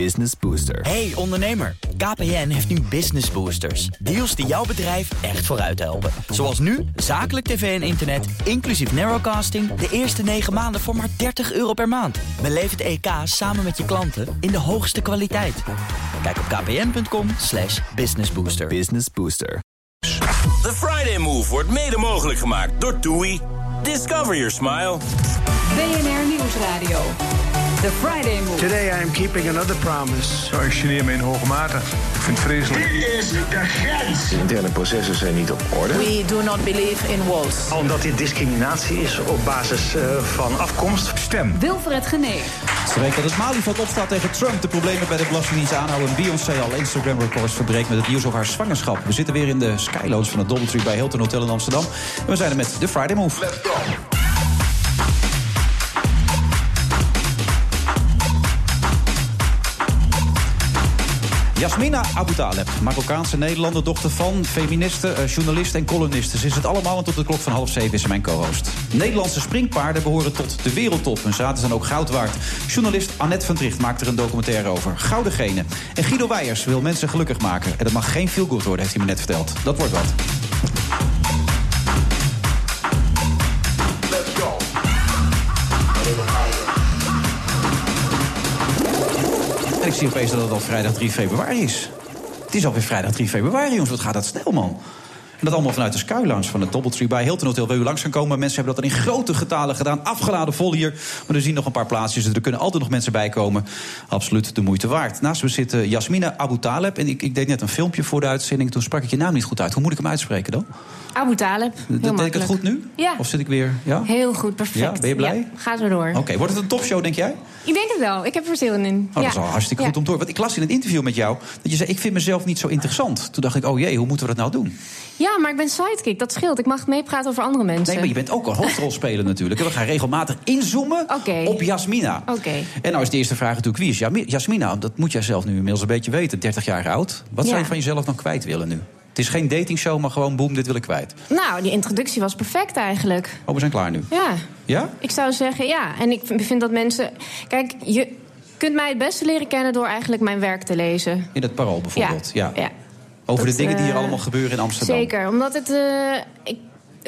Business Booster. Hey ondernemer, KPN heeft nu Business Boosters. Deals die jouw bedrijf echt vooruit helpen. Zoals nu, zakelijk tv en internet, inclusief narrowcasting... de eerste 9 maanden voor maar 30 euro per maand. Beleef het EK samen met je klanten in de hoogste kwaliteit. Kijk op kpn.com slash businessbooster. Business Booster. The Friday Move wordt mede mogelijk gemaakt door TUI. Discover your smile. BNR Nieuwsradio. The Friday Move. Today I am keeping another promise. Zo, ik geneer me in hoge mate. Ik vind het vreselijk. Dit is de grens. De interne processen zijn niet op orde. We do not believe in walls. Omdat dit discriminatie is op basis uh, van afkomst. Stem. Wilfred Genee. Ze weten dat het Malieveld opstaat tegen Trump. De problemen bij de Belastingdienst aanhouden. Beyoncé al Instagram records verbreekt met het nieuws over haar zwangerschap. We zitten weer in de skyloads van het Doubletree bij Hilton Hotel in Amsterdam. En we zijn er met de Friday Move. Let's go. Jasmina Abu Taleb, Marokkaanse Nederlander, dochter van feministe, uh, journalist en columniste. Ze is het allemaal en tot de klok van half zeven is ze mijn co-host. Nederlandse springpaarden behoren tot de wereldtop. Hun zaten zijn ook goud waard. Journalist Annette van Tricht maakt er een documentaire over. Gouden genen. En Guido Weijers wil mensen gelukkig maken. En dat mag geen feel good worden, heeft hij me net verteld. Dat wordt wat. Ik zie opeens dat het al vrijdag 3 februari is. Het is alweer vrijdag 3 februari, jongens. Wat gaat dat snel, man. En dat allemaal vanuit de Sky Lounge van het Doubletree bij Hilton Hotel. Wil u langs gaan komen? Mensen hebben dat er in grote getalen gedaan. Afgeladen vol hier. Maar er zien nog een paar plaatsjes. Dus er kunnen altijd nog mensen bij komen. Absoluut de moeite waard. Naast me zit uh, Jasmina Abu Taleb. En ik, ik deed net een filmpje voor de uitzending. Toen sprak ik je naam niet goed uit. Hoe moet ik hem uitspreken dan? Abu Taleb. Heel Deed ik het goed nu? Ja. Of zit ik weer... Ja? Heel goed, perfect. Ja, ben je blij? Ja, ga zo door. Oké, wordt het een topshow, denk jij? Ik denk het wel. Ik heb er zin in. Oh, dat is al hartstikke goed om horen. Want ik las in een interview met jou dat je zei: Ik vind mezelf niet zo interessant. Toen dacht ik: Oh jee, hoe moeten we dat nou doen? Ja, maar ik ben sidekick. Dat scheelt. Ik mag meepraten over andere mensen. Nee, maar je bent ook een hoofdrolspeler natuurlijk. En we gaan regelmatig inzoomen op Jasmina. Oké. En nou is de eerste vraag natuurlijk: wie is Jasmina? Dat moet jij zelf nu inmiddels een beetje weten. 30 jaar oud. Wat zou Ja. je van jezelf dan kwijt willen nu? Het is geen datingshow, maar gewoon boem, dit wil ik kwijt. Nou, die introductie was perfect eigenlijk. Oh, we zijn klaar nu. Ja. Ja? Ik zou zeggen ja. En ik vind dat mensen. Kijk, je kunt mij het beste leren kennen door eigenlijk mijn werk te lezen. In het parool bijvoorbeeld. Ja. ja. Over Dat, de dingen die hier eh, allemaal gebeuren in Amsterdam. Zeker, omdat het. eh, ik,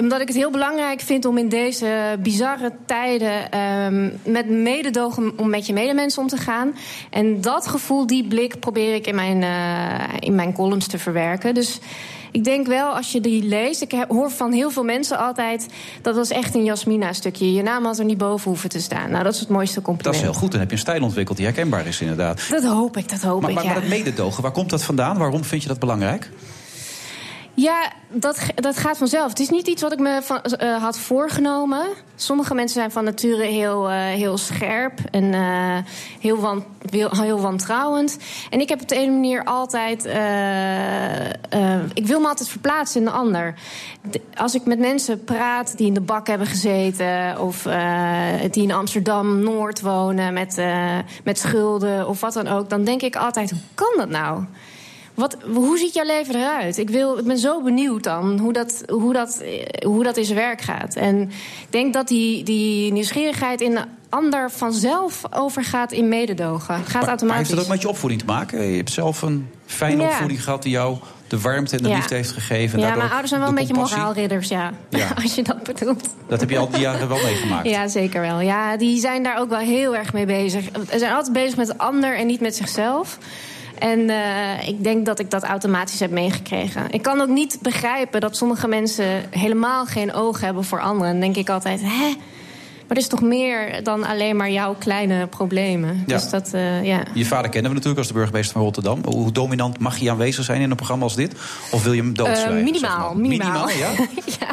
omdat ik het heel belangrijk vind om in deze bizarre tijden ehm, met mededogen om met je medemensen om te gaan. En dat gevoel, die blik probeer ik in mijn, eh, in mijn columns te verwerken. Dus ik denk wel, als je die leest, ik hoor van heel veel mensen altijd... dat was echt een Jasmina-stukje. Je naam had er niet boven hoeven te staan. Nou, dat is het mooiste Dat compliment. is heel goed. Dan heb je een stijl ontwikkeld die herkenbaar is, inderdaad. Dat hoop ik, dat hoop Maar, ik, maar, ja. maar dat mededogen, waar komt dat vandaan? Waarom vind je dat belangrijk? Ja, dat, dat gaat vanzelf. Het is niet iets wat ik me van, eh, had voorgenomen. Sommige mensen zijn van nature heel, eh, heel scherp en eh, heel, heel, wantrouwend. En ik heb op de ene manier altijd. ik wil me altijd verplaatsen in de ander. De- als ik met mensen praat die in de bak hebben gezeten. of die in Amsterdam Noord wonen met, met schulden of wat dan ook. dan denk ik altijd: hoe kan dat nou? Wat, hoe ziet jouw leven eruit? Ik, wil, ik ben zo benieuwd dan hoe dat, hoe, dat, hoe dat in zijn werk gaat. En ik denk dat die, die nieuwsgierigheid in de ander vanzelf overgaat in mededogen. Gaat Maar, maar automatisch. heeft dat ook met je opvoeding te maken? Je hebt zelf een fijne Ja. opvoeding gehad die jou de warmte en de Ja. liefde heeft gegeven. en ja, mijn ouders zijn wel een beetje moraalridders, ja. Ja. Als je dat bedoelt. Dat heb je al die jaren wel meegemaakt. Ja, zeker wel. Ja, die zijn daar ook wel heel erg mee bezig. Ze zijn altijd bezig met de ander en niet met zichzelf. En eh, ik denk dat ik dat automatisch heb meegekregen. Ik kan ook niet begrijpen dat sommige mensen helemaal geen oog hebben voor anderen. Dan denk ik altijd, hè? Maar er is toch meer dan alleen maar jouw kleine problemen. Ja. Dus dat, eh, ja. Je vader kennen we natuurlijk als de burgemeester van Rotterdam. Hoe dominant mag hij aanwezig zijn in een programma als dit? Of wil je hem? Eh, minimaal, zeg maar? minimaal. ja?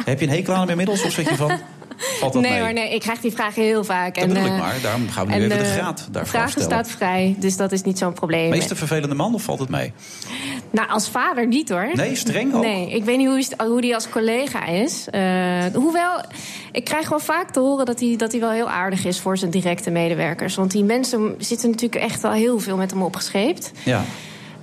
Heb je een hekel aan hem inmiddels? Of zeg je van, valt nee mee? hoor, nee, ik krijg die vragen heel vaak. Dat bedoel ik maar. Daarom gaan we nu en, even de eh, graad daarvoor vragen staat vrij, dus dat is niet zo'n probleem. Meest een vervelende man of valt het mee? Nou, als vader niet hoor. Nee, streng ook? Nee, ik weet niet hoe, hij- hoe die als collega is. Eh, hoewel, ik krijg wel vaak te horen dat hij, dat hij wel heel aardig is voor zijn directe medewerkers. Want die mensen zitten natuurlijk echt al heel veel met hem opgescheept. Ja.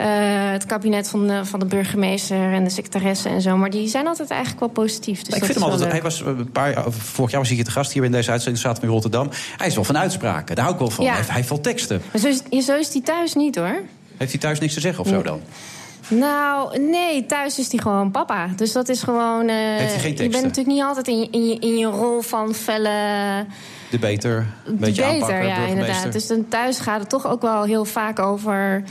Eh, het kabinet van de, van de burgemeester en de secretaresse en zo. Maar die zijn altijd eigenlijk wel positief. Dus ik vind hem wel altijd. leuk. Hij was een paar jaar, vorig jaar was hij hier te gast hier in deze uitzending. Zaten we in Rotterdam. Hij is wel van uitspraken. Daar hou ik wel van. Ja. Hij, heeft, hij wel teksten. Maar zo is, zo is die thuis niet hoor. Heeft hij thuis niks te zeggen of zo dan? Nou, nee, thuis is hij gewoon papa. Dus dat is gewoon. eh, Heeft hij geen je bent natuurlijk niet altijd in je, in je, in je rol van felle. De beter. Een beetje beter, aanpakken, ja, inderdaad. Dus dan thuis gaat het toch ook wel heel vaak over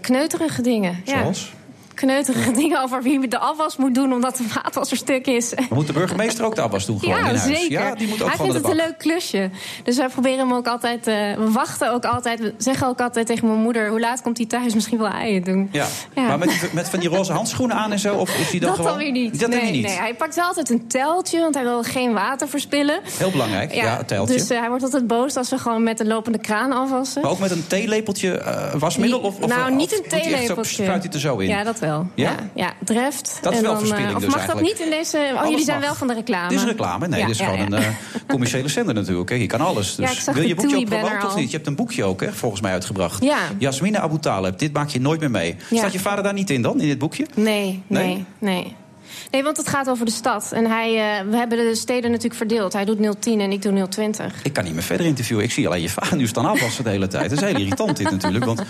kneuterige dingen. Zoals? Kneuterige dingen over wie de afwas moet doen omdat de vaatwasser stuk is. Maar moet de burgemeester ook de afwas doen gewoon in Ja, huis? zeker. Ja, die moet ook Hij vindt het een leuk klusje. Dus wij proberen hem ook altijd... eh, we wachten ook altijd... We zeggen ook altijd tegen mijn moeder... hoe laat komt hij thuis? Misschien wel eieren doen. Ja. Ja. Maar met, met van die roze handschoenen aan en zo? Of is hij dan dat gewoon... dan weer niet. Dat nee, hij niet. nee, hij pakt wel altijd een teltje, want hij wil geen water verspillen. Heel belangrijk, ja, het teltje. Dus eh, hij wordt altijd boos als we gewoon met een lopende kraan afwassen. Maar ook met een theelepeltje eh, wasmiddel? Of, of, nou, niet een hij echt zo- theelepeltje. Spuit hij het er zo in? Ja, dat wel. Ja? Ja, ja dreft. Dat is En wel dan, eh, verspilling Of dus mag dat eigenlijk. niet in deze... Oh, Alles jullie zijn mag. wel van de reclame. Dit is reclame. Nee, Ja, dit is gewoon een eh, commerciële zender natuurlijk. Hè. Je kan alles. Dus wil je boekje ook promoten of niet? Je hebt een boekje ook, hè, volgens mij uitgebracht. Ja. Jasmina Abu Taleb. Dit maak je nooit meer mee. Staat je vader daar niet in dan, in dit boekje? Nee, Nee? nee, nee. Nee, want het gaat over de stad. En hij, eh, we hebben de steden natuurlijk verdeeld. Hij doet 010 en ik doe 020. Ik kan niet meer verder interviewen. Ik zie alleen je vader nu staan afwassen de hele tijd. Dat is heel irritant dit natuurlijk. Want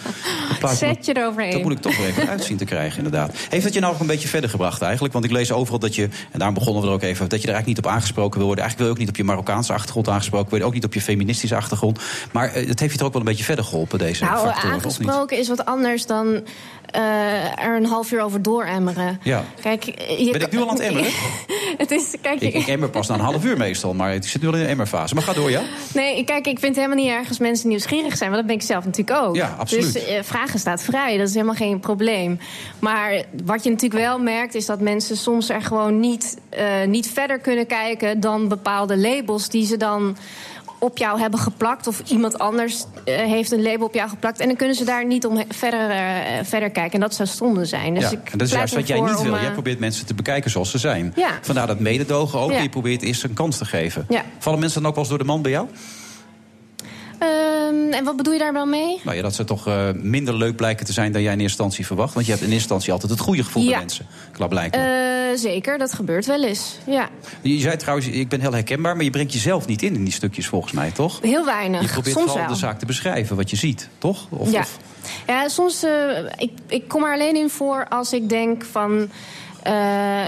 Zet je eroverheen. Dat moet ik toch weer even uitzien te krijgen, inderdaad. Heeft het je nou ook een beetje verder gebracht eigenlijk? Want ik lees overal dat je, en daarom begonnen we er ook even... dat je er eigenlijk niet op aangesproken wil worden. Eigenlijk wil je ook niet op je Marokkaanse achtergrond aangesproken worden. Ook niet op je feministische achtergrond. Maar eh, het heeft je toch ook wel een beetje verder geholpen, deze Nou, factoren, aangesproken is wat anders dan eh, er een half uur over dooremmeren. Ja. Kijk, je Ben ik nu al aan het emmeren? het is, kijk, Ik, ik emmer pas na een half uur meestal, maar ik zit nu al in de emmerfase. Maar ga door, ja? Nee, kijk, ik vind het helemaal niet erg als mensen nieuwsgierig zijn. Want dat ben ik zelf natuurlijk ook. Ja, absoluut. Dus eh, vragen staat vrij. Dat is helemaal geen probleem. Maar wat je natuurlijk wel merkt... is dat mensen soms er gewoon niet, eh, niet verder kunnen kijken... dan bepaalde labels die ze dan op jou hebben geplakt... of iemand anders eh, heeft een label op jou geplakt... en dan kunnen ze daar niet om verder, eh, verder kijken. En dat zou zonde zijn. Dus ja. ik En dat is juist wat jij niet wil. om, eh, Jij probeert mensen te bekijken zoals ze zijn. Ja. Vandaar dat mededogen ook. Ja. Je probeert eerst een kans te geven. Vallen mensen dan ook wel eens door de man bij jou? Ehm, en wat bedoel je daar wel mee? Nou ja, dat ze toch minder leuk blijken te zijn dan jij in eerste instantie verwacht. Want je hebt in eerste instantie altijd het goede gevoel bij mensen. Eh, zeker, dat gebeurt wel eens. Ja, Je zei trouwens, ik ben heel herkenbaar, maar je brengt jezelf niet in in die stukjes volgens mij, toch? heel weinig. Je probeert Soms vooral wel. de zaak te beschrijven, wat je ziet, toch? Of, ja. of- ja, soms. eh, ik, ik kom er alleen in voor als ik denk van. Eh,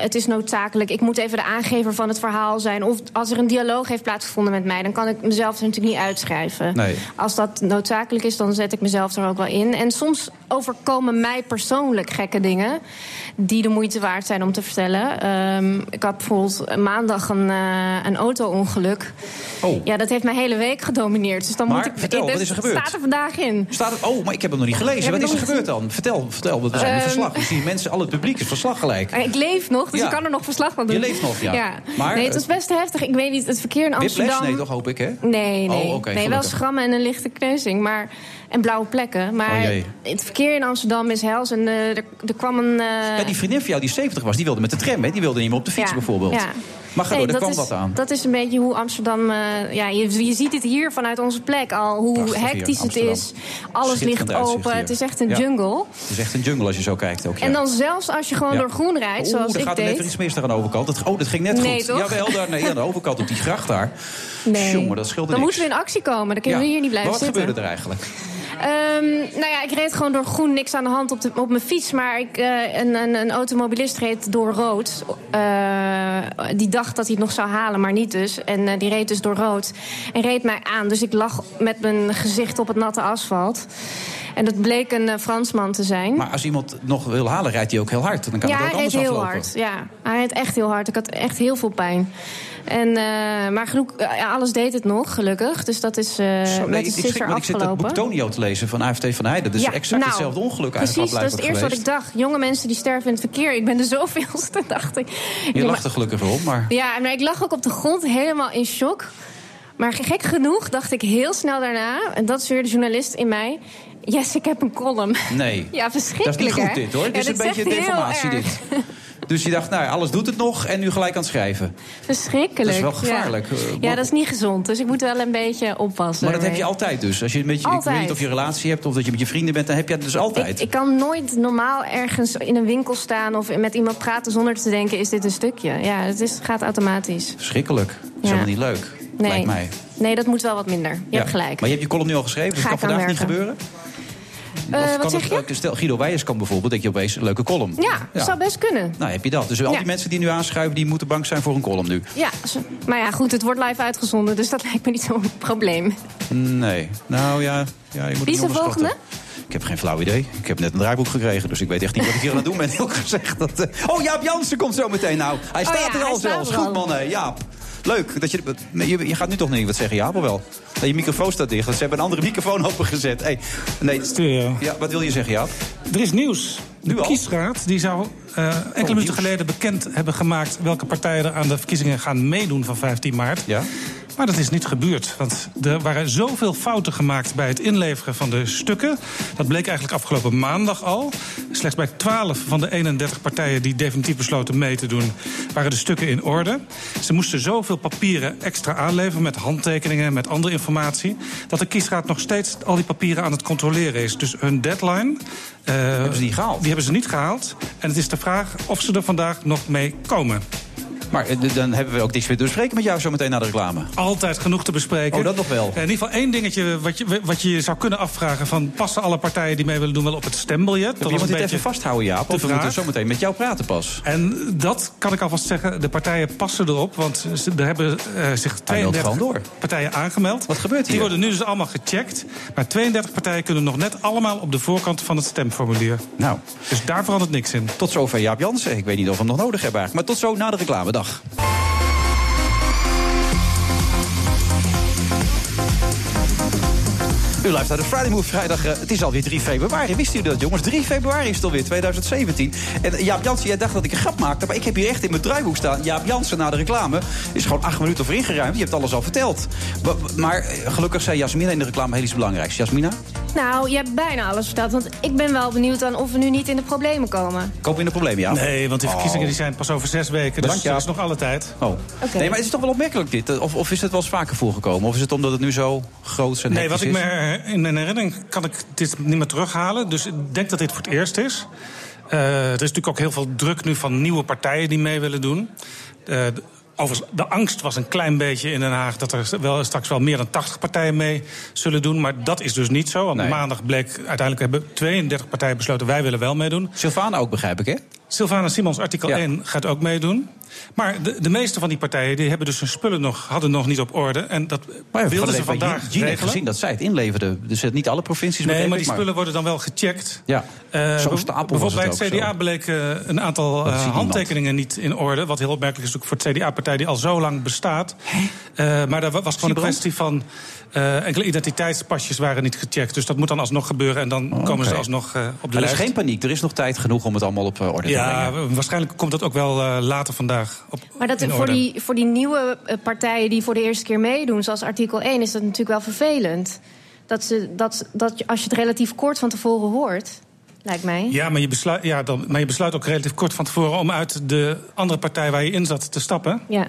het is noodzakelijk. Ik moet even de aangever van het verhaal zijn. Of als er een dialoog heeft plaatsgevonden met mij, dan kan ik mezelf er natuurlijk niet uitschrijven. Nee. Als dat noodzakelijk is, dan zet ik mezelf er ook wel in. En soms overkomen mij persoonlijk gekke dingen die de moeite waard zijn om te vertellen. Ehm, ik had bijvoorbeeld maandag een, eh, een auto-ongeluk. Oh. Ja, dat heeft mijn hele week gedomineerd. Dus dan Maar, moet ik. vertel, dit wat is er gebeurd? staat er vandaag in. Staat oh, maar ik heb hem nog niet gelezen. Wat is er gebeurd dan? Vertel, vertel. We zijn in Ehm, verslag. We zien mensen, al het publiek is verslag gelijk. Ik leef nog, dus Ja. ik kan er nog verslag van doen. Je leeft nog, ja. Maar, nee, het was best heftig. Ik weet niet, het verkeer in Whiplash? Amsterdam... Nee, toch hoop ik, hè? Nee, nee. Oh, nee wel schrammen en een lichte kneuzing. Maar, en blauwe plekken. Maar Oh, het verkeer in Amsterdam is hels. En eh, er, er kwam een... eh, Ja, die vriendin van jou die 70 was, die wilde met de tram, hè? Die wilde niet meer op de fiets ja, bijvoorbeeld. ja. Maar ga Nee, door, er kwam is, wat aan. Dat is een beetje hoe Amsterdam... eh, ja, je, je ziet het hier vanuit onze plek al. Hoe Prachtig hectisch het is. Alles ligt open. Het is echt een jungle. Het is echt een jungle als je zo kijkt ook. En dan zelfs als je gewoon door groen rijdt, Oeh, zoals er ik gaat er deed... even iets mis daar aan de overkant. Dat, oh, dat ging net Nee, goed. toch? Jawel, daar, nee, aan de overkant op die gracht daar. Nee. Jongen, dat scheelde Dan niks. moeten we in actie komen. Dan kunnen we hier niet blijven Maar wat zitten. gebeurde er eigenlijk? Ehm, nou ja, ik reed gewoon door groen, niks aan de hand op, de, op mijn fiets. Maar ik, eh, een, een, een automobilist reed door rood. Eh, die dacht dat hij het nog zou halen, maar niet dus. En eh, die reed dus door rood. En reed mij aan. Dus ik lag met mijn gezicht op het natte asfalt. En dat bleek een Fransman te zijn. Maar als iemand nog wil halen, rijdt hij ook heel hard. Dan kan ja, hij reed heel aflopen. hard. Ja, hij reed echt heel hard. Ik had echt heel veel pijn. En, eh, maar genoeg, ja, alles deed het nog, gelukkig. Dus dat is eh Zo, nee, met ik, de ik, schrik zit dat boek Tonio te lezen van AFT van Heijden. Dat is Ja, exact nou, hetzelfde ongeluk Precies, eigenlijk dat is het eerste wat ik dacht. Jonge mensen die sterven in het verkeer. Ik ben de zoveelste, dacht ik. Je lacht er gelukkig wel om, maar... Ja, maar ik lag ook op de grond helemaal in shock. Maar gek genoeg dacht ik heel snel daarna... en dat is weer de journalist in mij... Yes, ik heb een column. Nee. Ja, verschrikkelijk, Dat is niet goed hè? dit, hoor. Dit Ja, is een beetje deformatie, dit. Dus je dacht, nou, alles doet het nog en nu gelijk aan het schrijven. Verschrikkelijk. Dat is wel gevaarlijk. Ja. Eh, ja, dat is niet gezond. Dus ik moet wel een beetje oppassen. Maar dat heb je altijd dus. Als je met je, ik weet niet of je een relatie hebt of dat je met je vrienden bent, dan heb je het dus altijd. Ik, ik kan nooit normaal ergens in een winkel staan of met iemand praten zonder te denken: is dit een stukje? Ja, het is, gaat automatisch. Verschrikkelijk. Dat is Ja. helemaal niet leuk. Nee. Lijkt mij. Nee, dat moet wel wat minder. Je Ja. hebt gelijk. Maar je hebt je column nu al geschreven, dus het kan vandaag niet gebeuren? Eh, wat zeg het je? Stel, Guido Weijers kan bijvoorbeeld, denk je opeens, een leuke column. Ja, dat zou best kunnen. Nou, heb je dat. Dus al Ja. die mensen die nu aanschuiven, die moeten bang zijn voor een column nu. Ja, maar ja, goed, het wordt live uitgezonden, dus dat lijkt me niet zo'n probleem. Nee. Nou ja, ja je moet Wie is de volgende? Ik heb geen flauw idee. Ik heb net een draaiboek gekregen, dus ik weet echt niet wat ik hier aan het doen ben. Heel gezegd. Dat, eh, Oh, Jaap Jansen komt zo meteen. Nou, hij Oh staat ja, er al zelfs. Goed man, Jaap. Leuk. Dat je, je, je gaat nu toch niet wat zeggen, Jaap, of wel? Nee, je microfoon staat dicht. Ze hebben een andere microfoon opengezet. Hey, nee, ja, wat wil je zeggen, Jaap? Er is nieuws. De Nu al? kiesraad die zou eh, enkele minuten nieuws. geleden bekend hebben gemaakt... welke partijen er aan de verkiezingen gaan meedoen van 15 maart. Ja? Maar dat is niet gebeurd. Want er waren zoveel fouten gemaakt bij het inleveren van de stukken. Dat bleek eigenlijk afgelopen maandag al. Slechts bij 12 van de 31 partijen die definitief besloten mee te doen... waren de stukken in orde. Ze moesten zoveel papieren extra aanleveren... met handtekeningen, met andere informatie... dat de kiesraad nog steeds al die papieren aan het controleren is. Dus hun deadline... eh, Hebben ze niet gehaald? Die hebben ze niet gehaald. En het is de vraag of ze er vandaag nog mee komen. Maar eh, dan hebben we ook niks meer te bespreken met jou zo meteen na de reclame. Altijd genoeg te bespreken. Oh, dat nog wel. In ieder geval één dingetje wat je, wat je zou kunnen afvragen... van passen alle partijen die mee willen doen wel op het stembiljet? Iemand een dit even vasthouden, Jaap? Of we moeten zo meteen met jou praten pas? En dat kan ik alvast zeggen, de partijen passen erop. Want er hebben eh, zich 32 gewoon door. partijen aangemeld. Wat gebeurt hier? Die worden nu dus allemaal gecheckt. Maar 32 partijen kunnen nog net allemaal op de voorkant van het stemformulier. Nou, Dus daar verandert niks in. tot zover Jaap Jansen. Ik weet niet of we hem nog nodig hebben eigenlijk. Maar tot zo na de reclame. Dag. U luistert naar de Friday Move vrijdag. eh, het is alweer 3 februari. Wist u dat, jongens? 3 februari is het alweer 2017. En eh, Jaap Jansen, jij dacht dat ik een grap maakte. Maar ik heb hier echt in mijn draaiboek staan. Jaap Jansen na de reclame is gewoon acht minuten voor ingeruimd. Je hebt alles al verteld. Maar eh, gelukkig zei Jasmina in de reclame heel iets belangrijks. Jasmina, Nou, je hebt bijna alles verteld, want ik ben wel benieuwd dan of we nu niet in de problemen komen. komen we in een probleem, Jaap? Nee, want die verkiezingen Oh. die zijn pas over zes weken. Dus Jaap. is nog alle tijd. Oh. Oké. Nee, maar het is toch wel opmerkelijk dit? Of, of is het wel eens vaker voorgekomen? Of is het omdat het nu zo groot en Nee, wat ik is? me in mijn herinnering kan ik dit niet meer terughalen. Dus ik denk dat dit voor het eerst is. Eh, er is natuurlijk ook heel veel druk nu van nieuwe partijen die mee willen doen. Eh, de- overigens, de angst was een klein beetje in Den Haag dat er wel, straks wel meer dan 80 partijen mee zullen doen. Maar dat is dus niet zo. Want Nee. maandag bleek uiteindelijk hebben 32 partijen besloten wij willen wel meedoen. Sylvana ook, begrijp ik, hè? Sylvana Simons, artikel Ja. 1, gaat ook meedoen. Maar de, de meeste van die partijen die hebben dus hun spullen nog, hadden nog niet op orde. En dat Maar wilden ze vandaag heeft regelen. gezien dat zij het inleverde. Dus het niet alle provincies Nee, maar die spullen worden dan wel gecheckt. Ja, Eh, zo'n be- stapel bijvoorbeeld bij het ook CDA bleek eh, een aantal eh, niemand. handtekeningen niet in orde. Wat heel opmerkelijk is natuurlijk voor het CDA-partij die al zo lang bestaat. Eh, maar daar was gewoon een kwestie van... eh, enkele identiteitspasjes waren niet gecheckt. Dus dat moet dan alsnog gebeuren. En dan komen ze alsnog eh, op de Maar er is lijst. geen paniek. Er is nog tijd genoeg om het allemaal op eh, orde te ja, brengen. waarschijnlijk komt dat ook wel later vandaag op Maar dat, in voor, orde. die, voor die nieuwe partijen die voor de eerste keer meedoen, zoals artikel 1, is dat natuurlijk wel vervelend. Dat, ze, dat, dat als je het relatief kort van tevoren hoort, lijkt mij. Ja, maar je, besluit, ja dan, maar je besluit ook relatief kort van tevoren... om uit de andere partij waar je in zat te stappen. Ja.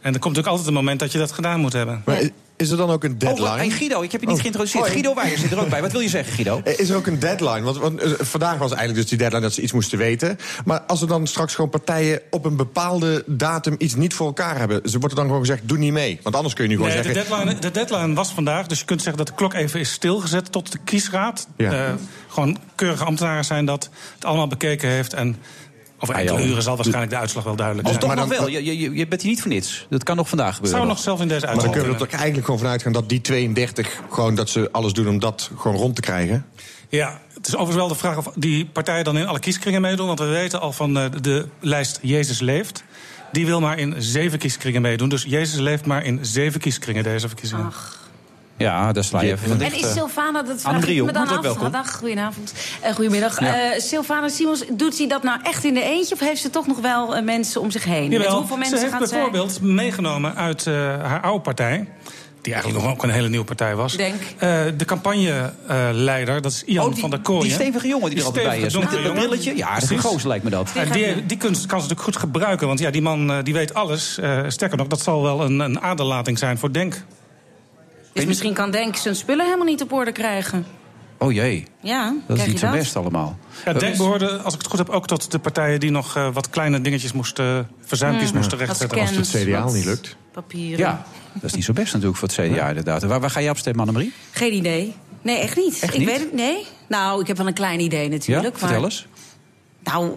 En er komt natuurlijk altijd een moment dat je dat gedaan moet hebben. Maar is er dan ook een Oh, deadline? hey Guido, ik heb je niet Oh, geïntroduceerd. hoi. Guido Weijer zit er ook bij. Wat wil je zeggen, Guido? Eh, Is er ook een deadline? Want, want eh, vandaag was eigenlijk dus die deadline dat ze iets moesten weten. Maar als er dan straks gewoon partijen op een bepaalde datum iets niet voor elkaar hebben, ze wordt er dan gewoon gezegd: doe niet mee. Want anders kun je nu gewoon Nee, de, zeggen. deadline, de deadline was vandaag, dus je kunt zeggen dat de klok even is stilgezet tot de kiesraad. Ja. Eh, gewoon keurige ambtenaren zijn dat het allemaal bekeken heeft. En over Ah, enkele uren zal waarschijnlijk de uitslag wel duidelijk Of zijn. toch maar nog dan- wel? Je, je, je bent hier niet voor niets. Dat kan nog vandaag gebeuren. zou nog zelf in deze Maar dan uitslag kunnen we er toch eigenlijk gewoon vanuit gaan dat die 32 gewoon dat ze alles doen om dat gewoon rond te krijgen. Ja, het is overigens wel de vraag of die partijen dan in alle kieskringen meedoen. Want we weten al van eh, de lijst Jezus leeft. Die wil maar in zeven kieskringen meedoen. Dus Jezus leeft maar in zeven kieskringen deze verkiezingen. Ja, daar sla je even van En is. Sylvana, dat vraag Anne ik me dan af. welkom. Dag, goedenavond. Eh goedemiddag. Ja. Eh, Sylvana Simons, doet ze dat nou echt in de eentje... of heeft ze toch nog wel eh, mensen om zich heen? Met Jawel, hoeveel mensen ze heeft gaat zij? bijvoorbeeld meegenomen uit eh, haar oude partij. die eigenlijk nog ook een hele nieuwe partij was. Denk. Eh, de campagneleider, dat is Ian Oh, die- van der Kooijen. die stevige jongen die er altijd bij is. stevige, Met jongen. brilletje. Ja, dat is een gozer, lijkt me dat. En die, die kunst kan ze natuurlijk goed gebruiken. Want ja, die man die weet alles. Eh, sterker nog, dat zal wel een, een aderlating zijn voor Denk. Dus misschien kan Denk zijn spullen helemaal niet op orde krijgen. Oh jee, Ja, dat is niet zo best allemaal. Ja, Denk behoorde, als ik het goed heb, ook tot de partijen die nog eh, wat kleine dingetjes moesten, verzuimpjes moesten rechtzetten. Als het CDA niet lukt. Papieren. Ja, dat is niet zo best natuurlijk voor het CDA inderdaad. Waar, waar ga je op stemmen, Annemarie? Geen idee. Nee, echt niet. Echt ik niet? weet het, nee. Nou, ik heb wel een klein idee Ja, natuurlijk. vertel maar- eens. Nou,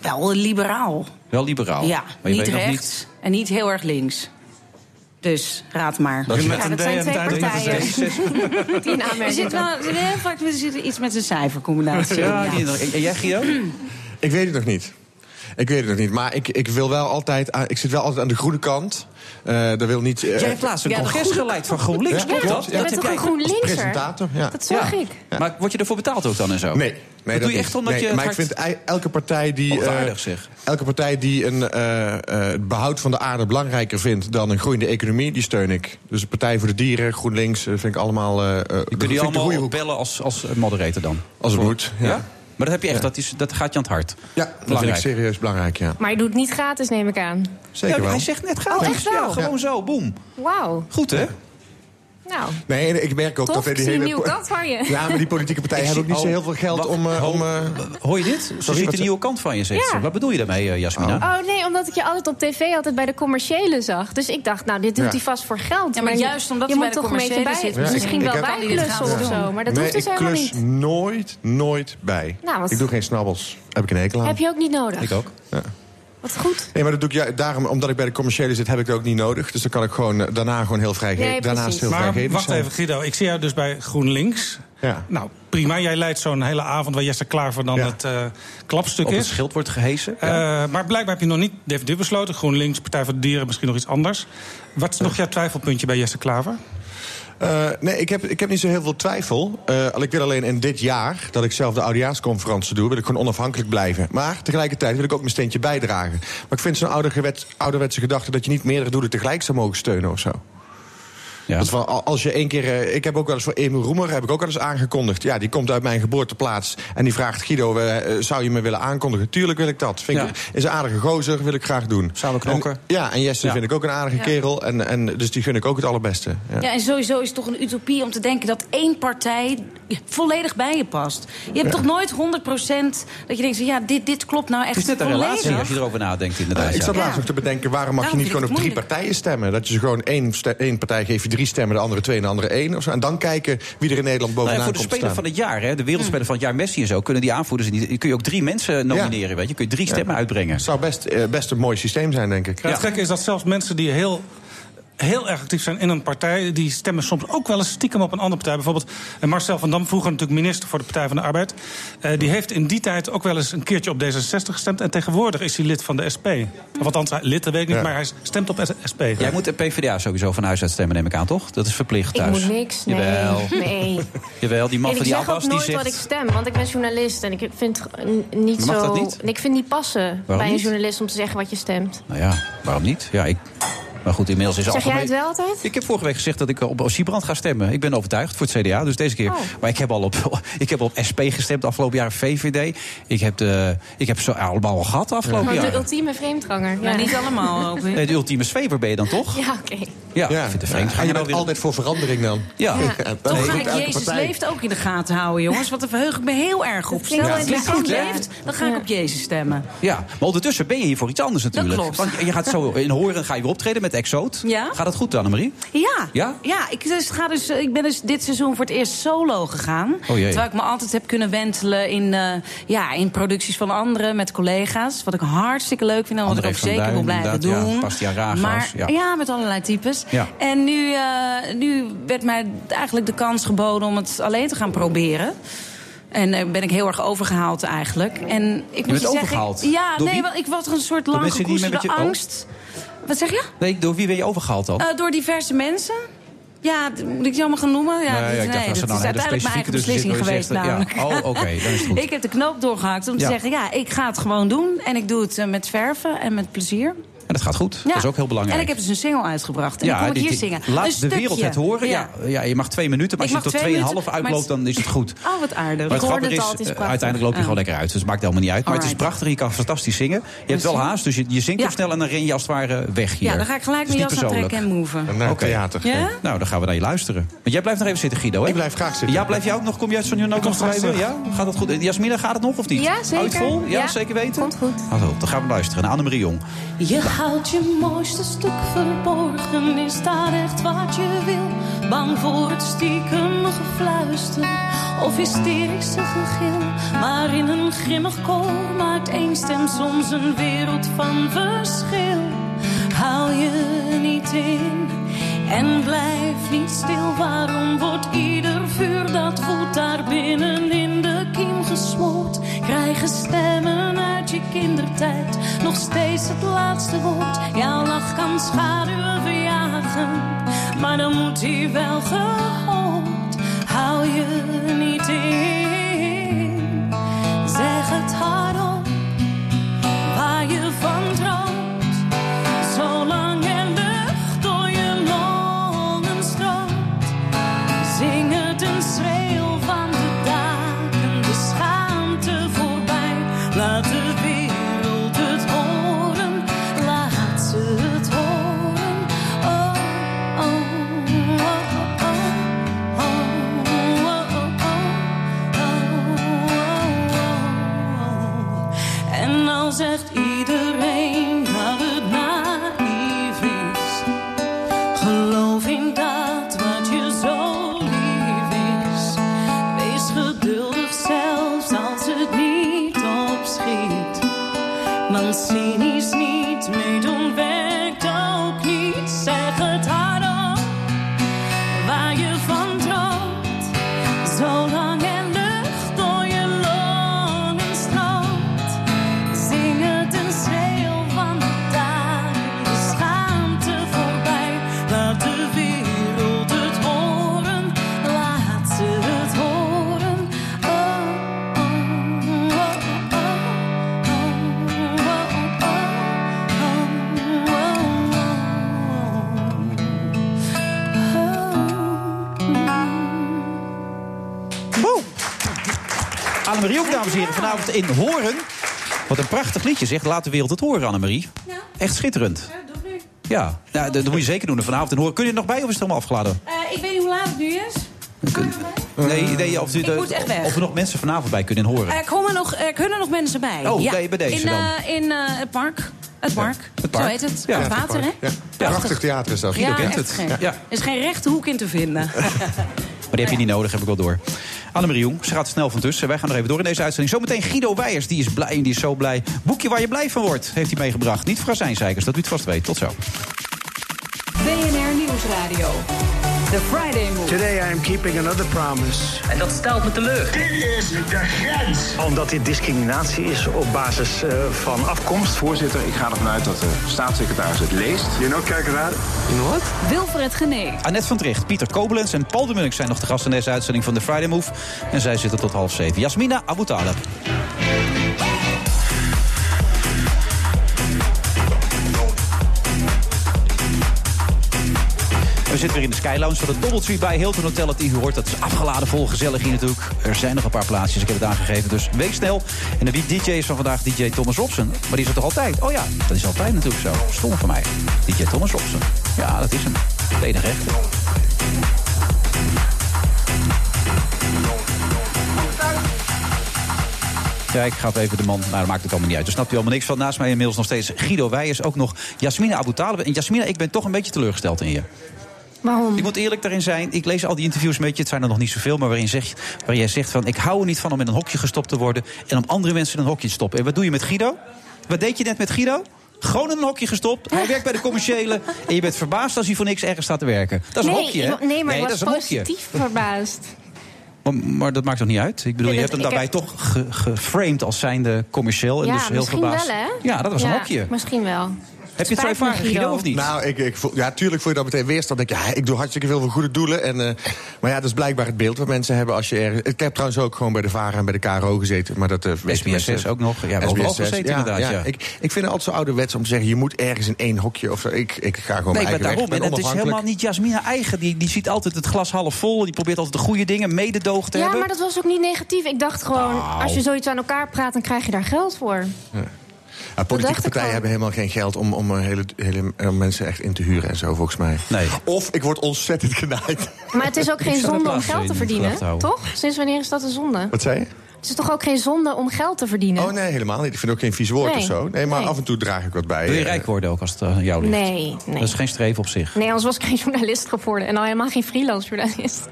wel liberaal. Wel liberaal. Ja, maar je niet weet nog rechts en niet heel erg links. Dus, raad maar. Dat Ja, dat zijn twee partijen. Die in Er aanmerking zit wel heel vaak er zit iets met een cijfercombinatie. in, Ja, ja. en jij, Guido? Ik weet het nog niet. Ik weet het nog niet. Maar ik, ik wil wel altijd. ik zit wel altijd aan de groene kant. Eh dat wil niet. eh, Jij hebt laatst een Ja, congres geleid van GroenLinks, Ja, klopt klopt. dat? Ja. Je Dat bent heb toch een jij- GroenLinkser? presentator. Ja. Dat zag Ja. ik. Maar word je ervoor betaald ook dan en zo? Nee. Nee Dat doe je echt omdat nee, je Maar hart- ik vind elke partij die. Oh, eh, elke partij die een, eh, eh, het behoud van de aarde belangrijker vindt dan een groeiende economie, die steun ik. Dus de Partij voor de Dieren, GroenLinks, vind ik allemaal. eh, eh, Je allemaal bellen als, als moderator dan? Als het moet. Ja? Ja, Maar dat heb je echt, Ja. dat, is, dat gaat je aan het hart. ja dat vind ik Belangrijk. serieus belangrijk, ja. Maar je doet het niet gratis, neem ik aan. Zeker ja, wel. Hij zegt net gratis. Oh, echt wel? Ja, gewoon zo, boem. Wauw. Goed, hè? Nou, Nee, ik merk ook tof. dat Ik die zie een hele. nieuwe kant van je. Ja, maar die politieke partijen Ik hebben ook niet zo heel oh, veel geld wacht, om. eh, om oh, eh, Hoor je dit? Ze ziet een nieuwe kant van je, zegt Ja. ze. Wat bedoel je daarmee, eh, Jasmina? Oh nee, omdat ik je altijd op tv altijd bij de commerciële zag. Dus ik dacht, nou, dit doet Ja. hij vast voor geld. Ja, maar juist omdat je hij moet bij de toch een beetje bij. commerciële zit, Dus misschien ik wel heb- bijklussen of zo. Maar dat nee, hoeft dus ik helemaal klus niet. nooit, nooit bij. Nou, Ik doe geen snabbels. Heb ik een hekel aan. Heb je ook niet nodig. Ik ook. Wat goed. Nee, maar dat doe ik ja, daarom, omdat ik bij de commerciële zit, heb ik dat ook niet nodig. Dus dan kan ik gewoon eh, daarna gewoon heel vrij Nee, daarnaast heel Maar vrijgevig wacht zijn. even, Guido. Ik zie jou dus bij GroenLinks. Ja. Nou, prima. Jij leidt zo'n hele avond waar Jesse Klaver dan Ja. het eh, klapstuk Op het is. schild wordt gehesen. Eh, Ja. maar blijkbaar heb je nog niet definitief besloten. GroenLinks, Partij voor de Dieren, misschien nog iets anders. Wat is nog jouw twijfelpuntje bij Jesse Klaver? Eh, nee, ik heb, ik heb niet zo heel veel twijfel. Eh, ik wil alleen in dit jaar, dat ik zelf de oudejaarsconferentie doe... wil ik gewoon onafhankelijk blijven. Maar tegelijkertijd wil ik ook mijn steentje bijdragen. Maar ik vind zo'n ouderwets, ouderwetse gedachte... dat je niet meerdere doelen tegelijk zou mogen steunen of zo. Ja. Dat van, als je één keer, eh, ik heb ook wel eens voor Emil Roemer heb ik ook wel eens aangekondigd. Ja, die komt uit mijn geboorteplaats en die vraagt Guido, eh, zou je me willen aankondigen? Tuurlijk wil ik dat. Vind Ja. ik, is een aardige gozer, wil ik graag doen. Samen knokken. En, ja, en Jesse Ja. vind ik ook een aardige Ja. kerel. En, en, dus die gun ik ook het allerbeste. Ja. Ja, en sowieso is het toch een utopie om te denken dat één partij volledig bij je past. Je hebt Ja. toch nooit 100% dat je denkt, ja, dit, dit klopt nou echt Het is net een relatie als je erover nadenkt, inderdaad. Ik zat ja. laatst nog te bedenken, waarom mag je niet gewoon op drie partijen stemmen? Dat je ze gewoon één, één partij geeft drie stemmen, de andere twee en de andere één. Of zo. En dan kijken wie er in Nederland Nou ja, bovenaan voor de komt speler van het jaar, hè, de wereldspeler van het jaar Messi en zo, kunnen die aanvoerders niet. Kun je ook drie mensen nomineren, weet je? Kun je drie stemmen uitbrengen. Het zou best, eh, best een mooi systeem zijn, denk ik. Ja, het gekke is dat zelfs mensen die heel heel erg actief zijn in een partij... die stemmen soms ook wel eens stiekem op een andere partij. Bijvoorbeeld eh, Marcel van Dam, vroeger natuurlijk minister voor de Partij van de Arbeid... eh, die heeft in die tijd ook wel eens een keertje op D66 gestemd... en tegenwoordig is hij lid van de SP. Of althans, hij- lid, dat weet ik niet, Ja. maar hij stemt op SP. Jij moet de PvdA sowieso van huis uit stemmen, neem ik aan, toch? Dat is verplicht Ik thuis. moet niks. Nee. Jawel. Nee. Jawel, die man van ik die zeg Abbas ook die nooit wat ik stem, want ik ben journalist en ik vind niet Mag zo. dat niet? Ik vind niet passen bij niet? een journalist om te zeggen wat je stemt. Nou ja, waarom niet? Ja, ik... Maar goed, inmiddels is Zeg jij algemeen... het wel altijd? Ik heb vorige week gezegd dat ik op Osiebrand ga stemmen. Ik ben overtuigd voor het CDA, dus deze keer. Oh. Maar ik heb al op, ik heb op SP gestemd afgelopen jaar, VVD. Ik heb, de, ik heb ze allemaal al gehad de afgelopen Want de jaar. ultieme vreemdganger. Ja, niet allemaal. Nee, de ultieme zwever ben je dan toch? Ja, oké. Ja, Ja. ik vind de en je bent nou weer... altijd voor verandering dan. Ja. dat Toch ga ik Jezus leeft ook in de gaten houden, jongens. Want daar verheug ik me heel erg op. Dat Stel dat Jezus ja. leeft, dan ga ik Ja. op Jezus stemmen. Ja, maar ondertussen ben je hier voor iets anders natuurlijk. klopt. Want je gaat zo in Horen ga je weer optreden met Exoot. Ja. Gaat dat goed, Annemarie? Ja, Ja? ja ik, dus ga dus, ik ben dus dit seizoen voor het eerst solo gegaan. Oh jee. Terwijl ik me altijd heb kunnen wentelen in, eh, ja, in producties van anderen met collega's. Wat ik hartstikke leuk vind en wat ik ook zeker wil blijven ja. doen. Ragas, maar, ja. ja. met allerlei types. Ja. En nu, eh, nu werd mij eigenlijk de kans geboden om het alleen te gaan proberen. En daar ben ik heel erg overgehaald eigenlijk. En ik moet bent je zeggen, overgehaald? Ja, nee, want ik was een soort lang gekoesterde je- oh. Wat zeg je? Nee, door wie ben je overgehaald dan? Eh, door diverse mensen. Ja, moet ik die allemaal gaan noemen? Ja, Nee, dat, ik dacht, nee, was dat is uiteindelijk mijn eigen beslissing zit geweest zegt, ja, namelijk. oh, oké, dan is het goed. ik heb de knoop doorgehakt om te Ja. zeggen... ja, ik ga het gewoon doen en ik doe het eh, met verven en met plezier. En dat gaat goed. Ja. Dat is ook heel belangrijk. En ik heb dus een single uitgebracht. En ik kom die- hier zingen. Laat Een de stukje. wereld het horen. Ja. Ja, je mag twee minuten, maar Ik als je tot twee 2,5 minuten, maar uitloopt, dan is het goed. Oh, wat aardig. Maar het Ik is, het is eh, prachtig. uiteindelijk loop je gewoon lekker uit. Dus het maakt helemaal niet uit. Maar het is prachtig. Je kan fantastisch zingen. Je hebt wel haast, dus je, je zingt snel en dan ren je als het ware weg hier. Ja, dan ga ik gelijk mijn jas aantrekken en move. Oké. theater. Nou, dan gaan we naar je luisteren. Want jij blijft nog even zitten, Guido, hè? Ik blijf graag zitten. Ja, blijf jij ook nog? Kom je uit zo'n ook nog schrijven? Ja? Gaat dat goed? Jasmina, gaat het nog of niet? Ja, zeker. Houdt vol? Ja, Ja. zeker weten? Komt goed. Hallo, dan gaan we luisteren naar Annemarie Jong. Je houdt je mooiste stuk verborgen, is daar echt wat je wil? Bang voor het stiekem gefluister of hysterische gegil. Maar in een grimmig koor maakt één stem soms een wereld van verschil. Hou je niet in en blijf niet stil. Waarom wordt ieder vuur dat woedt daar binnen in de kiem gesmoord? Krijgen stemmen uit je kindertijd nog steeds het laatste woord? Jouw lach kan schaduwen verjagen, maar dan moet hij wel gehoord. Hou je niet in, zeg het hardop, Want cynisch niet meedoen dames en heren. Vanavond in Horen. Wat een prachtig liedje, zeg. Laat de wereld het horen, Annemarie. Echt schitterend. Ja, nou, dat dat moet je zeker doen. En Vanavond in Horen. Kun je er nog bij of is het helemaal afgeladen? Eh, ik weet niet hoe laat het nu is. Nee, nee of, Ik moet echt weg. of er nog mensen vanavond bij kunnen in Horen. Er, komen nog, er kunnen nog mensen bij. Oh, ja. bij- bij deze in, dan. eh, in eh, het park. Het park. het park. Zo heet het. Ja, het water, hè? Ja. Prachtig theater is dat. Ja, kent het. Ja. Er is geen rechte hoek in te vinden. Maar die heb je niet nodig, heb ik wel door. Annemarie Jong, ze gaat snel van tussen. Wij gaan er even door in deze uitzending. Zometeen Guido Weijers, die is blij en die is zo blij. Boekje waar je blij van wordt, heeft hij meegebracht. Niet voor azijnzeikers, dat u het vast weet. Tot zo. BNR Nieuwsradio. The Friday Move. Today I am keeping another promise. En dat stelt me teleur. Dit is de grens. Omdat dit discriminatie is op basis eh, van afkomst. Voorzitter, ik ga ervan uit dat de staatssecretaris het leest. Je know, kijk raar. Wat? Wilfred Genee. Annette van Tricht, Pieter Koblenz en Paul de Munnik zijn nog de gasten in deze uitzending van de Friday Move. En zij zitten tot half zeven. Jasmina Abu Taleb. Zitten weer in de Sky Lounge van het Doubletree bij Hilton Hotel. Het u hoort, dat is afgeladen vol, gezellig hier natuurlijk. Er zijn nog een paar plaatsjes, ik heb het aangegeven, dus wees snel. En de DJ is van vandaag DJ Thomas Robson. Maar die is er toch altijd? Oh ja, dat is altijd natuurlijk zo. Stom van mij. DJ Thomas Robson. Ja, dat is hem. De enige rechter. Ja, ik even de man... Nou, dat maakt het allemaal niet uit. Daar snapt u allemaal niks van. Naast mij inmiddels nog steeds Guido Weijers. Ook nog Jasmina Abu Talib. En Jasmina, ik ben toch een beetje teleurgesteld in je. Waarom? Ik moet eerlijk daarin zijn. Ik lees al die interviews met je. Het zijn er nog niet zoveel. Maar waarin, zeg, waar jij zegt van... ik hou er niet van om in een hokje gestopt te worden... en om andere mensen in een hokje te stoppen. En wat doe je met Guido? Wat deed je net met Guido? Gewoon in een hokje gestopt. Hij werkt bij de commerciële. En je bent verbaasd als hij voor niks ergens staat te werken. Dat is een nee, hokje, hè? ik- nee, maar ik dat was is een hokje. positief verbaasd. Maar, maar dat maakt toch niet uit? Ik bedoel, Nee, je hebt hem ik daarbij heb- toch ge- geframed als zijnde commercieel. En ja, dus heel misschien verbaasd. wel, hè? Ja, dat was een hokje. Misschien wel. Heb je het zo ervaren, Guido, of niet? Nou, ik, ik voel, ja, tuurlijk voel je dan meteen weerstand. Denk je, ja, ik doe hartstikke veel voor goede doelen. En, eh, maar ja, dat is blijkbaar het beeld wat mensen hebben als je ergens... Ik heb trouwens ook gewoon bij de VARA en bij de KRO gezeten. Maar dat, uh, SBS6 ook nog. Ja, we gezeten inderdaad, ja. Ik, ik vind het altijd zo ouderwets om te zeggen... je moet ergens in één hokje of zo. Ik, ik ga gewoon Nee, mijn eigen daarom. weg. En het is helemaal niet Jasmina eigen. Die, die ziet altijd het glas half vol. Die probeert altijd de goede dingen, mededoog te Ja, hebben. maar dat was ook niet negatief. Ik dacht gewoon, Nou. als je zoiets aan elkaar praat, dan krijg je daar geld voor. Ja, politieke partijen hebben helemaal geen geld om, om eh, hele, hele eh, mensen echt in te huren en zo, volgens mij. Nee. Of ik word ontzettend genaaid. Maar het is ook geen zonde om geld te verdienen, toch? Sinds wanneer is dat een zonde? Wat zei je? Het is toch ook geen zonde om geld te verdienen? Oh nee, helemaal niet. Ik vind ook geen vies woord Nee. of zo. Nee, maar Nee. af en toe draag ik wat bij. Wil je Eh, rijk worden ook als het aan jou ligt? Nee, nee. Dat is geen streven op zich. Nee, anders was ik geen journalist geworden. En al helemaal geen freelance journalist.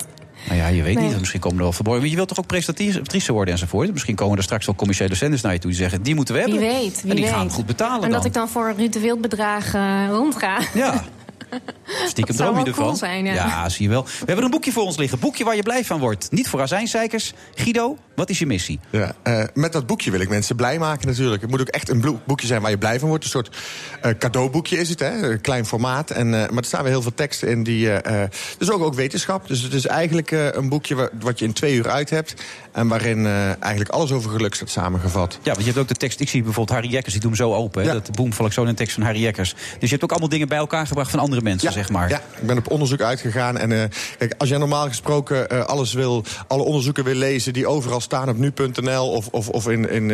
Nou ja, je weet Nee. niet. Misschien komen er wel verborgen. Je wilt toch ook presentatrice worden enzovoort? Misschien komen er straks wel commerciële zenders naar je toe die zeggen: die moeten we Wie hebben. weet, wie en die weet. gaan goed betalen En dan. dat ik dan voor Ruud de Wild bedragen rondga. Ja. Stiekem droom je ervan. cool zijn, ja. zie je wel. We hebben een boekje voor ons liggen. Boekje waar je blij van wordt. Niet voor azijnzeikers. Guido, wat is je missie? Ja, eh, met dat boekje wil ik mensen blij maken natuurlijk. Het moet ook echt een boekje zijn waar je blij van wordt. Een soort eh, cadeauboekje is het, hè? Een klein formaat. En, eh, maar er staan weer heel veel teksten in die... eh, eh, dus ook, ook wetenschap. Dus het is eigenlijk eh, een boekje wa- wat je in twee uur uit hebt. En waarin eh, eigenlijk alles over geluk staat samengevat. Ja, want je hebt ook de tekst. Ik zie bijvoorbeeld Harry Jekkers, die doet hem zo open. Hè? Dat boem val ik zo in een tekst van Harry Jekkers. Dus je hebt ook allemaal dingen bij elkaar gebracht van andere mensen, zeg maar. Ja, ik ben op onderzoek uitgegaan. En eh, kijk, als jij normaal gesproken eh, alles wil, alle onderzoeken wil lezen die overal staan op nu.nl of, of, of, in, in,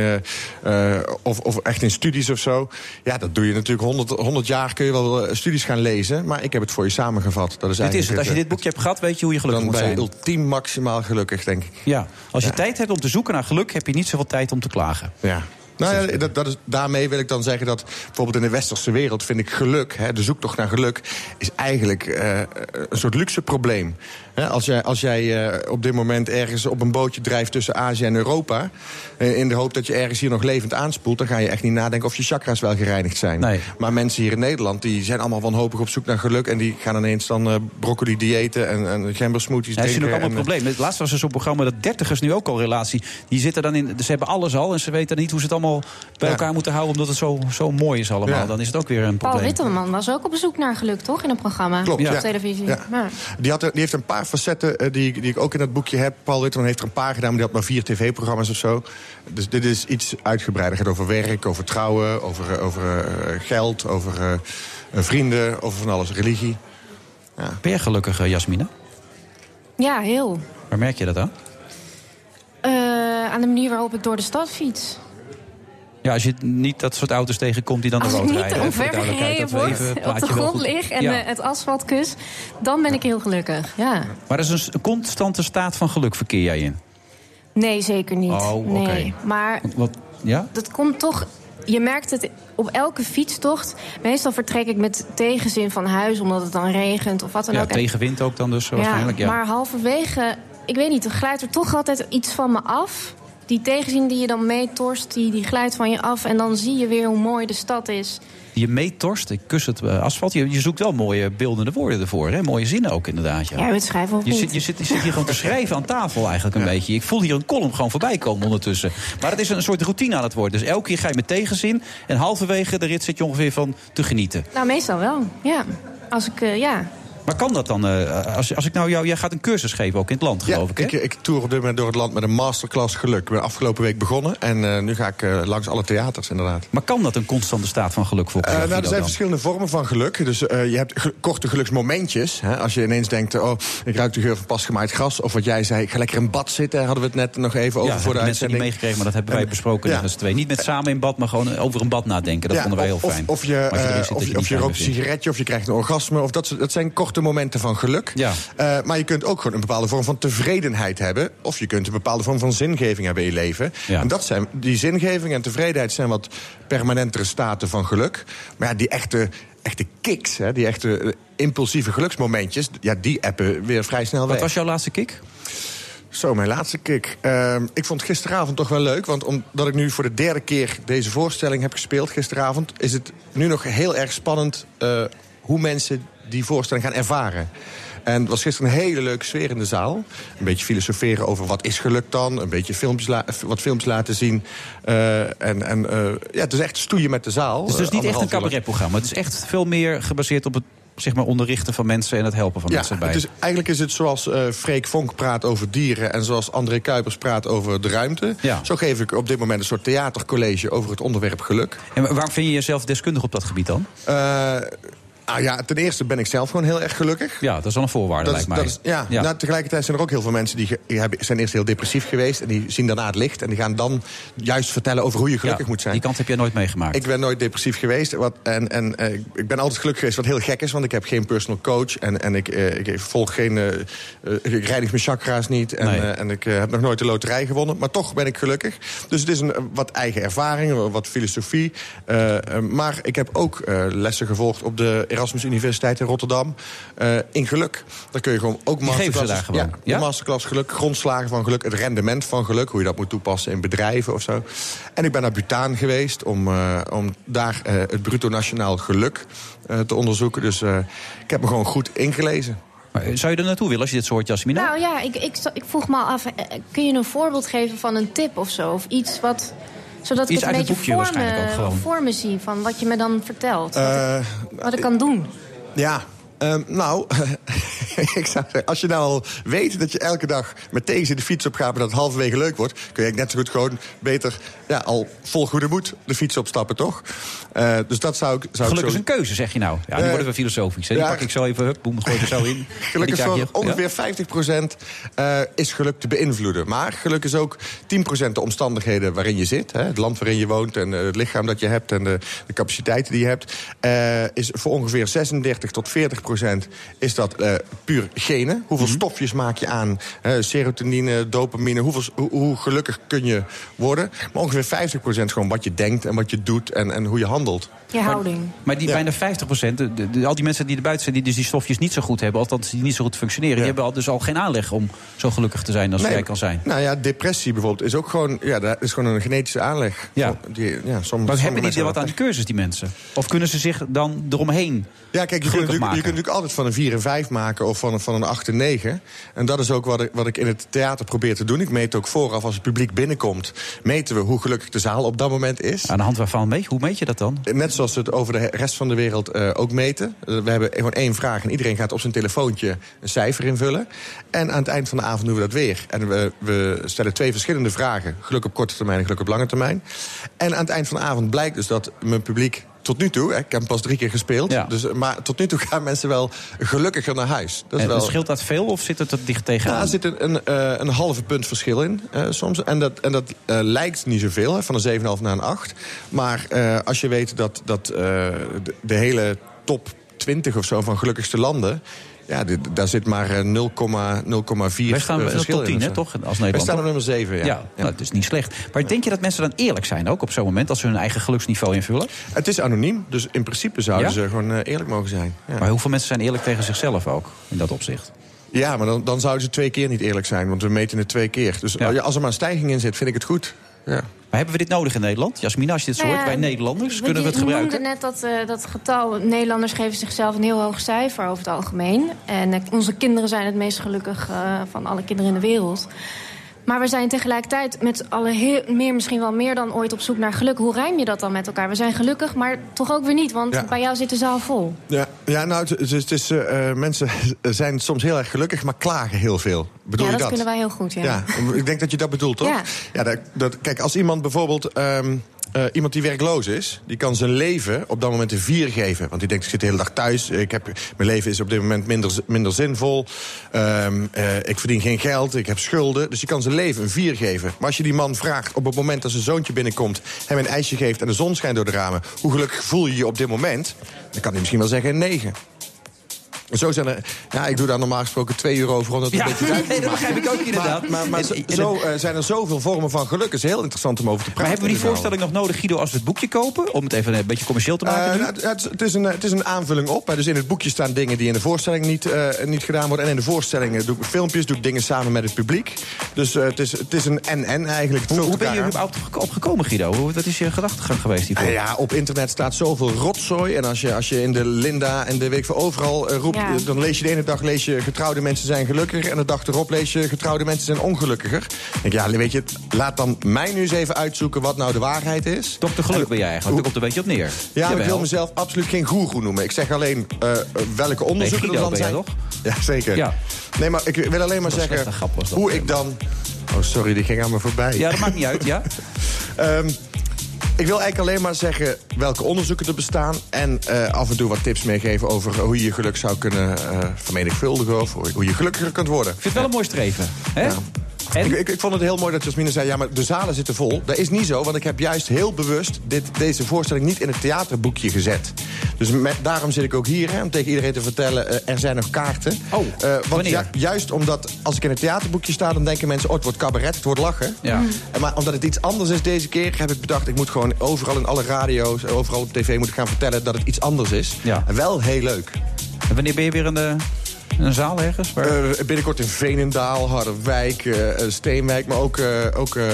eh, of, of echt in studies of zo. Ja, dat doe je natuurlijk 100, 100 jaar kun je wel studies gaan lezen. Maar ik heb het voor je samengevat. Dat is Dit is het. Als je dit boekje hebt gehad, weet je hoe je gelukkig dan moet ben je zijn. ultiem maximaal gelukkig, denk ik. Ja, als je tijd hebt om te zoeken naar geluk, heb je niet zoveel tijd om te klagen. Ja. Nou ja, dat, is, daarmee wil ik dan zeggen dat bijvoorbeeld in de westerse wereld vind ik geluk, hè, de zoektocht naar geluk, is eigenlijk eh, een soort luxe probleem. Hè, als jij, als jij eh, op dit moment ergens op een bootje drijft tussen Azië en Europa, in de hoop dat je ergens hier nog levend aanspoelt, dan ga je echt niet nadenken of je chakras wel gereinigd zijn. Maar mensen hier in Nederland die zijn allemaal wanhopig op zoek naar geluk en die gaan ineens dan eh, broccoli diëten en, en gembersmoothies Ja, dat is drinken. ook allemaal en, een probleem. Het laatste was er zo'n programma dat dertigers nu ook al relatie. Die zitten dan in. Ze hebben alles al en ze weten niet hoe ze het allemaal bij Ja. elkaar moeten houden omdat het zo, zo mooi is allemaal. Ja. Dan is het ook weer een Paul probleem. Witteman was ook op zoek naar geluk, toch? In een programma Klopt, op televisie. Ja. Ja. Die, had, die heeft een paar facetten eh, die, die ik ook in dat boekje heb. Paul Witteman heeft er een paar gedaan, maar die had maar vier tv-programma's of zo. Dus dit is iets uitgebreider. Het gaat over werk, over trouwen, over, eh, over eh, geld, over eh, vrienden, over van alles, religie. Ben je gelukkig, Jasmine? ja, heel. Waar merk je dat aan? Eh, aan de manier waarop ik door de stad fiets. Ja, als je niet dat soort auto's tegenkomt die dan de Als ik rood niet rijden. hè, voor de omver duidelijkheid, gereden dat we even het word, op de grond lig en Ja. het asfalt kus... dan ben ik heel gelukkig, ja. Maar dat is een constante staat van geluk verkeer jij in. Nee, zeker niet. Oh, nee. Maar Wat? Ja? dat komt toch... Je merkt het op elke fietstocht. Meestal vertrek ik met tegenzin van huis... omdat het dan regent of wat dan Ja, ook. En- tegenwind ook dan dus waarschijnlijk. Ja. Maar halverwege, ik weet niet, er glijdt er toch altijd iets van me af. Die tegenzin die je dan meetorst, die, die glijdt van je af. En dan zie je weer hoe mooi de stad is. Je meetorst, ik kus het eh, asfalt. Je, je zoekt wel mooie beeldende woorden ervoor. Hè? Mooie zinnen ook inderdaad. Ja. Ja, het schrijven of Je niet? zit, je, zit, je zit hier gewoon te schrijven aan tafel eigenlijk een beetje. Ik voel hier een column gewoon voorbij komen ondertussen. Maar het is een soort routine aan het worden. Dus elke keer ga je met tegenzin. En halverwege de rit zit je ongeveer van te genieten. Nou, meestal wel, ja. Als ik, eh, ja. Maar kan dat dan? eh, als, als ik nou jou, jij gaat een cursus geven ook in het land, geloof ik. Hè? Ik, ik toer op dit moment door het land met een masterclass geluk. Ik ben afgelopen week begonnen en eh, nu ga ik eh, langs alle theaters inderdaad. Maar kan dat een constante staat van geluk voor nou, er zijn verschillende vormen van geluk. Dus je hebt ge- korte geluksmomentjes. Hè? Als je ineens denkt, oh, ik ruik de geur van pasgemaaid gras. Of wat jij zei, ik ga lekker in bad zitten. Hadden we het net nog even over ja, voor de hebben mensen uitzending. meegekregen, maar dat hebben wij En- besproken ja. twee. Niet met samen in bad, maar gewoon over een bad nadenken. Dat Ja, vonden wij heel fijn. Of, of je, of, je, rookt een vindt. sigaretje, of je krijgt een orgasme. Of dat, dat zijn korte momenten van geluk. Ja. Eh, maar je kunt ook gewoon een bepaalde vorm van tevredenheid hebben. Of je kunt een bepaalde vorm van zingeving hebben in je leven. Ja. En dat zijn, die zingeving en tevredenheid zijn wat permanentere staten van geluk. Maar ja, die echte, echte kicks, hè, die echte eh, impulsieve geluksmomentjes... Ja, die appen weer vrij snel weg. Wat was jouw laatste kick? Zo, mijn laatste kick. Ehm, ik vond gisteravond toch wel leuk. Want omdat ik nu voor de derde keer deze voorstelling heb gespeeld gisteravond... is het nu nog heel erg spannend eh, hoe mensen die voorstelling gaan ervaren. En het was gisteren een hele leuke sfeer in de zaal. Een beetje filosoferen over wat is geluk dan. Een beetje filmpjes la- wat films laten zien. Eh, en en eh, ja, het is echt stoeien met de zaal. Het is dus Eh, niet echt een cabaretprogramma. Het is echt veel meer gebaseerd op het zeg maar, onderrichten van mensen... en het helpen van Ja, mensen bij. is, eigenlijk is het zoals eh Freek Vonk praat over dieren... en zoals André Kuipers praat over de ruimte. Ja. Zo geef ik op dit moment een soort theatercollege over het onderwerp geluk. En waarom vind je jezelf deskundig op dat gebied dan? Eh, nou ja, ten eerste ben ik zelf gewoon heel erg gelukkig. Ja, dat is wel een voorwaarde, Dat is- lijkt mij. dat is- ja, Ja. Nou, tegelijkertijd zijn er ook heel veel mensen die, ge- die hebben, zijn eerst heel depressief geweest... en die zien daarna het licht en die gaan dan juist vertellen over hoe je gelukkig Ja, moet zijn. Die kant heb jij nooit meegemaakt. Ik ben nooit depressief geweest. Wat, en en eh, ik- ben altijd gelukkig geweest, wat heel gek is... want ik heb geen personal coach en, en ik, eh, ik volg geen... eh, ik reinig mijn chakra's niet en, Nee. en ik heb nog nooit de loterij gewonnen. Maar toch ben ik gelukkig. Dus het is een wat eigen ervaring, wat filosofie. Maar ik heb ook lessen gevolgd op de Erasmus Universiteit in Rotterdam... eh, in geluk. Daar kun je gewoon ook gewoon, Ja, ja? de masterclass geluk, grondslagen van geluk... het rendement van geluk, hoe je dat moet toepassen in bedrijven of zo. En ik ben naar Bhutan geweest om, eh, om daar eh, het bruto nationaal geluk eh, te onderzoeken. Dus eh, ik heb me gewoon goed ingelezen. Zou je er naartoe willen als je dit zo hoort, Jasmina? Nou ja, ik, ik, ik vroeg me al af, kun je een voorbeeld geven van een tip of zo? Of iets wat, zodat Iets ik het uit een het beetje boekje voor me, gewoon. voor me zie van wat je me dan vertelt. Wat, Eh, ik, wat ik kan doen. Ja, ehm, nou, ik zou zeggen, als je nou al weet dat je elke dag met tegenzin de fiets op gaat... en dat het halverwege leuk wordt... kun je eigenlijk net zo goed gewoon beter ja, al vol goede moed de fiets opstappen, toch? Eh, dus dat zou ik, zou Geluk ik is zo... een keuze, zeg je nou. Ja, nu Eh, worden we filosofisch. Hè? Die ja. pak ik zo even, hup, boem, gooi er zo in. Geluk En is ja. ongeveer 50% eh, is geluk te beïnvloeden. Maar geluk is ook 10% de omstandigheden waarin je zit. Hè, het land waarin je woont en het lichaam dat je hebt... en de, de capaciteiten die je hebt. Is voor ongeveer 36 tot 40% is dat eh, puur genen. Hoeveel Mhm. stofjes maak je aan? Eh, serotonine, dopamine. Hoeveel, hoe, hoe gelukkig kun je worden? Maar ongeveer 50% gewoon wat je denkt en wat je doet... en, en hoe je handelt. Je houding. Maar die Ja. bijna 50 procent, al die mensen die er buiten zijn... die dus die stofjes niet zo goed hebben, althans die niet zo goed functioneren... die hebben al, dus al geen aanleg om zo gelukkig te zijn als Nee, jij kan zijn. Nou ja, depressie bijvoorbeeld is ook gewoon, ja, dat is gewoon een genetische aanleg. Ja. Die, ja, sommige, Maar hebben die wat aan die cursus, die mensen? Of kunnen ze zich dan eromheen Ja, kijk, je kunt, natuurlijk, je maken? kunt natuurlijk altijd van een 4 en 5 maken of van, een- van een 8 en 9. En dat is ook wat ik, wat ik in het theater probeer te doen. Ik meet ook vooraf als het publiek binnenkomt, meten we hoe gelukkig de zaal op dat moment is. Aan de hand waarvan meet? Hoe meet je dat dan? Net zoals we het over de rest van de wereld eh, ook meten. Eh, we hebben gewoon één vraag en iedereen gaat op zijn telefoontje een cijfer invullen. En aan het eind van de avond doen we dat weer. En we, we stellen twee verschillende vragen. Geluk op korte termijn en geluk op lange termijn. En aan het eind van de avond blijkt dus dat mijn publiek tot nu toe... hè, ik heb hem pas drie keer gespeeld... Ja. Dus, maar tot nu toe gaan mensen wel gelukkiger naar huis. Dat is En wel... scheelt dat veel of zit het er dicht tegenaan? Ja, er zit een, een, eh, een halve punt verschil in eh, soms. En dat, en dat eh, lijkt niet zoveel, hè, van een 7,5 naar een 8. Maar als je weet dat, dat de, de hele top 20 of zo van gelukkigste landen... Ja, dit- daar zit maar eh, 0,04 Wij staan eh, verschil top 10, in of hè, toch? Als Wij staan op nummer 7, ja. Ja, nou, dat is niet slecht. Maar denk je dat mensen dan eerlijk zijn ook op zo'n moment... als ze hun eigen geluksniveau invullen? Het is anoniem, dus in principe zouden Ja? ze gewoon eh, eerlijk mogen zijn. Ja. Maar hoeveel mensen zijn eerlijk tegen zichzelf ook, in dat opzicht? Ja, maar dan, dan zouden ze twee keer niet eerlijk zijn, want we meten het twee keer. Dus als er maar een stijging in zit, vind ik het goed. Ja. Maar hebben we dit nodig in Nederland? Jasmina, als je dit zo Nou wij Nederlanders, kunnen we het gebruiken? noemde net dat, eh, dat getal. Nederlanders geven zichzelf een heel hoog cijfer over het algemeen. En eh, onze kinderen zijn het meest gelukkig eh, van alle kinderen in de wereld. Maar we zijn tegelijkertijd met heel, meer, misschien wel meer dan ooit op zoek naar geluk. Hoe rijm je dat dan met elkaar? We zijn gelukkig, maar toch ook weer niet, want Ja. bij jou zit de zaal vol. Ja, ja nou, het, het is, het is, eh, mensen zijn soms heel erg gelukkig, maar klagen heel veel. Bedoel ja, je dat dat? kunnen wij heel goed, ja. Ja, ik denk dat je dat bedoelt, toch? Ja. ja dat, dat, kijk, als iemand bijvoorbeeld... ehm, eh, iemand die werkloos is, die kan zijn leven op dat moment een vier geven. Want die denkt, ik zit de hele dag thuis. Ik heb, mijn leven is op dit moment minder, minder zinvol. Ehm, eh, ik verdien geen geld, ik heb schulden. Dus die kan zijn leven een vier geven. Maar als je die man vraagt op het moment dat zijn zoontje binnenkomt... hem een ijsje geeft en de zon schijnt door de ramen... hoe gelukkig voel je je op dit moment? Dan kan hij misschien wel zeggen een negen. Zo zijn er, ja, ik doe daar normaal gesproken 2 euro voor om dat Ja, een beetje duidelijk nee, dat begrijp ik ook inderdaad. Maar, maar, maar En- zo, en- zo, eh, zijn er zoveel vormen van geluk. Het is heel interessant om over te praten. Maar hebben we die voorstelling nog nodig, Guido, als we het boekje kopen? Om het even een beetje commercieel te maken Eh, nou, het, het is- een, het is een aanvulling op. hè. Dus in het boekje staan dingen die in de voorstelling niet, eh, niet gedaan worden. En in de voorstellingen doe ik filmpjes, doe ik dingen samen met het publiek. Dus eh, het, is, het is een en-en eigenlijk. Hoe, ben je er überhaupt op gekomen, Guido? Hoe- Wat is je gedachtegang geweest hiervoor? Ja, op internet staat zoveel rotzooi. En als je, als je in de Linda en de week voor overal eh, roept Ja. Dan lees je de ene dag lees je getrouwde mensen zijn gelukkiger... en de dag erop lees je getrouwde mensen zijn ongelukkiger. Ik denk, ja, weet je, laat dan mij nu eens even uitzoeken wat nou de waarheid is. Dokter Geluk ben jij eigenlijk, daar komt een beetje op neer. Ja, ik wil mezelf absoluut geen goeroe noemen. Ik zeg alleen eh, welke onderzoeken Guido er dan ben jij zijn. toch? Ja, zeker. Ja. Nee, maar ik wil alleen maar zeggen slechte grap was dat. hoe ik dan... Oh, sorry, die ging aan me voorbij. Ja, dat maakt niet uit, ja. Ehm, ik wil eigenlijk alleen maar zeggen welke onderzoeken er bestaan... en eh, af en toe wat tips meegeven over hoe je je geluk zou kunnen eh, vermenigvuldigen... of hoe je gelukkiger kunt worden. Ik vind het wel een mooi streven. Hè? Ik, ik, ik vond het heel mooi dat Jasmine zei... ja, maar de zalen zitten vol. Dat is niet zo, want ik heb juist heel bewust... Dit, deze voorstelling niet in het theaterboekje gezet. Dus met, daarom zit ik ook hier, hè, om tegen iedereen te vertellen... eh, er zijn nog kaarten. Oh, want wanneer? ja, juist omdat als ik in het theaterboekje sta... dan denken mensen, oh, het wordt cabaret, het wordt lachen. Ja. En Maar omdat het iets anders is deze keer... heb ik bedacht, ik moet gewoon overal in alle radio's... overal op tv moet ik gaan vertellen dat het iets anders is. Ja. En wel heel leuk. En wanneer ben je weer in, de, een zaal ergens? Waar... Eh, binnenkort in Veenendaal, Harderwijk, eh, eh, Steenwijk... maar ook, eh, ook eh,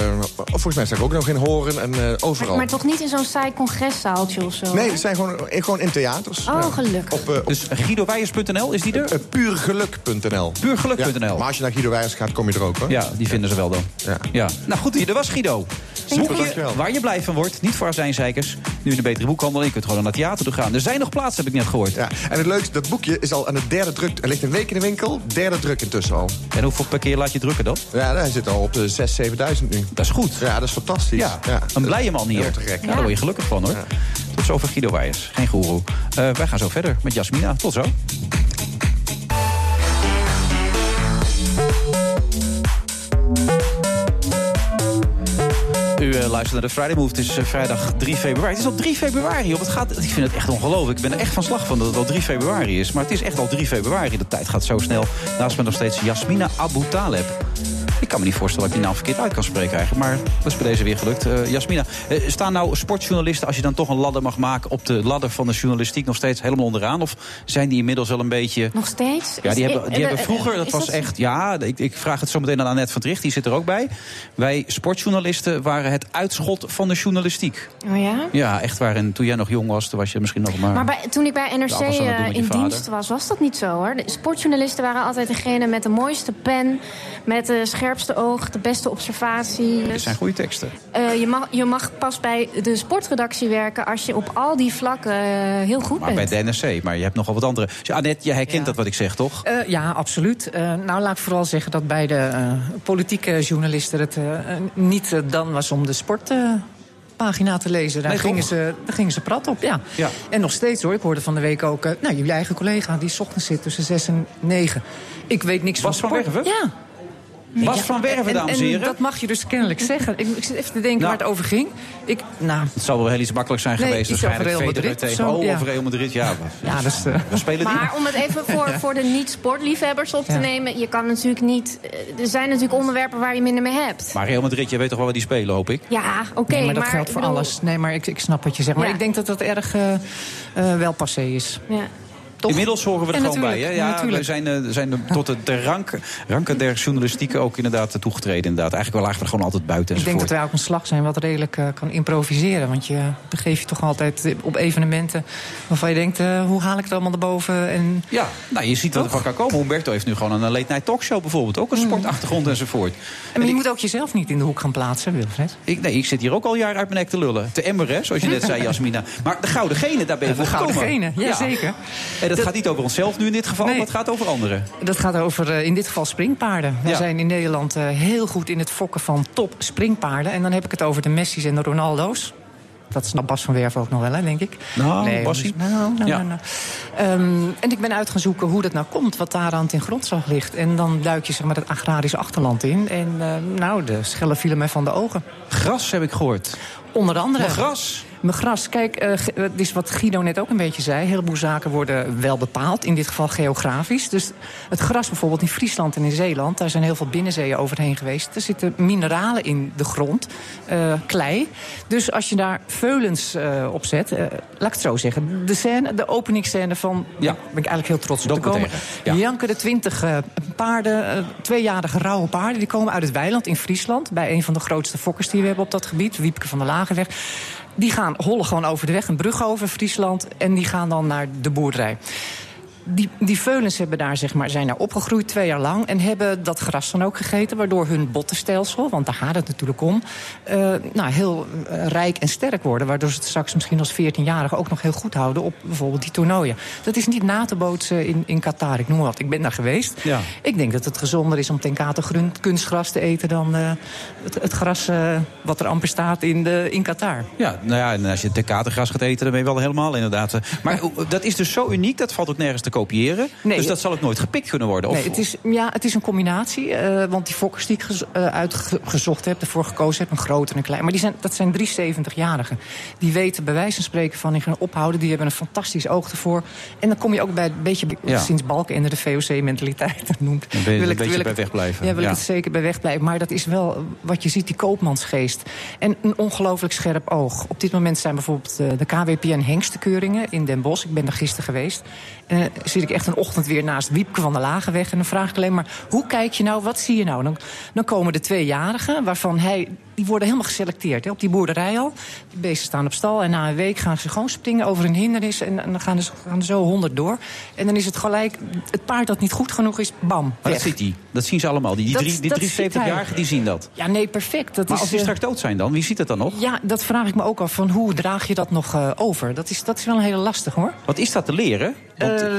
volgens mij sta ik ook nog in Horen en eh, overal. Maar, maar toch niet in zo'n saai congreszaaltje of zo? Nee, het zijn gewoon, gewoon in theaters. Oh, gelukkig. Op, op Dus guidowijers.nl, is die er? puurgeluk.nl. Puurgeluk.nl. Ja, maar als je naar Guido Wijers gaat, kom je er ook, hoor. Ja, die vinden ze wel dan. Ja. Ja. Nou goed, hier, dat was Guido. Super, dankjewel. waar je blij van wordt. Niet voor azijnzeikers. Nu in de betere boekhandel. Je kunt gewoon naar het theater toe gaan. Er zijn nog plaatsen, heb ik net gehoord. Ja, en het leukste, dat boekje is al aan de derde druk. Er ligt een week in de winkel, derde druk intussen al. En hoeveel per keer laat je drukken dan? Ja, hij zit al op de 6.000, 7.000 nu. Dat is goed. Ja, dat is fantastisch. Ja, een blije man hier. Ja, daar word je gelukkig van hoor. Tot zover Guido Wijers. Geen goeroe. Eh, wij gaan zo verder met Jasmina. Tot zo. U luistert naar de Friday Move. Het is eh, vrijdag 3 februari. Het is al 3 februari. Joh. Het gaat, ik vind het echt ongelooflijk. Ik ben er echt van slag van dat het al 3 februari is. Maar het is echt al 3 februari. De tijd gaat zo snel. Naast me nog steeds Jasmina Abu Taleb. Ik kan me niet voorstellen dat ik die naam verkeerd uit kan spreken eigenlijk. Maar dat is bij deze weer gelukt. Eh, Jasmina, eh, staan nou sportjournalisten... als je dan toch een ladder mag maken... op de ladder van de journalistiek nog steeds helemaal onderaan? Of zijn die inmiddels wel een beetje... Nog steeds? Ja, die hebben, die eh, hebben vroeger, dat was echt... Ja, ik, ik vraag het zo meteen aan Annette van Tricht, die zit er ook bij. Wij sportjournalisten waren het uitschot van de journalistiek. Oh ja? Ja, echt waar. En toen jij nog jong was, toen was je misschien nog maar... Maar bij, toen ik bij NRC in dienst was, was dat niet zo hoor. De sportjournalisten waren altijd degene met de mooiste pen, met de scherpste oog, de beste observatie. Dit Dus, zijn goede teksten. eh, je, mag, je mag pas bij de sportredactie werken als je op al die vlakken eh, heel goed Maar bent. bij de NRC, maar je hebt nogal wat andere. Dus Annette, jij herkent dat wat ik zeg, toch? Eh, ja, absoluut. Eh, nou, laat ik vooral zeggen dat bij de politieke journalisten het niet dan was om de sportpagina te lezen. Daar, Nee, gingen toch? ze, daar gingen ze prat op, ja. Ja. En nog steeds hoor. Ik hoorde van de week ook, nou, jullie eigen collega die 's ochtends zit tussen 6 en 9. Ik weet niks Bas van van sport. Werven? Ja. Bas Ja, van Werven, en- dames en en heren. dat mag je dus kennelijk zeggen. Ik, ik zit even te denken Nou. waar het over ging. Ik, nou, Het zal wel heel iets makkelijk zijn Nee, geweest. over Waarschijnlijk Real Madrid tegen of zo, ja. of Real Madrid. Ja, we, ja, dat is... eh, we spelen die. Maar om het even voor, voor de niet-sportliefhebbers op te Ja. nemen... je kan natuurlijk niet... eh, Er zijn natuurlijk onderwerpen waar je minder mee hebt. Maar Real Madrid, je weet toch wel waar die spelen, hoop ik? Ja, oké, nee, maar dat maar geldt voor bedoel- alles. Nee, maar ik, ik snap wat je zegt. Maar Ja. ik denk dat dat erg eh, eh, wel passé is. Ja. Toch? Inmiddels horen we er Ja, gewoon bij. Hè? Ja, we zijn, eh, zijn er tot de, de rank, ranken der journalistiek ook inderdaad toegetreden. Inderdaad. Eigenlijk wel lagen we gewoon altijd buiten Ik denk dat wij ook een slag zijn wat redelijk eh, kan improviseren. Want je begeeft je toch altijd op evenementen waarvan je denkt... eh, hoe haal ik het allemaal erboven? En Ja, nou, je ziet wat er van kan komen. Humberto heeft nu gewoon een late night talkshow bijvoorbeeld. Ook een Mm. sportachtergrond enzovoort. en maar je moet ook jezelf niet in de hoek gaan plaatsen, Wilfred. Ik, nee, ik zit hier ook al jaren uit mijn nek te lullen. Te emmer, hè, zoals je net zei, Jasmina. Maar de gouden genen, daar ben je De voor gouden gekomen. genen, ja, zeker. En dat, Dat- gaat niet over onszelf nu in dit geval, Nee. maar het gaat over anderen. Dat gaat over eh, in dit geval springpaarden. Ja. zijn in Nederland eh, heel goed in het fokken van top springpaarden. En dan heb ik het over de Messi's en de Ronaldo's. Dat snapt Bas van Werf ook nog wel, hè, denk ik. Nou, Bassie. Nou, nou, Ja. nou, nou. Ehm, en ik ben uit gaan zoeken hoe dat nou komt, wat daar aan het in grondslag ligt. En dan duik je zeg maar, het agrarische achterland in. En eh, nou, de schellen vielen mij van de ogen. Gras heb ik gehoord. Onder andere. Maar gras. Mijn gras, kijk, eh, ge- het is wat Guido net ook een beetje zei. Een heleboel zaken worden wel bepaald, in dit geval geografisch. Dus het gras bijvoorbeeld in Friesland en in Zeeland... daar zijn heel veel binnenzeeën overheen geweest. Er zitten mineralen in de grond, eh, klei. Dus als je daar veulens eh, op zet, eh, laat ik het zo zeggen... de, scène, de openingsscène van, Ja. ben ik eigenlijk heel trots op te komen... Ja. Janken de twintig eh, paarden, eh, tweejarige rauwe paarden... die komen uit het weiland in Friesland... bij een van de grootste fokkers die we hebben op dat gebied, Wiepke van der Lagenweg... Die gaan hollen gewoon over de weg, een brug over Friesland. En die gaan dan naar de boerderij. Die, die veulens hebben daar, zeg maar, zijn daar opgegroeid twee jaar lang... en hebben dat gras dan ook gegeten, waardoor hun bottenstelsel... want daar gaat het natuurlijk om, eh, nou, heel eh, rijk en sterk worden... waardoor ze het straks misschien als 14-jarige ook nog heel goed houden... op bijvoorbeeld die toernooien. Dat is niet na te bootsen in, in Qatar, ik noem maar wat. Ik ben daar geweest. Ja. Ik denk dat het gezonder is om ten kate kunstgras te eten... dan eh, het, het gras wat er amper staat in, de, in Qatar. Ja, nou ja, en als je decatengras gaat eten, dan ben je wel helemaal inderdaad. Maar dat is dus zo uniek, dat valt ook nergens te kopiëren. Nee. dus dat zal ook nooit gepikt kunnen worden. Of, Nee, het is, ja, het is een combinatie. eh, want die fokkers die ik gez- eh, uitgezocht heb, ervoor gekozen heb, een groot en een klein. Maar die zijn, dat zijn 370-jarigen. Die weten bij wijze van spreken van, die gaan ophouden. Die hebben een fantastisch oog ervoor. En dan kom je ook bij een beetje, Ja. sinds Balkenende de VOC-mentaliteit noemt. Dan ben je wil een ik- beetje wil ik bij het- wegblijven. Ja, wil Ja. ik het zeker bij wegblijven. Maar dat is wel wat je ziet, die koopmansgeest. En een ongelooflijk scherp oog. Op dit moment zijn bijvoorbeeld eh, de KWPN hengstekeuringen in Den Bosch. Ik ben daar gisteren geweest. Dan zit ik echt een ochtend weer naast Wiepke van der Lagenweg. En dan vraag ik alleen maar, hoe kijk je nou, wat zie je nou? Dan, dan komen de tweejarigen, waarvan hij... Die worden helemaal geselecteerd hè, op die boerderij al. Die beesten staan op stal en na een week gaan ze gewoon springen over een hindernis. En, en dan gaan, ze, gaan er zo honderd door. En dan is het gelijk, het paard dat niet goed genoeg is, bam, maar dat ziet hij. Dat zien ze allemaal. Die, die, Dat- drie, die dat ziet 73-jarigen die zien dat. Ja, nee, perfect. Dat Maar is, als die eh, straks dood zijn dan, wie ziet het dan nog? Ja, dat vraag ik me ook af. Van hoe draag je dat nog eh, over? Dat is, dat is wel een hele lastig hoor. Wat is dat te leren? Want, Eh,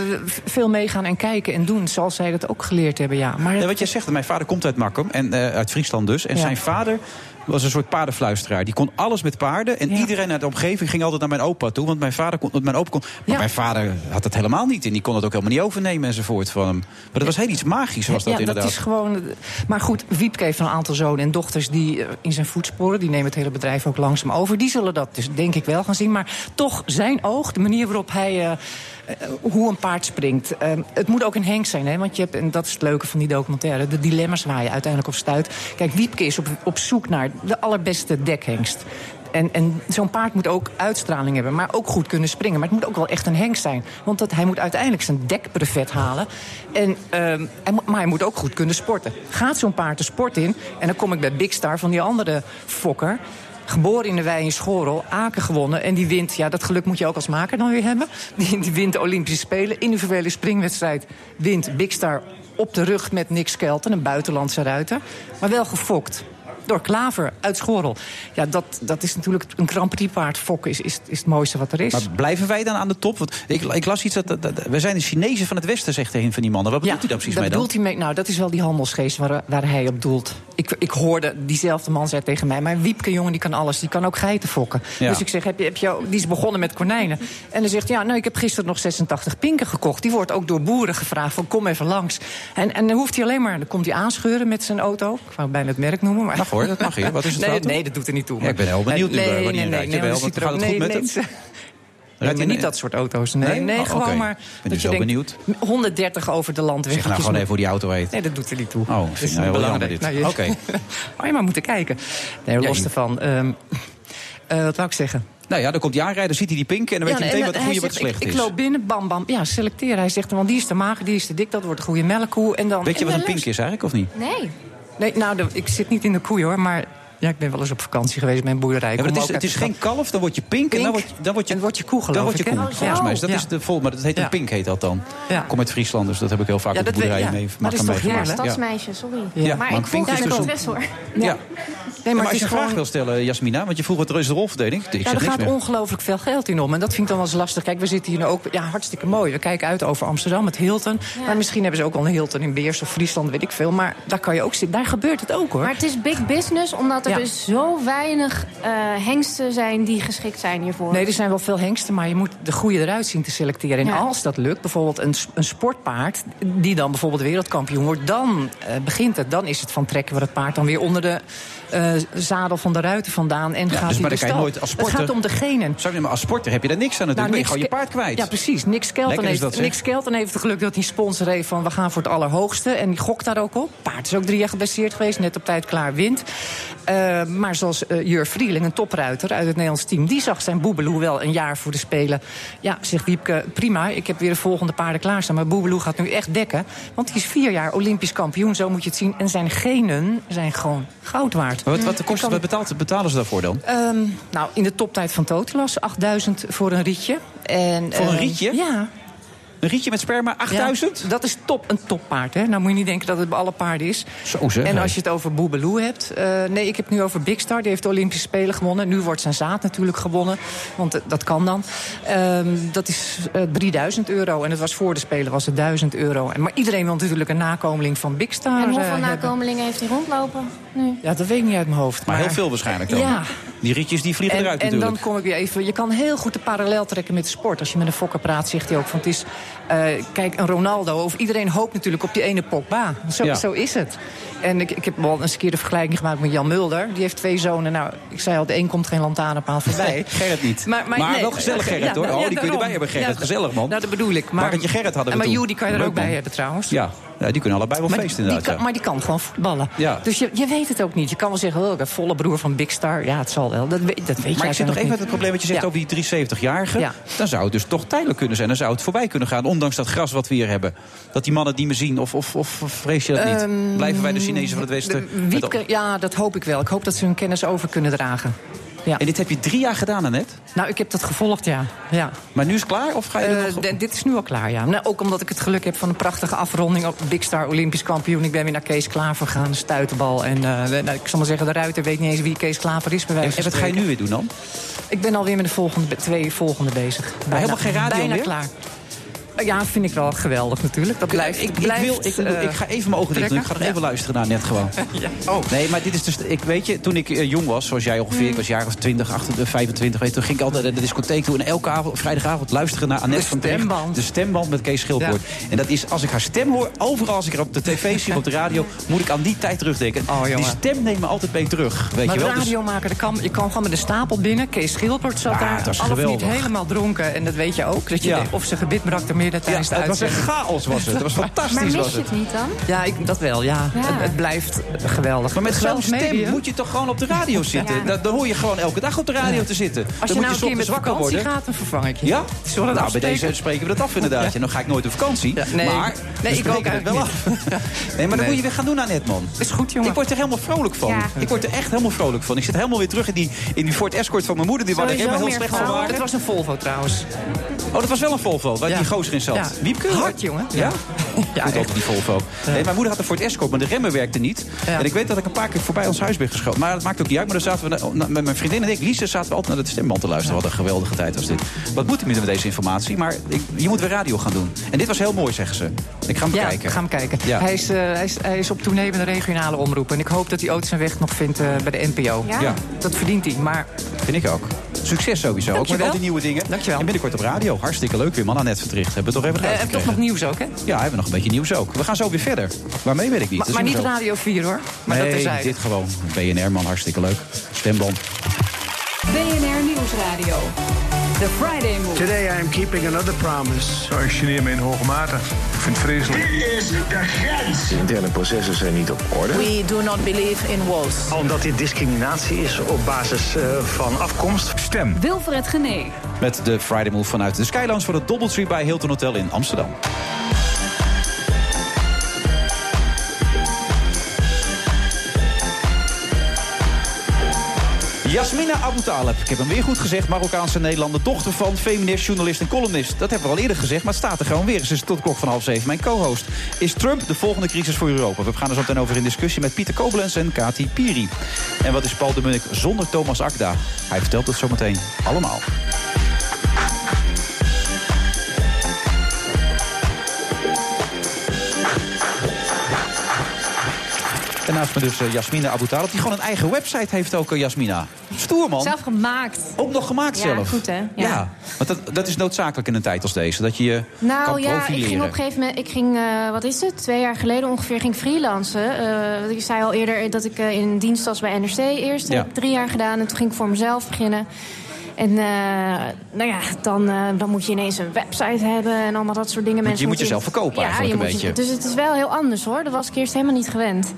veel meegaan en kijken en doen, zoals zij dat ook geleerd hebben, ja. Maar Nee, wat jij zegt, mijn vader komt uit Makkum, en, eh, uit Friesland dus. En Ja. zijn vader was een soort paardenfluisteraar. Die kon alles met paarden. En iedereen uit de omgeving ging altijd naar mijn opa toe. Want mijn vader kon, mijn opa kon. Maar mijn vader had het helemaal niet. En die kon het ook helemaal niet overnemen enzovoort van hem. Maar dat was heel iets magisch, was dat ja, inderdaad. dat is gewoon... Maar goed, Wiepke heeft een aantal zonen en dochters die eh, in zijn voetsporen... die nemen het hele bedrijf ook langzaam over. Die zullen dat dus denk ik wel gaan zien. Maar toch, zijn oog, de manier waarop hij... hoe een paard springt. Eh, het moet ook een hengst zijn, hè? want je hebt, en dat is het leuke van die documentaire... de dilemma's waar je uiteindelijk op stuit. Kijk, Wiepke is op, op zoek naar de allerbeste dekhengst. En, en zo'n paard moet ook uitstraling hebben, maar ook goed kunnen springen. Maar het moet ook wel echt een hengst zijn. Want dat, hij moet uiteindelijk zijn dekbrevet halen. En, moet- maar hij moet ook goed kunnen sporten. Gaat zo'n paard de sport in, en dan kom ik bij Big Star van die andere fokker... Geboren in de wei in Aken gewonnen. En die wint, ja, dat geluk moet je ook als maker dan weer hebben. Die, die wint de Olympische Spelen. Individuele springwedstrijd wint Big Star op de rug met Nick Skelton, een buitenlandse ruiter. Maar wel gefokt. Door Klaver uit Schorel. Ja, dat, dat is natuurlijk een Grand Prix paard. Fokken is, is, is het mooiste wat er is. Maar blijven wij dan aan de top? Want ik, ik las iets dat, dat, zijn de Chinezen van het Westen, zegt een van die mannen. Wat bedoelt hij daar precies dat mee dan? hij mee, nou, dat is wel die handelsgeest waar, waar hij op doelt. Ik, ik hoorde, diezelfde man zei tegen mij... maar Wiepke, jongen, die kan alles. Die kan ook geiten fokken. Ja. Dus ik zeg, heb je, heb je, die is begonnen met konijnen. En hij zegt, ja, nou, ik heb gisteren nog 86 pinken gekocht. Die wordt ook door boeren gevraagd van, kom even langs. En, en dan hoeft hij alleen maar, dan komt hij aanscheuren met zijn auto. Ik wou bijna het merk noemen. Maar... Hoor, dat mag je. Wat is het nee, nee, dat doet er niet toe. Ja, ik ben heel benieuwd nu, nee, wanneer nee, hij nee, rijdt. nee, Jawel, want gaat er het goed nee, met nee, hem? Nee, Rijdt hij- niet dat soort auto's. Nee, Nee? nee, Oh, gewoon maar... Ben dat dus je wel denkt, benieuwd. 130 over de landweg. Zeg nou gewoon even hoe die auto heet. Nee, dat doet er niet toe. Oh, Dat vind is nou heel belangrijk. dit. Nou, Oké. je- Oh, je maar moeten kijken. Nee, los Ja, ervan. Ehm, eh, wat wou ik zeggen? Nou ja, dan komt die aanrijder, ziet hij die pinken... en dan weet je meteen en wat een hij goede wat slecht ik, is. Ik loop binnen, bam, bam. Ja, selecteren. Hij zegt, want die is te mager, die is te dik. Dat wordt een goede melkkoe. En dan, Weet je en wat een pink is eigenlijk, of niet? Nee. Nee, nou, de- ik zit niet in de koei hoor, maar... Ja, ik ben wel eens op vakantie geweest met een boerderij. Ja, maar het is, het is geen kalf, dan word je pink, en dan word je, dan word je, En word je koe, dan geloof word je koe. Oh, Volgens zo. mij is dat Ja. is de vol, maar dat heet een pink heet dat dan. Ja. Ik kom uit Friesland, dus dat heb ik heel vaak Ja, op de ja. mee Maar dat is toch heerlijk? Ja. Stadsmeisje, sorry. Ja, maar maar ik volg pink is eigenlijk dus best hoor. Ja. Nee, maar, maar als je een vraag wil stellen, Jasmina, want je vroeg wat er is de rolverdeling. Ik Ja, er gaat ongelooflijk veel geld in om. En dat vind ik dan wel eens lastig. Kijk, we zitten hier nu ook... Ja, hartstikke mooi. We kijken uit over Amsterdam, het Hilton. Maar misschien hebben ze ook wel een Hilton in Beers of Friesland, weet ik veel. Maar daar kan je ook zitten. Daar gebeurt het ook, hoor. Maar het is big business, omdat er Ja. dus zo weinig eh, hengsten zijn die geschikt zijn hiervoor. Nee, er zijn wel veel hengsten, maar je moet de goede eruit zien te selecteren. En Ja. als dat lukt, bijvoorbeeld een, een sportpaard... die dan bijvoorbeeld wereldkampioen wordt, dan eh, begint het. Dan is het van trekken we het paard dan weer onder de eh, zadel van de ruiten vandaan... en Ja, gaat dus hij maar de dan kan je stal. nooit als sporter... Het gaat om de genen. Sorry, maar als sporter heb je daar niks aan natuurlijk. Nou, ben je Nick gewoon je paard kwijt. Ja, precies. Nick Skelton, dat, heeft, zeg. Nick Skelton heeft het geluk dat hij sponsor heeft van... we gaan voor het allerhoogste. En die gokt daar ook op. Paard is ook drie jaar geblesseerd geweest. Net op tijd klaar wint. Eh, maar zoals eh, Jur Vrieling, een topruiter uit het Nederlands team... die zag zijn Boebeloe wel een jaar voor de Spelen. Ja, zegt Wiepke, prima, ik heb weer de volgende paarden klaarstaan. Maar Boebeloe gaat nu echt dekken. Want hij is vier jaar Olympisch kampioen, zo moet je het zien. En zijn genen zijn gewoon goud waard. Maar wat, wat, kost, kan- wat betaalt, betalen ze daarvoor dan? Ehm, nou, in de toptijd van Totilas, 8000 voor een rietje. En, Voor een ehm, rietje? Ja. Een rietje met sperma, 8000? Ja, dat is top, een toppaard. Hè? Nou moet je niet denken dat het bij alle paarden is. Zo zeg. En als je het over Boebeloo hebt... eh, nee, ik heb het nu over Big Star. Die heeft de Olympische Spelen gewonnen. Nu wordt zijn zaad natuurlijk gewonnen. Want eh, dat kan dan. Ehm, dat is eh, 3000 euro. En het was voor de Spelen was het 1000 euro. En, maar iedereen wil natuurlijk een nakomeling van Big Star En eh, hoeveel nakomelingen heeft hij rondlopen nu? Ja, dat weet ik niet uit mijn hoofd. Maar heel veel waarschijnlijk dan. Ja. Die rietjes die vliegen En, eruit en natuurlijk. dan kom ik weer even. Je kan heel goed de parallel trekken met de sport. Als je met een fokker praat, zegt hij ook van het is. Eh, kijk, een Ronaldo of iedereen hoopt natuurlijk op die ene Pogba. Zo, Ja. zo is het. En ik, ik heb wel eens een keer de vergelijking gemaakt met Jan Mulder. Die heeft twee zonen. Nou, ik zei al, de een komt geen lantaarnpaal voorbij. Gerrit niet. Maar, nee, wel gezellig Gerrit ja, hoor. nou, oh, ja, die kun je erbij hebben Gerrit. Ja, gezellig man. Nou, dat bedoel ik. Maar, Marketje Gerrit hadden we maar toen. Judy kan je er ook bij hebben trouwens. Ja. Ja, die kunnen allebei wel Maar, feesten die inderdaad. kan, ja. maar die kan gewoon voetballen. Ja. Dus je, je weet het ook niet. Je kan wel zeggen, oh, volle broer van Big Star. Ja, het zal wel. Dat, weet- dat weet je Maar ik zit nog even met het probleem wat je zegt over die 370-jarigen. Ja. Dan zou het dus toch tijdelijk kunnen zijn. Dan zou het voorbij kunnen gaan, ondanks dat gras wat we hier hebben. Dat die mannen niet meer zien. Of, of, of vrees je dat niet? Ehm, Blijven wij de Chinezen van het Westen? de- Wiepke, ja, dat hoop ik wel. Ik hoop dat ze hun kennis over kunnen dragen. Ja. En dit heb je drie jaar gedaan, Annette? Nou, ik heb dat gevolgd, ja. ja. Maar nu is het klaar? Of ga je er Eh, nog... dit is nu al klaar, ja. Nou, ook omdat ik het geluk heb van een prachtige afronding op Big Star Olympisch kampioen. Ik ben weer naar Kees Klaver gegaan, de stuiterbal. En eh, nou, ik zal maar zeggen, de ruiter weet niet eens wie Kees Klaver is. Bij En wat ga je nu weer doen dan? Ik ben alweer met de volgende, twee volgende bezig. Bijna, helemaal geen radio Bijna meer? klaar. Ja, vind ik wel geweldig natuurlijk. Dat blijft, ik, ik, blijft, wil, ik, eh, ik ga even mijn ogen dicht doen. Ik ga er even luisteren naar net gewoon. Ja. Oh. Nee, maar dit is dus. Ik weet je, toen ik eh, jong was, zoals jij ongeveer, ik was jaar of 20, 28, 25, weet, je, toen ging ik altijd naar de discotheek toe en elke avond, vrijdagavond luisteren naar Annette De van. De stemband met Kees Schildwoord. En dat is, als ik haar stem hoor, overal als ik haar op de tv zie of op de radio, moet ik aan die tijd terugdenken. Oh, die stem neemt me altijd mee terug. Weet maar je wel? Dus- radiomaker, dat kan, je kan gewoon met de stapel binnen. Kees Schilpert zat Ja, daar, dat is al of niet helemaal dronken. En dat weet je ook. Dat je of ze gebit brak ja, het was een chaos was het. Het was fantastisch Maar mis was je het. niet dan? Ja, ik, dat wel, ja. Ja. Het, het blijft geweldig. Maar met zo'n stem medium. moet je toch gewoon op de radio zitten. Ja. Dan, dan hoor je gewoon elke dag op de radio te zitten. Als dan je moet nou een keer met vakantie worden. gaat, dan vervang ik je. Ja? Zullen nou, bij deze spreken we dat af inderdaad. Ja. Dan ga ik nooit op vakantie. Ja, nee, maar nee, we ik ook het wel af. nee, maar dat moet je weer gaan doen aan net, man. Is goed, jongen. Ik word er helemaal vrolijk van. Ik word er echt helemaal vrolijk van. Ik zit helemaal weer terug in die, in die Ford Escort van mijn moeder. Die Sowieso helemaal heel slecht van waren. Het was een Volvo trouwens. Oh, dat was wel een Volvo, waar Ja. die gozer in zat. Ja. Wiepke? Hard, jongen. Ja? Ja. Ja, altijd die Volvo. Nee, mijn moeder had een Ford Escort, maar de remmen werkten niet. Ja. En ik weet dat ik een paar keer voorbij ons huis ben geschoten. Maar dat maakt ook niet uit. Maar dan zaten we na- met mijn vriendin en ik, Lise, zaten we altijd naar de stemband te luisteren. Wat een geweldige tijd was dit. Wat moet ik met deze informatie? Maar ik, je moet weer radio gaan doen. En dit was heel mooi, zeggen ze. Ik ga hem Ja, bekijken. ga hem kijken. Ja. Hij, is, eh, hij, is, hij is op tournee bij de regionale omroep. En ik hoop dat hij ooit zijn weg nog vindt eh, bij de NPO. Ja. Ja. Dat verdient hij. Maar Vind ik ook. Succes sowieso. Ook met al die nieuwe dingen. Dankjewel. En binnenkort op radio. Hartstikke leuk weer, man. Annette Vertricht. Hebben we toch even eruit en toch nog nieuws ook, hè? Ja, we hebben nog een beetje nieuws ook. We gaan zo weer verder. Waarmee weet ik niet. Maar, Dat niet we zo. Radio 4, hoor. Maar dat nee, terzijde. dit gewoon. BNR, man. Hartstikke leuk. Stemband. BNR Nieuwsradio. The Friday Move. Today I am keeping another promise. Ik geneer me in hoge mate. Ik vind het vreselijk. Dit is de grens. De interne processen zijn niet op orde. We do not believe in walls. Omdat dit discriminatie is op basis eh, van afkomst. Stem. Wilfred Genee. Met de Friday Move vanuit de Skylands voor het Doubletree bij Hilton Hotel in Amsterdam. Jasmina Abu Taleb. Ik heb hem weer goed gezegd. Marokkaanse Nederlander. Dochter van feminist, journalist en columnist. Dat hebben we al eerder gezegd, maar het staat er gewoon weer. Ze is tot klok van half zeven. Mijn co-host. Is Trump de volgende crisis voor Europa? We gaan er zo meteen over in discussie met Pieter Koblenz en Kati Piri. En wat is Paul de Munnik zonder Thomas Akda? Hij vertelt het zo meteen allemaal. En naast me dus eh, Jasmina Talib, die gewoon een eigen website heeft ook, eh, Jasmina. Stoer, man. Zelf gemaakt. Ook nog gemaakt Ja, zelf. goed, hè? Ja. Ja. want dat, dat is noodzakelijk in een tijd als deze. Dat je je kan Nou ja, ik ging op een gegeven moment, ik ging, eh, wat is het, twee jaar geleden ongeveer, ging freelancen. Eh, ik zei al eerder dat ik in dienst was bij NRC eerst. Ja. heb ik drie jaar gedaan en toen ging ik voor mezelf beginnen. En nou ja, dan, dan moet je ineens een website hebben en allemaal dat soort dingen. Mensen je moet jezelf verkopen ja, eigenlijk je een je- beetje. dus het is wel heel anders hoor. Dat was ik eerst helemaal niet gewend.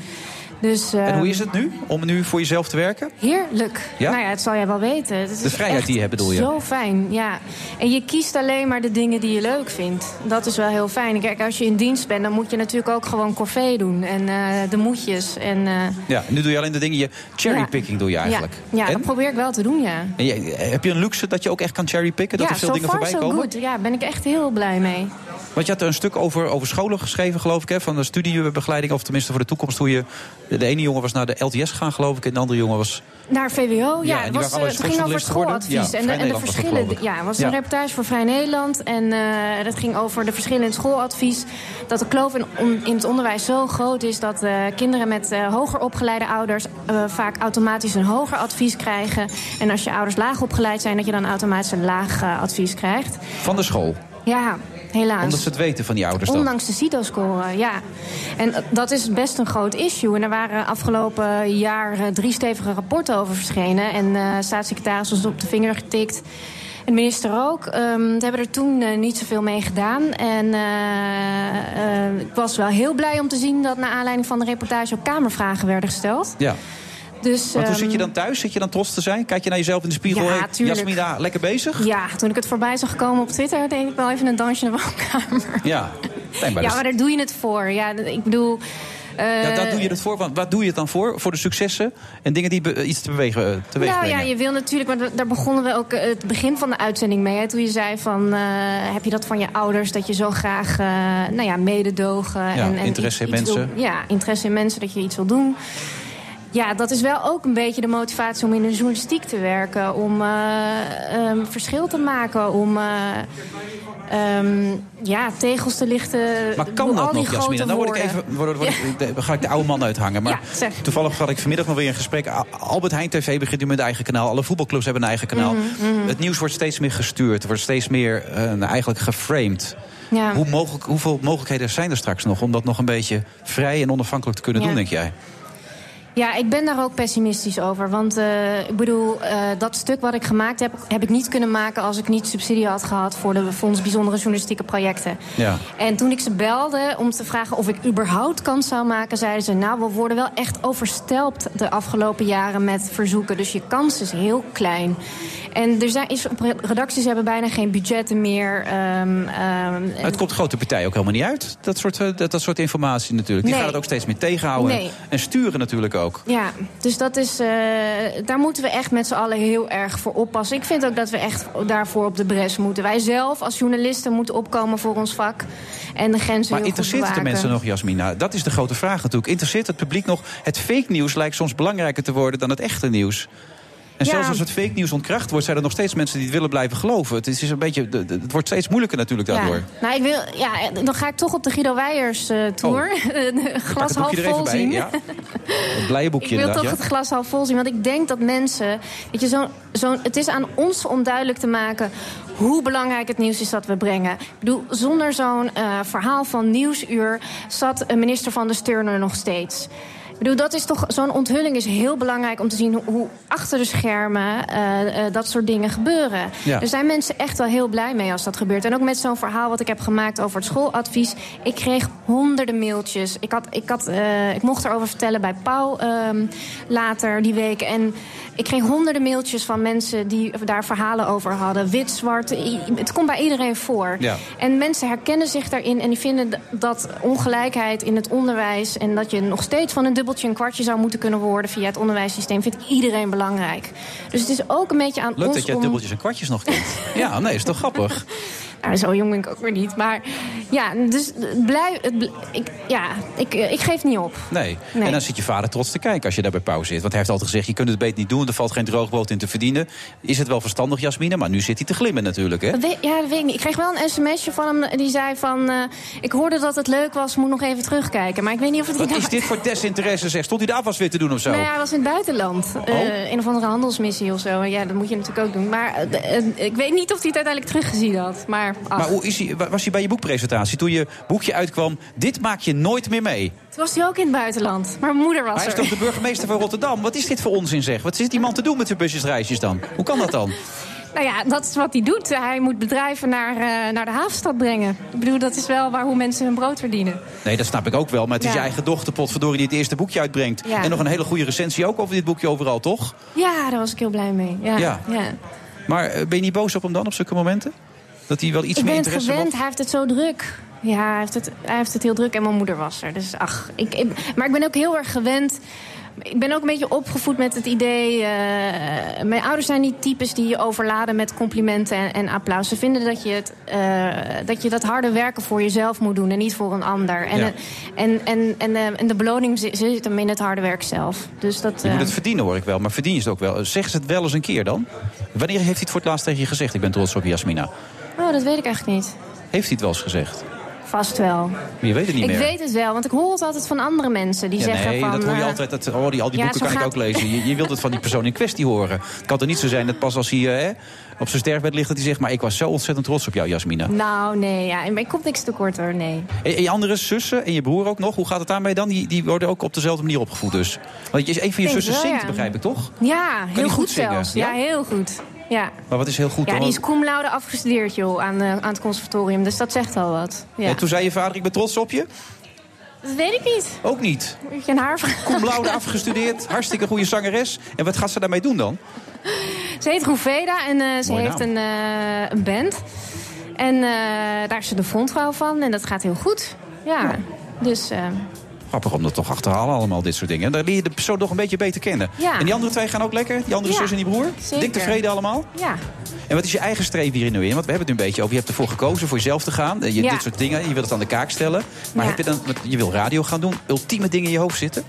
Dus, En hoe ehm, is het nu om nu voor jezelf te werken? Heerlijk. Ja? Nou ja, het zal jij wel weten. Het is De vrijheid die je hebt, bedoel je? Zo fijn, ja. En je kiest alleen maar de dingen die je leuk vindt. Dat is wel heel fijn. Kijk, als je in dienst bent, dan moet je natuurlijk ook gewoon corvée doen. En eh, de moedjes. En, eh, Ja, nu doe je alleen de dingen, je cherrypicking doe je eigenlijk. Ja, dat probeer ik wel te doen, ja. En heb je een luxe dat je ook echt kan cherrypicken? Dat ja, er veel so dingen far voorbij komen? good. Ja, ben ik echt heel blij mee. Want je had een stuk over, over scholen geschreven, geloof ik, hè, van de studiebegeleiding, of tenminste voor de toekomst, hoe je. De ene jongen was naar de LTS gegaan, geloof ik, en de andere jongen was. Naar VWO, Ja, het, was, eh, het ging over het schooladvies. Ja, en, de, en verschillen. ik. ja, het was Ja. een reportage voor Vrij Nederland. En eh, dat ging over de verschillen in het schooladvies. Dat de kloof in, on- in het onderwijs zo groot is dat eh, kinderen met hoger opgeleide ouders vaak automatisch een hoger advies krijgen. En als je ouders laag opgeleid zijn, dat je dan automatisch een laag advies krijgt. Van de school. Ja, helaas. Omdat ze het weten van die ouders dan. Ondanks de CITO-score, ja. En dat is best een groot issue. En er waren afgelopen jaar eh, drie stevige rapporten over verschenen. En eh staatssecretaris was op de vinger getikt. En de minister ook. Ehm ze hebben er toen eh, niet zoveel mee gedaan. En ik was wel heel blij om te zien dat naar aanleiding van de reportage ook kamervragen werden gesteld. Ja. Dus, Want hoe ehm, zit je dan thuis? Zit je dan trots te zijn? Kijk je naar jezelf in de spiegel? Ja, hey. Jasmina, lekker bezig? Ja, toen ik het voorbij zag komen op Twitter, deed ik wel even een dansje in de woonkamer. Ja. Nee, maar ja, maar daar doe je het voor. Ja, ik bedoel. eh, Ja, daar doe je het voor. Want wat doe je het dan voor? Voor de successen en dingen die be- iets te bewegen, eh, teweeg nou brengen. ja, je wil natuurlijk, maar daar begonnen we ook eh, het begin van de uitzending mee. Hè, toen je zei van, eh, heb je dat van je ouders, dat je zo graag, eh, nou ja, mededogen. Ja, en, en interesse in iets mensen. wil- ja, interesse in mensen, dat je iets wil doen. Ja, dat is wel ook een beetje de motivatie om in de journalistiek te werken. Om eh, ehm, verschil te maken, om eh, ehm, ja, tegels te lichten. Maar kan dat nog, Jasmina? grote Nou word ik even, word, word ik- dan ga ik de oude man uithangen. Maar Ja, toevallig had ik vanmiddag nog weer een gesprek. Al- Albert Heijn TV begint nu met een eigen kanaal. Alle voetbalclubs hebben een eigen kanaal. Mhm, mhm. Het nieuws wordt steeds meer gestuurd. Wordt steeds meer eh, eigenlijk geframed. Ja. Hoe mogelijk, hoeveel mogelijkheden zijn er straks nog... om dat nog een beetje vrij en onafhankelijk te kunnen Ja. doen, denk jij? Ja, ik ben daar ook pessimistisch over. Want eh, ik bedoel, eh, dat stuk wat ik gemaakt heb, heb ik niet kunnen maken als ik niet subsidie had gehad voor de Fonds Bijzondere Journalistieke Projecten. Ja. En toen ik ze belde om te vragen of ik überhaupt kans zou maken, zeiden ze: Nou, we worden wel echt overstelpt de afgelopen jaren met verzoeken. Dus je kans is heel klein. En er zijn, is, redacties hebben bijna geen budgetten meer. ehm, ehm, Het komt grote partijen ook helemaal niet uit. Dat soort, eh, dat, dat soort informatie natuurlijk. Die Nee. gaan het ook steeds meer tegenhouden. Nee. En sturen natuurlijk ook. Ja, dus dat is, eh, daar moeten we echt met z'n allen heel erg voor oppassen. Ik vind ook dat we echt daarvoor op de bres moeten. Wij zelf als journalisten moeten opkomen voor ons vak. En de grenzen Maar heel goed interesseert het de mensen nog, Jasmina? Dat is de grote vraag natuurlijk. Interesseert het publiek nog? Het fake nieuws lijkt soms belangrijker te worden dan het echte nieuws. En Ja. zelfs als het fake nieuws ontkracht wordt, zijn er nog steeds mensen die het willen blijven geloven. Het, is een beetje, het wordt steeds moeilijker natuurlijk daardoor. Ja. Nou, ik wil, ja, dan ga ik toch op de Guido Weijers eh, tour. Oh. glas Pak het half vol bij. zien. Ja. Blije boekje Ik wil toch ja. het glas half vol zien. Want ik denk dat mensen. Weet je, zo, zo, het is aan ons om duidelijk te maken hoe belangrijk het nieuws is dat we brengen. Ik bedoel, zonder zo'n eh, verhaal van nieuwsuur zat een minister van de Steun er nog steeds. Ik bedoel, dat is toch, zo'n onthulling is heel belangrijk om te zien hoe, achter de schermen eh, eh, dat soort dingen gebeuren. Ja. Er zijn mensen echt wel heel blij mee als dat gebeurt. En ook met zo'n verhaal wat ik heb gemaakt over het schooladvies. Ik kreeg honderden mailtjes. Ik, had, ik, had, eh, ik mocht erover vertellen bij Pauw ehm, later die week. En ik kreeg honderden mailtjes van mensen die daar verhalen over hadden. Wit, zwart, het komt bij iedereen voor. Ja. En mensen herkennen zich daarin en die vinden dat ongelijkheid in het onderwijs... en dat je nog steeds van een dubbeltje een kwartje zou moeten kunnen worden... via het onderwijssysteem, vindt iedereen belangrijk. Dus het is ook een beetje aan Leuk ons dat jij om... dubbeltjes en kwartjes nog kent. ja, nee, is toch grappig? Nou, zo jong ben ik ook weer niet. Maar ja, dus blij, het, ik, ja, ik, eh, ik geef niet op. Nee. Nee. En dan zit je vader trots te kijken als je daar bij Pauw zit. Want hij heeft altijd gezegd, je kunt het beter niet doen... er valt geen droogbrood in te verdienen. Is het wel verstandig, Jasmine? Maar nu zit hij te glimmen natuurlijk, hè? Ja, dat weet ik niet. Ik kreeg wel een sms'je van hem die zei van... eh, ik hoorde dat het leuk was, moet nog even terugkijken. Maar ik weet niet of het... Wat nou- is dit voor desinteresse, zeg? Stond hij de afwas weer te doen of zo? Nou ja, hij was in het buitenland. Eh, Oh. een of andere handelsmissie of zo. Ja, dat moet je natuurlijk ook doen. Maar ik weet niet of hij het uiteindelijk teruggezien had. Maar, Maar hoe is hij, wa- was hij bij je boekpresentatie? Toen je boekje uitkwam, dit maak je nooit meer mee. Toen was hij ook in het buitenland. Maar mijn moeder was Hij is er. toch de burgemeester van Rotterdam? Wat is dit voor onzin, zeg? Wat zit die man te doen met zijn busjesreisjes dan? Hoe kan dat dan? Nou ja, dat is wat hij doet. Hij moet bedrijven naar, eh, naar de havenstad brengen. Ik bedoel, dat is wel waar hoe mensen hun brood verdienen. Nee, dat snap ik ook wel. Maar het is Ja. je eigen dochter, potverdorie, die het eerste boekje uitbrengt. Ja. En nog een hele goede recensie ook over dit boekje overal, toch? Ja, daar was ik heel blij mee. Ja, Ja. ja. Maar eh, ben je niet boos op hem dan, op zulke momenten? Dat hij wel iets ik meer ben het interesse gewend, hij heeft het zo druk. Ja, hij heeft het, hij heeft het heel druk en mijn moeder was er. Dus ach, ik, ik- maar ik ben ook heel erg gewend Ik ben ook een beetje opgevoed met het idee. eh, mijn ouders zijn niet types die je overladen met complimenten en, en applaus. Ze vinden dat je, het, eh, dat je dat harde werken voor jezelf moet doen en niet voor een ander. En, Ja. eh, en, en, en, en de beloning zit zit hem in het harde werk zelf. Dus dat, Je moet het verdienen, hoor ik wel. Maar verdien je het ook wel. Zeg ze het wel eens een keer dan? Wanneer heeft hij het voor het laatst tegen je gezegd? Ik ben trots op Jasmina. Oh, dat weet ik eigenlijk niet. Heeft hij het wel eens gezegd? Vast wel. Maar je weet het niet ik meer. weet het wel, want ik hoor het altijd van andere mensen die Ja, zeggen nee, van. dat hoor je eh, altijd. Dat, oh, die, al die ja, boeken kan ik ook lezen. Je, je wilt het van die persoon in kwestie horen. Het kan toch niet zo zijn dat pas als hij eh, op zijn sterfbed ligt... dat hij zegt, maar ik was zo ontzettend trots op jou, Jasmina. Nou, nee, ja, ik kom niks tekort hoor, nee. En, en je andere zussen en je broer ook nog, hoe gaat het daarmee dan? Die, die worden ook op dezelfde manier opgevoed dus. Want je, een van je Denk zussen wel, zingt, ja. begrijp ik toch? Ja, heel goed goed, zingen? zelfs. Ja? Ja? heel goed. Ja. Maar wat is heel goed Ja, dan? die is cum laude afgestudeerd, joh, aan, eh, aan het conservatorium. Dus dat zegt al wat. Ja. En toen zei je vader, ik ben trots op je? Dat weet ik niet. Ook niet. Moet je een haar Cum laude afgestudeerd, hartstikke goede zangeres. En wat gaat ze daarmee doen dan? Ze heet Roeveda en eh, ze heeft naam. een, eh, een band. En daar is ze de frontvrouw van. En dat gaat heel goed. Ja. Dus eh, Grappig om dat toch achterhalen, allemaal dit soort dingen. Dan leer je de persoon toch een beetje beter kennen. Ja. En die andere twee gaan ook lekker? Die andere Ja, zus en die broer? zeker. Dik tevreden allemaal? ja. En wat is je eigen streven hierin nu in? Want we hebben het nu een beetje over. Je hebt ervoor gekozen voor jezelf te gaan. Eh, Je, Ja. Dit soort dingen. Je wilt het aan de kaak stellen. Maar heb je dan, je wil radio gaan doen. Ultieme dingen in je hoofd zitten?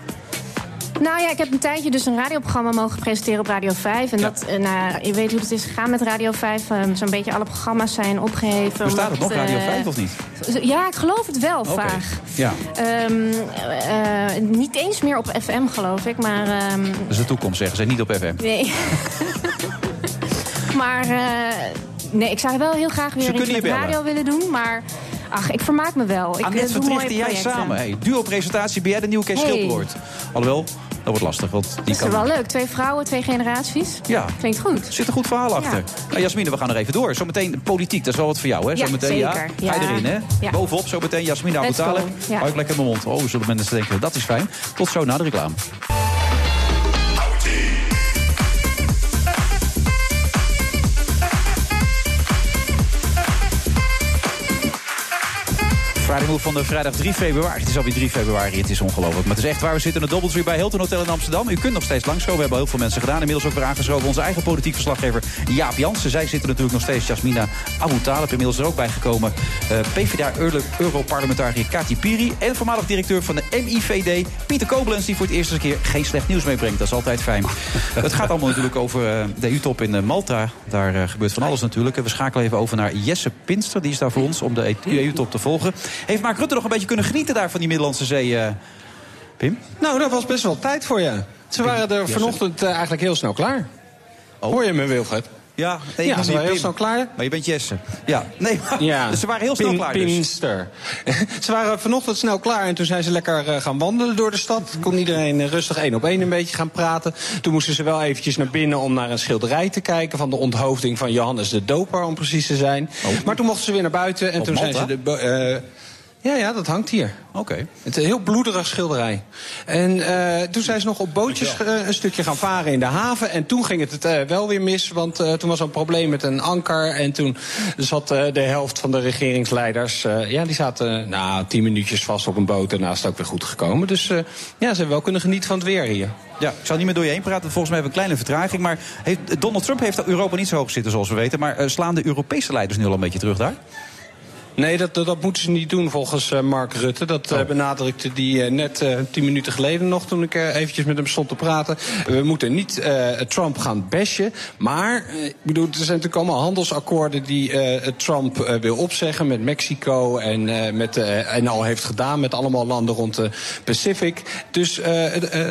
Nou ja, ik heb een tijdje dus een radioprogramma mogen presenteren op Radio 5. En dat, eh, nou, je weet hoe het is gegaan met Radio 5. eh, Zo'n beetje alle programma's zijn opgeheven. Bestaat het nog, Radio eh, 5 of niet? Ja, ik geloof het wel, Oké. vaag. Ja, Ehm, eh, niet eens meer op FM, geloof ik. Maar ehm, dat is de toekomst, zeggen ze. Niet op FM. nee. maar eh, nee, ik zou wel heel graag weer iets met radio willen doen. Maar ach, ik vermaak me wel. Ik Annette doe mooie jij samen. Hey, duo-presentatie, ben jij de nieuwe Kees Hey. Schilperoort? Alhoewel, dat wordt lastig. Want die Dat is wel leuk. Twee vrouwen, twee generaties. Ja. Klinkt goed. Er zit een goed verhaal achter. Ja. Nou, Jasmine, we gaan er even door. Zometeen politiek, dat is wel wat voor jou, hè? Ja, Zometeen, zeker. Ja, ga je Ja. erin, hè? Ja. Bovenop, zometeen Jasmine Abutale. Ja. Hou ik lekker in mijn mond. Oh, zullen mensen denken, dat is fijn. Tot zo na de reclame. Friday van de vrijdag 3 februari. Het is alweer 3 februari, het is ongelooflijk. Maar het is echt waar, we zitten in de Doubletree bij Hilton Hotel in Amsterdam. U kunt nog steeds langskomen, we hebben heel veel mensen gedaan. Inmiddels ook weer aangeschoven onze eigen politiek verslaggever Jaap Jansen. Zij zitten natuurlijk nog steeds, Jasmina Abu Talib. Inmiddels er ook bijgekomen uh, PvdA-Europarlementariër Kati Piri. En voormalig directeur van de MIVD, Pieter Koblenz... die voor het eerst eens een keer geen slecht nieuws meebrengt. Dat is altijd fijn. het gaat allemaal natuurlijk over uh, de EU-top in uh, Malta. Daar gebeurt van alles natuurlijk. We schakelen even over naar Jesse Pinster. Die is daar voor ons om de EU-top te volgen. Heeft Mark Rutte nog een beetje kunnen genieten daar van die Middellandse Zee, uh, Pim? Nou, dat was best wel tijd voor je. Ze waren er vanochtend uh, eigenlijk heel snel klaar. Oh. Hoor je me, Wilfred? Ja, nee, ja, ze waren heel snel klaar. Maar je bent Jesse. Ja, nee, maar ja. ze waren heel snel Pin, klaar dus. Pinster. ze waren vanochtend snel klaar en toen zijn ze lekker uh, gaan wandelen door de stad. Kon iedereen rustig één op één een beetje gaan praten. Toen moesten ze wel eventjes naar binnen om naar een schilderij te kijken... van de onthoofding van Johannes de Doper, om precies te zijn. Oh. Maar toen mochten ze weer naar buiten en op toen Malta? zijn ze... De, uh, ja, ja, dat hangt hier. Oké. Okay. Het is een heel bloederig schilderij. En uh, toen zijn ze nog op bootjes uh, een stukje gaan varen in de haven. En toen ging het, het uh, wel weer mis, want toen was er een probleem met een anker. En toen zat de helft van de regeringsleiders... ja, die zaten nou, tien minuutjes vast op een boot. Daarna is het ook weer goed gekomen. Dus ja, ze hebben wel kunnen genieten van het weer hier. Ja, ik zal niet meer door je heen praten. Volgens mij hebben we een kleine vertraging. Maar heeft, Donald Trump heeft Europa niet zo hoog zitten, zoals we weten. Maar slaan de Europese leiders nu al een beetje terug daar? Nee, dat, dat, dat, moeten ze niet doen volgens uh, Mark Rutte. Dat uh, benadrukte die uh, net tien minuten geleden nog toen ik eventjes met hem stond te praten. We moeten niet Trump gaan bashen. Maar ik bedoel, er zijn natuurlijk allemaal handelsakkoorden die Trump wil opzeggen met Mexico en, met, en al heeft gedaan met allemaal landen rond de Pacific. Dus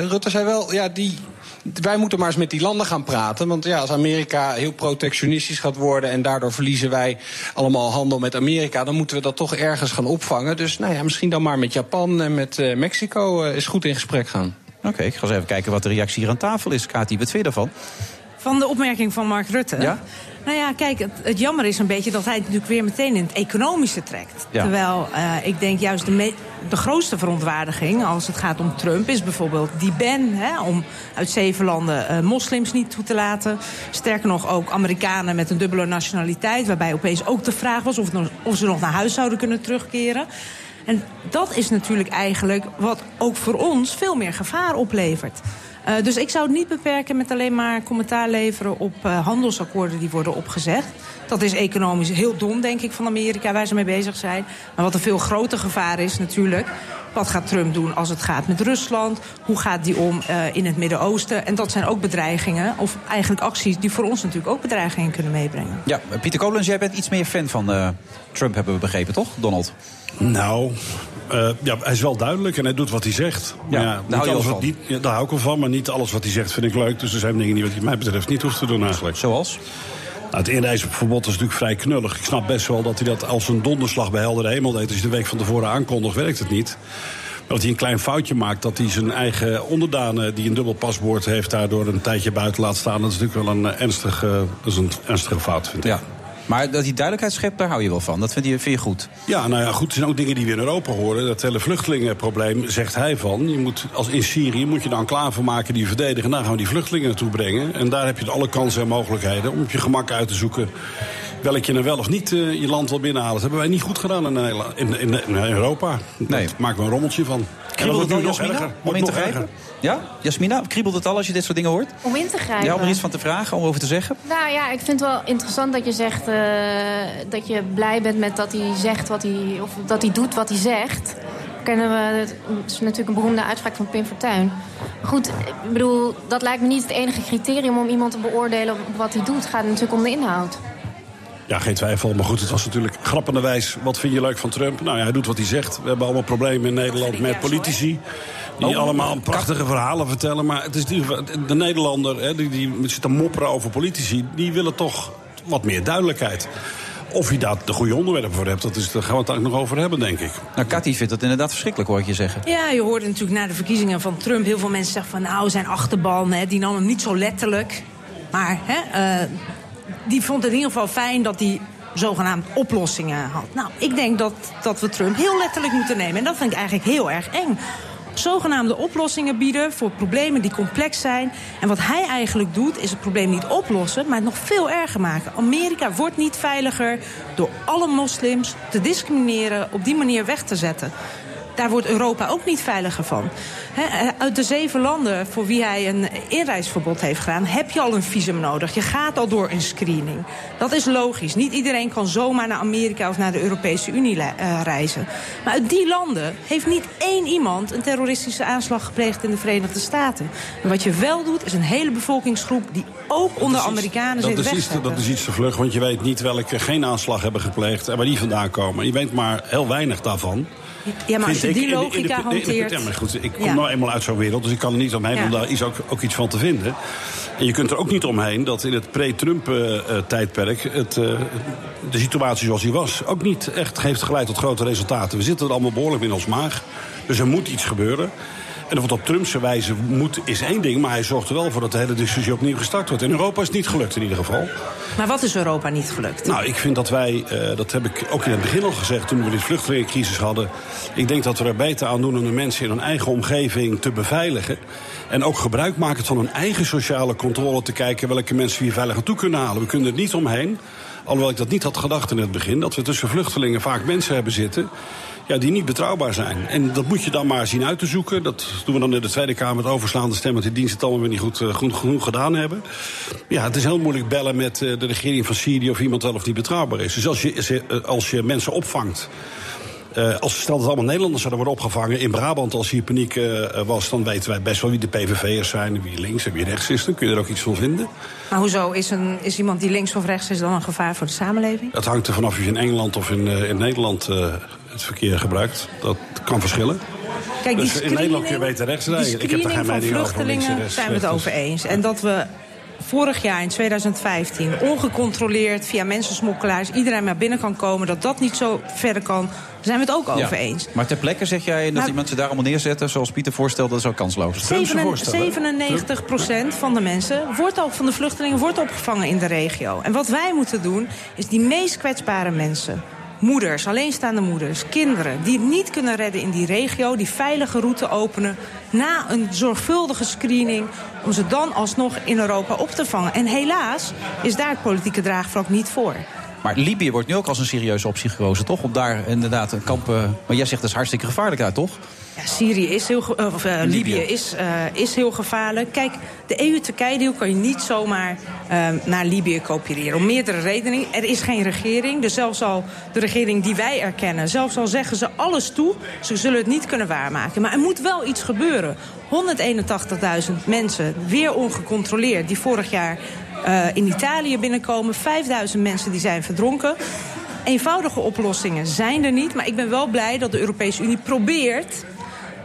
Rutte zei wel, ja, die wij moeten maar eens met die landen gaan praten. Want ja, als Amerika heel protectionistisch gaat worden... en daardoor verliezen wij allemaal handel met Amerika... dan moeten we dat toch ergens gaan opvangen. Dus nou ja, misschien dan maar met Japan en met uh, Mexico uh, eens goed in gesprek gaan. Oké, okay, ik ga eens even kijken wat de reactie hier aan tafel is. Kati, wat vind je daarvan? Van de opmerking van Mark Rutte? Ja? Nou ja, kijk, het, het, jammer is een beetje dat hij het natuurlijk weer meteen in het economische trekt. Ja. Terwijl uh, ik denk juist de, de grootste verontwaardiging als het gaat om Trump is bijvoorbeeld die ban hè, om uit zeven landen uh, moslims niet toe te laten. Sterker nog ook Amerikanen met een dubbele nationaliteit, waarbij opeens ook de vraag was of, nog, of ze nog naar huis zouden kunnen terugkeren. En dat is natuurlijk eigenlijk wat ook voor ons veel meer gevaar oplevert. Uh, dus ik zou het niet beperken met alleen maar commentaar leveren op uh, handelsakkoorden die worden opgezegd. Dat is economisch heel dom, denk ik, van Amerika, waar ze mee bezig zijn. Maar wat een veel groter gevaar is natuurlijk... Wat gaat Trump doen als het gaat met Rusland? Hoe gaat die om uh, in het Midden-Oosten? En dat zijn ook bedreigingen, of eigenlijk acties... die voor ons natuurlijk ook bedreigingen kunnen meebrengen. Ja, Pieter Kolens, jij bent iets meer fan van uh, Trump, hebben we begrepen, toch, Donald? Nou, uh, ja, hij is wel duidelijk en hij doet wat hij zegt. Ja, ja daar, hou alles je wat, van. niet, ja, daar hou ik wel van, maar niet alles wat hij zegt vind ik leuk. Dus er zijn dingen die wat hij mij betreft niet hoeft te doen eigenlijk. Zoals? Nou, het inreisverbod is natuurlijk vrij knullig. Ik snap best wel dat hij dat als een donderslag bij heldere hemel deed. Als hij de week van tevoren aankondigt, werkt het niet. Dat hij een klein foutje maakt, dat hij zijn eigen onderdanen... die een dubbel paspoort heeft, daardoor een tijdje buiten laat staan... dat is natuurlijk wel een ernstige, dat is een ernstige fout, vind ik. Ja. Maar dat hij duidelijkheid schept, daar hou je wel van. Dat vind je, vind je goed. Ja, nou ja, goed. Er zijn ook dingen die we in Europa horen. Dat hele vluchtelingenprobleem, zegt hij van. Je moet, als in Syrië moet je de enclave maken die verdedigen. Daar gaan we die vluchtelingen naartoe brengen. En daar heb je alle kansen en mogelijkheden om op je gemak uit te zoeken welk je nou wel of niet uh, je land wil binnenhalen. Dat hebben wij niet goed gedaan in, Nederland, in, in, in Europa. Nee. Daar maken we een rommeltje van. Kriebelt het al, nog Jasmina, erger. om in te grijpen? erger. Ja? Jasmina, kriebelt het al als je dit soort dingen hoort? Om in te grijpen. Ja, om er iets van te vragen, om over te zeggen? Nou ja, ik vind het wel interessant dat je zegt uh, dat je blij bent met dat hij zegt wat hij. of dat hij doet wat hij zegt. Kennen we, dat is natuurlijk een beroemde uitspraak van Pim Fortuyn. Goed, ik bedoel, dat lijkt me niet het enige criterium om iemand te beoordelen op wat hij doet. Het gaat natuurlijk om de inhoud. Ja, geen twijfel. Maar goed, het was natuurlijk grappenderwijs. Wat vind je leuk van Trump? Nou ja, hij doet wat hij zegt. We hebben allemaal problemen in Nederland met politici. Die Oh, allemaal prachtige verhalen vertellen. Maar het is die, de Nederlander, hè, die, die zit te mopperen over politici... die willen toch wat meer duidelijkheid. Of je daar de goede onderwerpen voor hebt, dat is, daar gaan we het eigenlijk nog over hebben, denk ik. Nou, Cathy vindt dat inderdaad verschrikkelijk, hoor ik je zeggen. Ja, je hoorde natuurlijk na de verkiezingen van Trump... heel veel mensen zeggen van, nou, zijn achterban, hè, die nam hem niet zo letterlijk. Maar hè, uh, die vond het in ieder geval fijn dat hij zogenaamd oplossingen had. Nou, ik denk dat, dat we Trump heel letterlijk moeten nemen. En dat vind ik eigenlijk heel erg eng. Zogenaamde oplossingen bieden voor problemen die complex zijn. En wat hij eigenlijk doet, is het probleem niet oplossen, maar het nog veel erger maken. Amerika wordt niet veiliger door alle moslims te discrimineren, op die manier weg te zetten daar wordt Europa ook niet veiliger van. He, uit de zeven landen voor wie hij een inreisverbod heeft gedaan... heb je al een visum nodig. Je gaat al door een screening. Dat is logisch. Niet iedereen kan zomaar naar Amerika of naar de Europese Unie uh, reizen. Maar uit die landen heeft niet één iemand... een terroristische aanslag gepleegd in de Verenigde Staten. En wat je wel doet, is een hele bevolkingsgroep... die ook onder Amerikanen zit dat is, iets, dat is iets te vlug, want je weet niet welke geen aanslag hebben gepleegd... en waar die vandaan komen. Je weet maar heel weinig daarvan. Ja, maar als je die logica de, hanteert... Ja, maar goed, ik kom ja. nou eenmaal uit zo'n wereld, dus ik kan er niet omheen ja. om daar iets, ook, ook, iets van te vinden. En je kunt er ook niet omheen dat in het pre-Trump-tijdperk... Uh, het, uh, de situatie zoals die was ook niet echt heeft geleid tot grote resultaten. We zitten er allemaal behoorlijk in ons maag, dus er moet iets gebeuren. En of het op Trumpse wijze moet, is één ding. Maar hij zorgt er wel voor dat de hele discussie opnieuw gestart wordt. In Europa is het niet gelukt in ieder geval. Maar wat is Europa niet gelukt? Nou, ik vind dat wij, uh, dat heb ik ook in het begin al gezegd... toen we die vluchtelingencrisis hadden... ik denk dat we er beter aan doen om de mensen in hun eigen omgeving te beveiligen. En ook gebruik maken van hun eigen sociale controle... te kijken welke mensen we hier veilig naartoe kunnen halen. We kunnen er niet omheen. Alhoewel ik dat niet had gedacht in het begin... dat we tussen vluchtelingen vaak mensen hebben zitten ja, die niet betrouwbaar zijn. En dat moet je dan maar zien uit te zoeken. Dat doen we dan in de Tweede Kamer met overslaande stem... want die diensten het allemaal weer niet goed, uh, goed genoeg gedaan hebben. Ja, het is heel moeilijk bellen met uh, de regering van Syrië... of iemand wel of niet betrouwbaar is. Dus als je, als je mensen opvangt... Uh, als stel dat allemaal Nederlanders zouden worden opgevangen in Brabant als hier paniek uh, was, dan weten wij best wel wie de PVV'ers zijn, wie links en wie rechts is. Dan kun je er ook iets van vinden. Maar hoezo is, een, is iemand die links of rechts is dan een gevaar voor de samenleving? Dat hangt er vanaf of je in Engeland of in, uh, in Nederland het verkeer gebruikt. Dat kan verschillen. Kijk, die dus in Nederland kun je beter rechts rijden. Ik heb daar geen mening over. Vluchtelingen zijn we het over eens. En dat we vorig jaar in 2015 ongecontroleerd via mensensmokkelaars iedereen maar binnen kan komen, dat dat niet zo verder kan, daar zijn we het ook over ja. eens. Maar ter plekke zeg jij dat Maar- iemand ze daar allemaal neerzetten, zoals Pieter voorstelt, dat is ook kansloos. 97% van de mensen wordt ook van de vluchtelingen wordt opgevangen in de regio. En wat wij moeten doen, is die meest kwetsbare mensen. Moeders, alleenstaande moeders, kinderen die het niet kunnen redden in die regio, die veilige route openen na een zorgvuldige screening om ze dan alsnog in Europa op te vangen. En helaas is daar het politieke draagvlak niet voor. Maar Libië wordt nu ook als een serieuze optie gekozen, toch? Om daar inderdaad een kamp... eh, maar jij zegt dat is hartstikke gevaarlijk uit, toch? Ja, Syrië is heel, of, eh, Libië is, eh, is heel gevaarlijk. Kijk, de EU-Turkije-deal kan je niet zomaar eh, naar Libië kopiëren. Om meerdere redenen. Er is geen regering. Dus zelfs al de regering die wij erkennen... zelfs al zeggen ze alles toe, ze zullen het niet kunnen waarmaken. Maar er moet wel iets gebeuren. 181.000 mensen, weer ongecontroleerd... die vorig jaar in Italië binnenkomen. 5.000 mensen die zijn verdronken. Eenvoudige oplossingen zijn er niet. Maar ik ben wel blij dat de Europese Unie probeert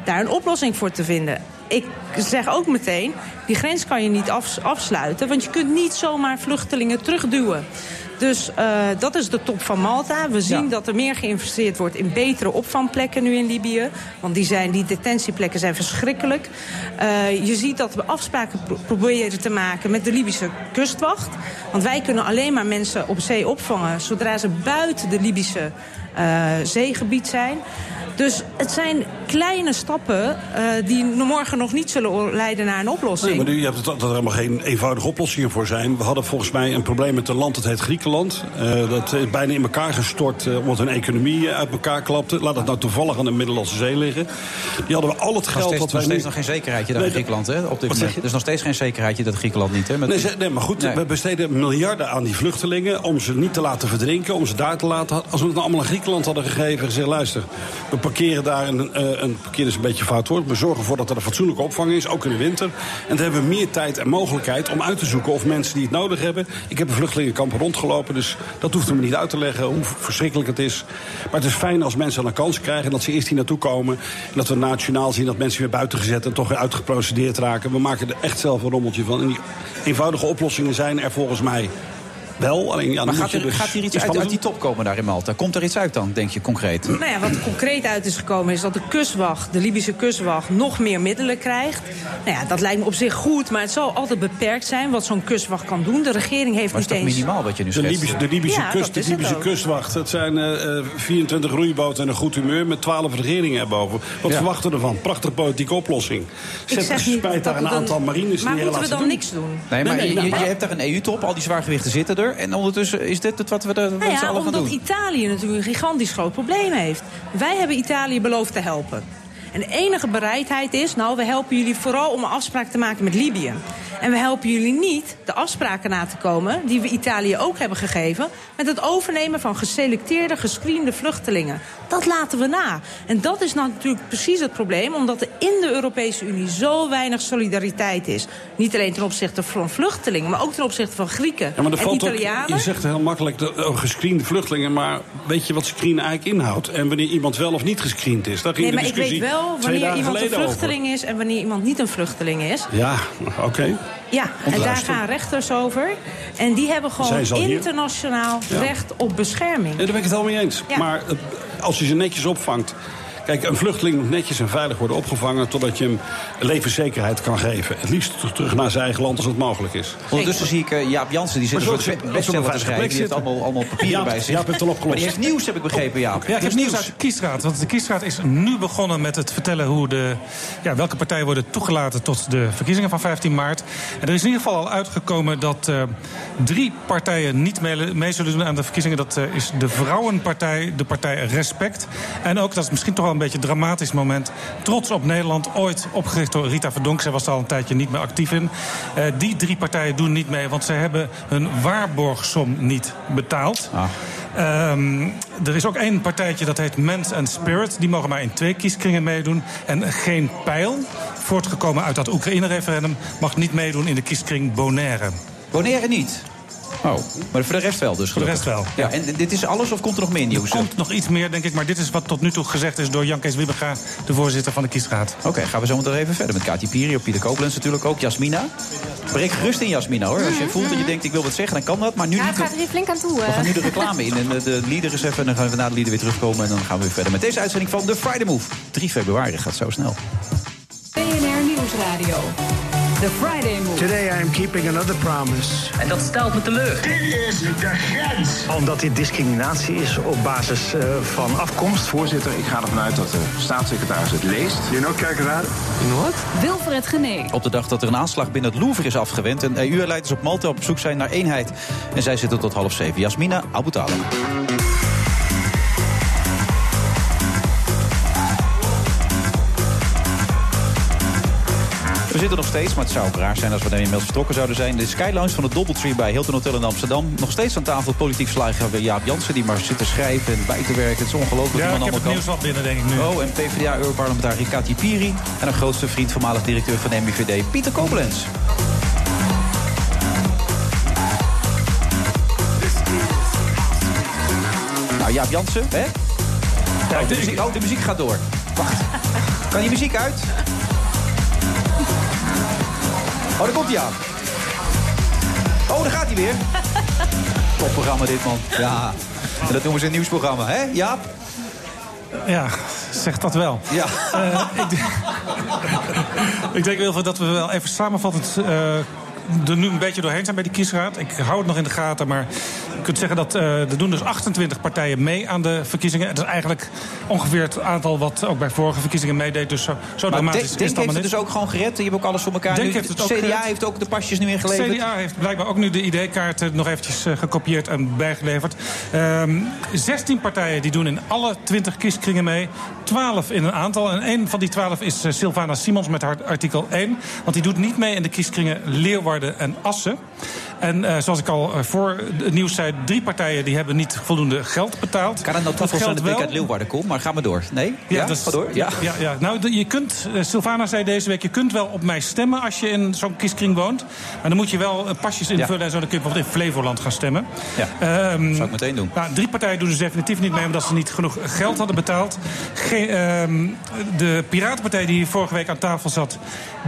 daar een oplossing voor te vinden. Ik zeg ook meteen, die grens kan je niet af- afsluiten... want je kunt niet zomaar vluchtelingen terugduwen. Dus eh, dat is de top van Malta. We zien dat er meer geïnvesteerd wordt in betere opvangplekken nu in Libië. Want die, zijn, die detentieplekken zijn verschrikkelijk. Eh, je ziet dat we afspraken pro- proberen te maken met de Libische kustwacht. Want wij kunnen alleen maar mensen op zee opvangen... zodra ze buiten de Libische eh, zeegebied zijn... Dus het zijn kleine stappen eh, die morgen nog niet zullen leiden naar een oplossing. Nee, maar nu, je hebt het, dat er helemaal geen eenvoudige oplossingen voor zijn. We hadden volgens mij een probleem met een land, dat heet Griekenland. Eh, dat is bijna in elkaar gestort eh, omdat hun economie uit elkaar klapte. Laat het nou toevallig aan de Middellandse Zee liggen. Die hadden we al het geld steeds, wat wij nog steeds nog geen zekerheidje daar Nee, in Griekenland, hè? Op dit moment. Er is nog steeds geen zekerheidje dat Griekenland niet, hè? Met Nee, ze- nee, maar goed, Nee. we besteden miljarden aan die vluchtelingen... om ze niet te laten verdrinken, om ze daar te laten... Als we het nou allemaal aan Griekenland hadden gegeven en gezegd... luister, we parkeren daar een, eh, een parkeren is een beetje fout woord... we zorgen ervoor dat er een fatsoenlijke opvang is, ook in de winter. En dan hebben we meer tijd en mogelijkheid om uit te zoeken... of mensen die het nodig hebben... Ik heb een vluchtelingenkamp rondgelopen, dus dat hoeft me niet uit te leggen... hoe verschrikkelijk het is. Maar het is fijn als mensen een kans krijgen... dat ze eerst hier naartoe komen. En dat we nationaal zien dat mensen weer buiten gezet... en toch weer uitgeprocedeerd raken. We maken er echt zelf een rommeltje van. En die eenvoudige oplossingen zijn er volgens mij wel. Alleen, ja, dan maar moet gaat er, dus gaat hier iets iets uit, uit die top komen daar in Malta? Komt er iets uit dan, denk je, concreet? Nou ja, wat er concreet uit is gekomen is dat de kustwacht, de Libische kustwacht, nog meer middelen krijgt. Nou ja, dat lijkt me op zich goed, maar het zal altijd beperkt zijn wat zo'n kustwacht kan doen. De regering heeft Maar niet eens. minimaal wat je nu De schetst? Libische, de Libische, Ja, kust, dat de Libische kustwacht. Het zijn eh, eh, 24 roeiboten en een goed humeur met 12 regeringen erboven. Wat Ja. verwachten we ervan? Prachtige politieke oplossing. Ik Zet zeg niet spijt daar dat een aantal marines Maar moeten we dan doen. niks doen? Nee, maar Nee, nee, je, nou, je hebt daar een EU-top, al die zwaargewichten zitten er. En ondertussen is dit het wat we er Nou ja, allen gaan omdat doen. Italië natuurlijk een gigantisch groot probleem heeft. Wij hebben Italië beloofd te helpen. En de enige bereidheid is, nou, we helpen jullie vooral om een afspraak te maken met Libië. En we helpen jullie niet de afspraken na te komen die we Italië ook hebben gegeven... met het overnemen van geselecteerde, gescreende vluchtelingen. Dat laten we na. En dat is nou natuurlijk precies het probleem... omdat er in de Europese Unie zo weinig solidariteit is. Niet alleen ten opzichte van vluchtelingen... maar ook ten opzichte van Grieken Ja, maar en ook, Italianen. je zegt heel makkelijk de oh, gescreende vluchtelingen, maar weet je wat screenen eigenlijk inhoudt? En wanneer iemand wel of niet gescreend is? Daar ging Nee, de discussie wanneer iemand een over. vluchteling is en wanneer iemand niet een vluchteling is. Ja, oké. Ja, en daar gaan rechters over. En die hebben gewoon internationaal Ja. recht op bescherming. Nee, daar ben ik het helemaal mee eens. Ja. Maar eh, als je ze netjes opvangt. Kijk, een vluchteling moet netjes en veilig worden opgevangen... totdat je hem levenszekerheid kan geven. Het liefst terug- naar zijn eigen land als het mogelijk is. Ondertussen zie ik eh, Jaap Jansen, die zit een soort bestseller te schrijven. Die heeft zitten. allemaal, allemaal papieren Jaap- bij zich. Jaap heeft al opgelost. Maar die heeft nieuws, heb ik begrepen, Jaap. Ja, ik heb nieuws uit de kiesraad. Want de kiesraad is nu begonnen met het vertellen hoe de, ja, welke partijen worden toegelaten tot de verkiezingen van 15 maart. En er is in ieder geval al uitgekomen dat eh, drie partijen niet mee, mee zullen doen aan de verkiezingen. Dat eh, is de Vrouwenpartij, de partij Respect. En ook, dat is misschien toch wel een beetje een dramatisch moment, Trots op Nederland, ooit opgericht door Rita Verdonk. Zij was er al een tijdje niet meer actief in. Eh, die drie partijen doen niet mee, want zij hebben hun waarborgsom niet betaald. Ehm, er is ook één partijtje dat heet Mens and Spirit. Die mogen maar in twee kieskringen meedoen. En geen pijl, voortgekomen uit dat Oekraïne-referendum... mag niet meedoen in de kieskring Bonaire. Bonaire niet? Oh, maar voor de rest wel dus Voor de gelukkig. rest wel. Ja, en dit is alles of komt er nog meer nieuws? Er komt nog iets meer, denk ik. Maar dit is wat tot nu toe gezegd is door Jan Kees Wiebega... de voorzitter van de kiesraad. Oké, gaan we zo meteen even verder met Kati Piri, op Pieter Koblenz natuurlijk ook. Jasmina. Breek gerust in, Jasmina, hoor. Als je voelt dat je denkt, ik wil wat zeggen, dan kan dat. Maar nu Ja, het gaat er hier flink aan toe. We eh. gaan nu de reclame in en de, de leader is even... en dan gaan we na de leader weer terugkomen... en dan gaan we weer verder met deze uitzending van The Friday Move. 3 februari gaat zo snel. BNR Nieuwsradio. The Friday Move. Today I am keeping another promise. En dat stelt me teleur. Dit is de grens. Omdat dit discriminatie is op basis eh, van afkomst. Voorzitter, ik ga ervan uit dat de staatssecretaris het leest. You know, kijk raar. Wat? Wilfred Gené. Op de dag dat er een aanslag binnen het Louvre is afgewend... en EU-leiders op Malta op zoek zijn naar eenheid. En zij zitten tot half zeven. Jasmina Abutala. Zitten nog steeds, maar het zou ook raar zijn als we er inmiddels vertrokken zouden zijn. De Sky Lounge van het Doubletree bij Hilton Hotel in Amsterdam. Nog steeds aan tafel politiek verslaggever Jaap Jansen... die maar zit te schrijven en bij te werken. Het is ongelooflijk Ja, ik heb het nieuws al binnen, denk ik nu. Oh, en PvdA-europarlementariër Kati Piri... en een grootste vriend, voormalig directeur van de MIVD, Pieter Koblenz. Nou, Jaap Jansen, hè? Oh, de muziek, oh, de muziek gaat door. Wacht. Kan die muziek uit? Oh, daar komt hij aan. Oh, daar gaat hij weer. Topprogramma dit, man. Ja. En dat noemen ze een nieuwsprogramma, hè, Jaap? Ja, zeg dat wel. Ja. Eh, ik, denk- ik denk wel dat we wel even samenvattend eh, er nu een beetje doorheen zijn bij die kiesraad. Ik hou het nog in de gaten, maar je kunt zeggen dat eh, er doen dus 28 partijen mee aan de verkiezingen. Het is eigenlijk ongeveer het aantal wat ook bij vorige verkiezingen meedeed. Dus zo, zo Maar dramatisch Denk, is Denk het heeft het dus ook gewoon gered. Je hebt ook alles voor elkaar. Denk nu. heeft het ook CDA gered. heeft ook de pasjes nu ingeleverd. CDA heeft blijkbaar ook nu de ID-kaart nog eventjes eh, gekopieerd en bijgeleverd. Ehm 16 partijen die doen in alle 20 kieskringen mee. 12 in een aantal. En een van die 12 is eh, Sylvana Simons met haar artikel 1. Want die doet niet mee in de kieskringen Leeuwarden en Assen. En eh, zoals ik al eh, voor het nieuws zei, drie partijen die hebben niet voldoende geld betaald. Kan het nou toeval zijn dat ik uit Leeuwarden kom? Maar ga maar door. Nee? ja, dat is- ga door. Ja. ja, ja. Nou, je kunt, eh, Sylvana zei deze week, je kunt wel op mij stemmen als je in zo'n kieskring woont. Maar dan moet je wel pasjes invullen en zo. Dan kun je bijvoorbeeld in Flevoland gaan stemmen. Ja. Ehm, Zou ik meteen doen. nou, drie partijen doen dus definitief niet mee omdat ze niet genoeg geld hadden betaald. Ehm, de Piratenpartij die vorige week aan tafel zat,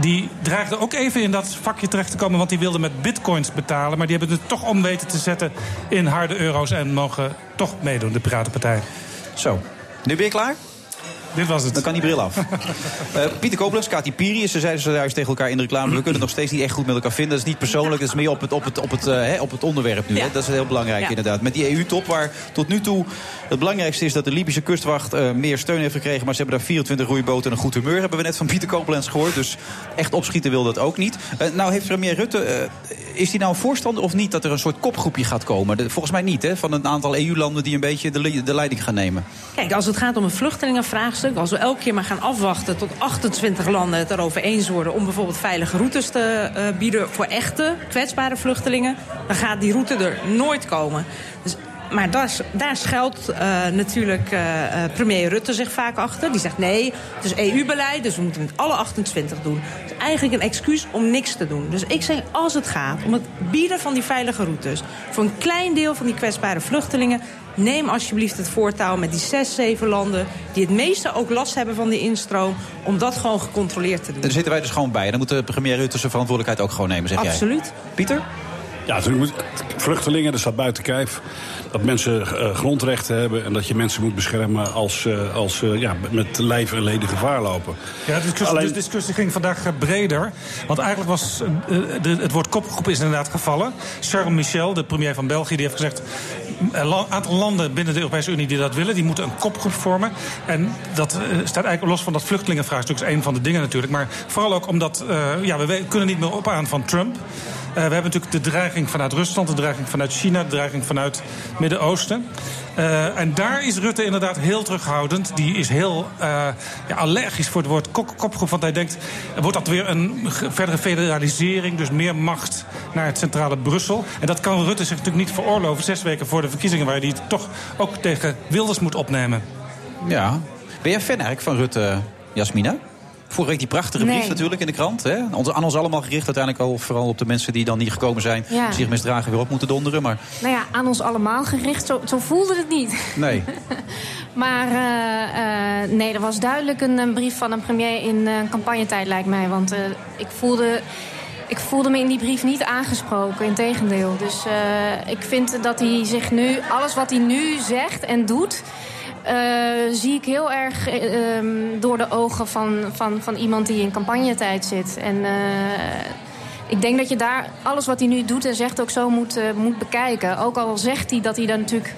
die dreigde ook even in dat vakje terecht te komen, want die wilde met bitcoins betalen. Maar die hebben het toch om weten te zetten in harde euro's en mogen toch meedoen, de Piratenpartij. Zo. Nu ben je klaar? Dit was het. Dan kan die bril af. Eh, Pieter Koblenz, Kati Piri, ze zeiden zojuist tegen elkaar in de reclame... we kunnen het nog steeds niet echt goed met elkaar vinden. Dat is niet persoonlijk, dat is meer op het, op het, op het, eh, hè, op het onderwerp nu. Hè? Dat is heel belangrijk Ja. inderdaad. Met die EU-top, waar tot nu toe het belangrijkste is... dat de Libische kustwacht eh, meer steun heeft gekregen... maar ze hebben daar 24 roeiboten en een goed humeur... hebben we net van Pieter Koblenz gehoord. Dus echt opschieten wil dat ook niet. Eh, nou heeft premier Rutte... eh, is hij nou een voorstander of niet dat er een soort kopgroepje gaat komen? De- volgens mij niet, hè? Van een aantal EU-landen die een beetje de, de leiding gaan nemen. Kijk, als het gaat om een vluchtelingenvraagstuk... als we elke keer maar gaan afwachten tot 28 landen het erover eens worden... om bijvoorbeeld veilige routes te eh, bieden voor echte kwetsbare vluchtelingen... dan gaat die route er nooit komen. Dus, maar daar, daar schuilt eh, natuurlijk eh, premier Rutte zich vaak achter. Die zegt nee, het is EU-beleid, dus we moeten het alle 28 doen. Het is eigenlijk een excuus om niks te doen. Dus ik zeg, als het gaat om het bieden van die veilige routes... voor een klein deel van die kwetsbare vluchtelingen... Neem alsjeblieft het voortouw met die zes, zeven landen... die het meeste ook last hebben van die instroom... om dat gewoon gecontroleerd te doen. Daar zitten wij dus gewoon bij. Dan moet de premier Rutte zijn verantwoordelijkheid ook gewoon nemen, zeg jij. Absoluut. Pieter? Ja, natuurlijk moet vluchtelingen, dat staat buiten kijf. Dat mensen eh, grondrechten hebben en dat je mensen moet beschermen als, eh, als eh, ja, met lijf en leden gevaar lopen. Ja, de discussie, Alleen- de discussie ging vandaag breder. Want eigenlijk was de, het woord kopgroep is inderdaad gevallen. Charles Michel, de premier van België, die heeft gezegd... een aantal landen binnen de Europese Unie die dat willen... die moeten een kopgroep vormen. En dat eh, staat eigenlijk los van dat vluchtelingenvraagstuk... is een van de dingen natuurlijk. Maar vooral ook omdat eh, ja, we kunnen niet meer op aan van Trump... Eh, we hebben natuurlijk de dreiging vanuit Rusland, de dreiging vanuit China, de dreiging vanuit het Midden-Oosten. Eh, en daar is Rutte inderdaad heel terughoudend. Die is heel eh, ja, allergisch voor het woord kop- kopgroep. Want hij denkt, wordt dat weer een verdere federalisering? Dus meer macht naar het centrale Brussel. En dat kan Rutte zich natuurlijk niet veroorloven. Zes weken voor de verkiezingen, waar hij toch ook tegen Wilders moet opnemen. Ja. Ben jij fan eigenlijk van Rutte, Jasmina? Vorige week die prachtige brief Nee. natuurlijk in de krant. Hè? Aan ons allemaal gericht uiteindelijk al vooral op de mensen die dan niet gekomen zijn. Ja. Die zich misdragen weer op moeten donderen. Maar Nou ja, aan ons allemaal gericht. Zo, zo voelde het niet. nee. Maar eh, nee, er was duidelijk een, een brief van een premier in eh, campagnetijd, lijkt mij. Want ik, voelde, ik voelde me in die brief niet aangesproken, integendeel. Dus ik vind dat hij zich nu, alles wat hij nu zegt en doet... eh, zie ik heel erg eh, ehm, door de ogen van, van, van iemand die in campagnetijd zit. En eh, ik denk dat je daar alles wat hij nu doet en zegt ook zo moet, uh, moet bekijken. Ook al zegt hij dat hij dan natuurlijk,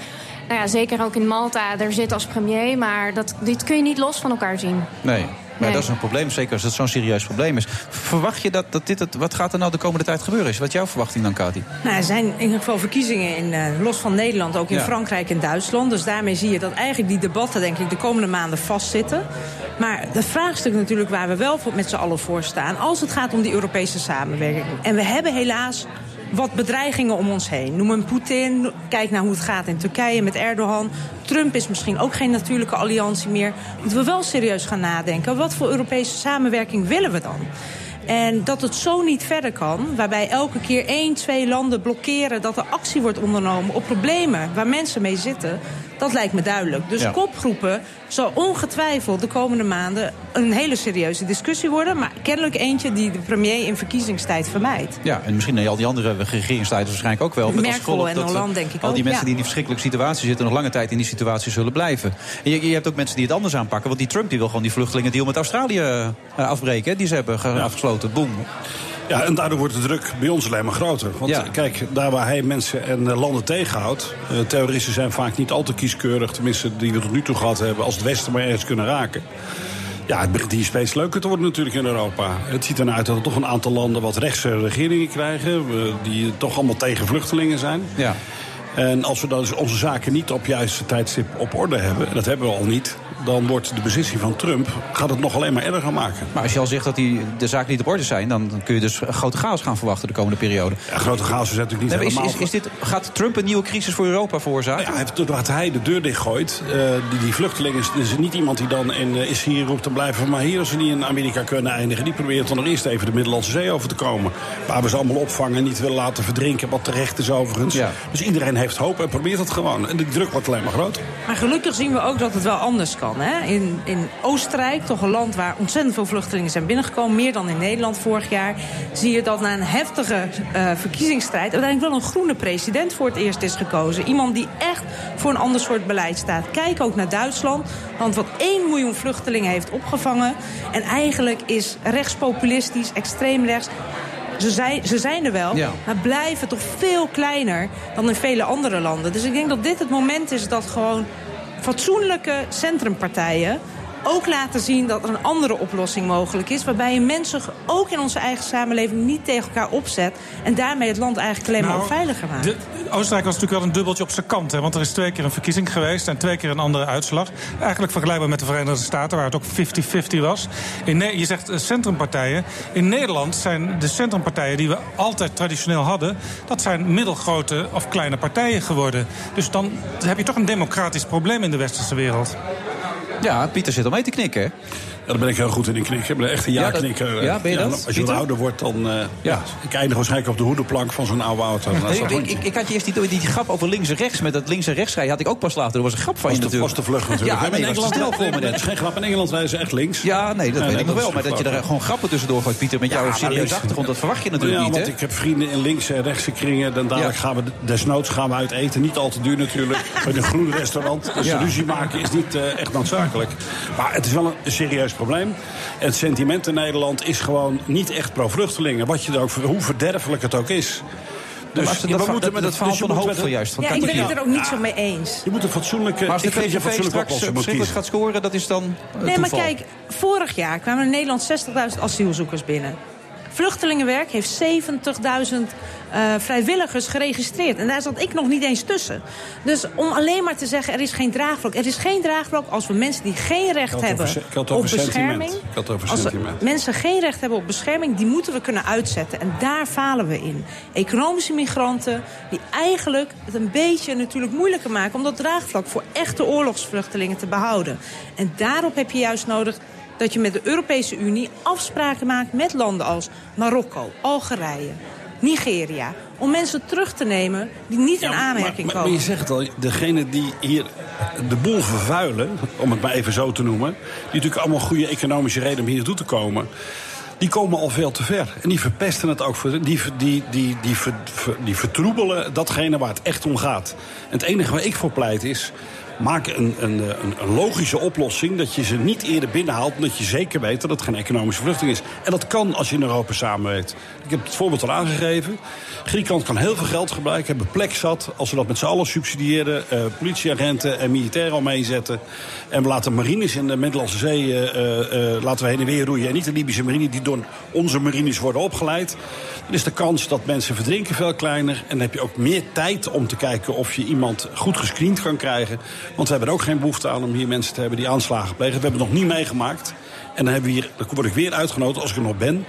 nou ja, zeker ook in Malta, er zit als premier. Maar dat, dit kun je niet los van elkaar zien. Nee. Maar dat is een probleem, zeker als het zo'n serieus probleem is. Verwacht je dat, dat dit het. Wat gaat er nou de komende tijd gebeuren? Is wat jouw verwachting dan, Kati? Nou, er zijn in ieder geval verkiezingen in, uh, los van Nederland, ook in ja. Frankrijk en Duitsland. Dus daarmee zie je dat eigenlijk die debatten, denk ik, de komende maanden vastzitten. Maar het vraagstuk natuurlijk waar we wel met z'n allen voor staan, als het gaat om die Europese samenwerking. En we hebben helaas wat bedreigingen om ons heen. Noem een Poetin, kijk naar hoe het gaat in Turkije met Erdogan. Trump is misschien ook geen natuurlijke alliantie meer. Moeten we wel serieus gaan nadenken. Wat voor Europese samenwerking willen we dan? En dat het zo niet verder kan, waarbij elke keer één, twee landen blokkeren... dat er actie wordt ondernomen op problemen waar mensen mee zitten... dat lijkt me duidelijk. Dus ja. kopgroepen zal ongetwijfeld de komende maanden een hele serieuze discussie worden... maar kennelijk eentje die de premier in verkiezingstijd vermijdt. Ja, en misschien al die andere regeringsleiders waarschijnlijk ook wel. Met Merkel en dat, Hollande, denk ik Al die ook, mensen ja. die in die verschrikkelijke situatie zitten... nog lange tijd in die situatie zullen blijven. En je, je hebt ook mensen die het anders aanpakken. Want die Trump die wil gewoon die vluchtelingendeal met Australië uh, afbreken... die ze hebben ja. afgesloten. Boom. Ja, en daardoor wordt de druk bij ons alleen maar groter. Want ja. kijk, daar waar hij mensen en uh, landen tegenhoudt... Uh, terroristen zijn vaak niet al te kieskeurig... tenminste die we tot nu toe gehad hebben... als het Westen maar ergens kunnen raken. Ja, het begint hier steeds leuker te worden natuurlijk in Europa. Het ziet ernaar uit dat er toch een aantal landen wat rechtse regeringen krijgen... Uh, die toch allemaal tegen vluchtelingen zijn. Ja. En als we dan dus onze zaken niet op juiste tijdstip op orde hebben... en dat hebben we al niet dan wordt de beslissing van Trump gaat het nog alleen maar erger maken. Maar als je al zegt dat die, de zaken niet op orde zijn... dan kun je dus grote chaos gaan verwachten de komende periode. Ja, grote chaos is natuurlijk niet nee, helemaal... Is, is, is, dit, gaat Trump een nieuwe crisis voor Europa veroorzaken? Nou ja, doordat hij de deur dichtgooit... Uh, die, die vluchtelingen is, is niet iemand die dan in uh, is hier roept te blijven... maar hier als ze niet in Amerika kunnen eindigen... die probeert dan nog eerst even de Middellandse Zee over te komen. Waar we ze allemaal opvangen en niet willen laten verdrinken... wat terecht is overigens. Ja. Dus iedereen heeft hoop en probeert het gewoon. En de druk wordt alleen maar groter. Maar gelukkig zien we ook dat het wel anders kan. Hè? In, in Oostenrijk, toch een land waar ontzettend veel vluchtelingen zijn binnengekomen... meer dan in Nederland vorig jaar... zie je dat na een heftige uh, verkiezingsstrijd... uiteindelijk wel een groene president voor het eerst is gekozen. Iemand die echt voor een ander soort beleid staat. Kijk ook naar Duitsland, want wat 1 miljoen vluchtelingen heeft opgevangen... en eigenlijk is rechtspopulistisch, extreem rechts... Ze zijn, ze zijn er wel, ja. maar blijven toch veel kleiner dan in vele andere landen. Dus ik denk dat dit het moment is dat gewoon fatsoenlijke centrumpartijen ook laten zien dat er een andere oplossing mogelijk is... waarbij je mensen ook in onze eigen samenleving niet tegen elkaar opzet... en daarmee het land eigenlijk alleen nou, maar veiliger maakt. De, Oostenrijk was natuurlijk wel een dubbeltje op zijn kant. Hè, want er is twee keer een verkiezing geweest en twee keer een andere uitslag. Eigenlijk vergelijkbaar met de Verenigde Staten, waar het ook 50-50 was. In, je zegt uh, centrumpartijen. In Nederland zijn de centrumpartijen die we altijd traditioneel hadden... dat zijn middelgrote of kleine partijen geworden. Dus dan heb je toch een democratisch probleem in de westerse wereld. Ja, Pieter zit om mee te knikken. Ja, daar ben ik heel goed in, in knikken. Ik ben echt een ja-knikker. Ja, ja, ben je dat? als je wat ouder wordt, dan... Uh, ja. Ik eindig waarschijnlijk op de hoedenplank van zo'n oude auto. Nee, ik, ik, ik, had je eerst die, die, grap over links en rechts. Met dat links en rechts rijden had ik ook pas later. Er was een grap van was je de, natuurlijk. Was de vlucht natuurlijk. Ja, nee, in Engeland snel voor me Dat is geen grap. In Engeland rijden ze echt links. Ja, nee, dat nee, weet ik nog wel. Maar dat je er gewoon grappen tussendoor gooit, Pieter. Met jouw serieuze achtergrond, dat verwacht je natuurlijk ja, niet, want hè? ik heb vrienden in linkse en rechtse kringen. Dan dadelijk gaan we, desnoods gaan we uit eten. Niet al te duur natuurlijk. In een groen restaurant. Dus ruzie maken is niet echt noodzakelijk. Maar het is wel een serieus probleem. En het sentiment in Nederland is gewoon niet echt pro-vluchtelingen. Wat je er ook, hoe verderfelijk het ook is. Dus dat, we moeten met het verhaal van hoop van juist. Van ja, ik ben het er ook niet zo mee eens. Je moet een fatsoenlijke... Maar als de PVV straks verschrikkelijk gaat scoren, dat is dan uh, Nee, toeval. maar kijk, vorig jaar kwamen in Nederland 60.000 asielzoekers binnen. Vluchtelingenwerk heeft 70.000 uh, vrijwilligers geregistreerd. En daar zat ik nog niet eens tussen. Dus om alleen maar te zeggen, er is geen draagvlak. Er is geen draagvlak als we mensen die geen recht hebben op bescherming... Als mensen geen recht hebben op bescherming, die moeten we kunnen uitzetten. En daar falen we in. Economische migranten die eigenlijk het een beetje natuurlijk moeilijker maken... om dat draagvlak voor echte oorlogsvluchtelingen te behouden. En daarop heb je juist nodig dat je met de Europese Unie afspraken maakt met landen als Marokko, Algerije, Nigeria. Om mensen terug te nemen die niet in aanmerking maar, maar, komen. Maar je zegt al, degene die hier de boel vervuilen, om het maar even zo te noemen... die natuurlijk allemaal goede economische reden om hier naartoe te komen... die komen al veel te ver. En die verpesten het ook. Voor, die, die, die, die, die, ver, die vertroebelen datgene waar het echt om gaat. En het enige waar ik voor pleit is Maak een, een, een, een logische oplossing dat je ze niet eerder binnenhaalt... omdat je zeker weet dat het geen economische vluchting is. En dat kan als je in Europa samenwerkt. Ik heb het voorbeeld al aangegeven. Griekenland kan heel veel geld gebruiken, hebben plek zat. Als we dat met z'n allen subsidiëren, eh, politieagenten en militairen al meezetten... en we laten marines in de Middellandse Zee eh, eh, eh, laten we heen en weer roeien... en niet de Libische marine die door onze marines worden opgeleid... dan is de kans dat mensen verdrinken veel kleiner... en dan heb je ook meer tijd om te kijken of je iemand goed gescreend kan krijgen. Want we hebben ook geen behoefte aan om hier mensen te hebben die aanslagen plegen. We hebben het nog niet meegemaakt. En dan, hebben we hier, dan word ik weer uitgenodigd als ik er nog ben...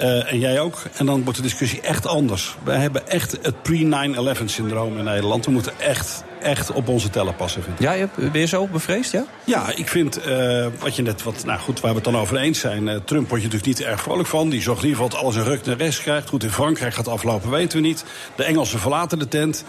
Uh, en jij ook. En dan wordt de discussie echt anders. Wij hebben echt het pre-9-11-syndroom in Nederland. We moeten echt, echt op onze tellen passen, vind ik. Ja, ben je zo bevreesd, ja? Ja, ik vind uh, wat je net... Wat, nou goed, waar we het dan over eens zijn. Uh, Trump word je natuurlijk niet erg vrolijk van. Die zorgt in ieder geval dat alles een ruk naar rechts krijgt. Goed, in Frankrijk gaat aflopen, weten we niet. De Engelsen verlaten de tent.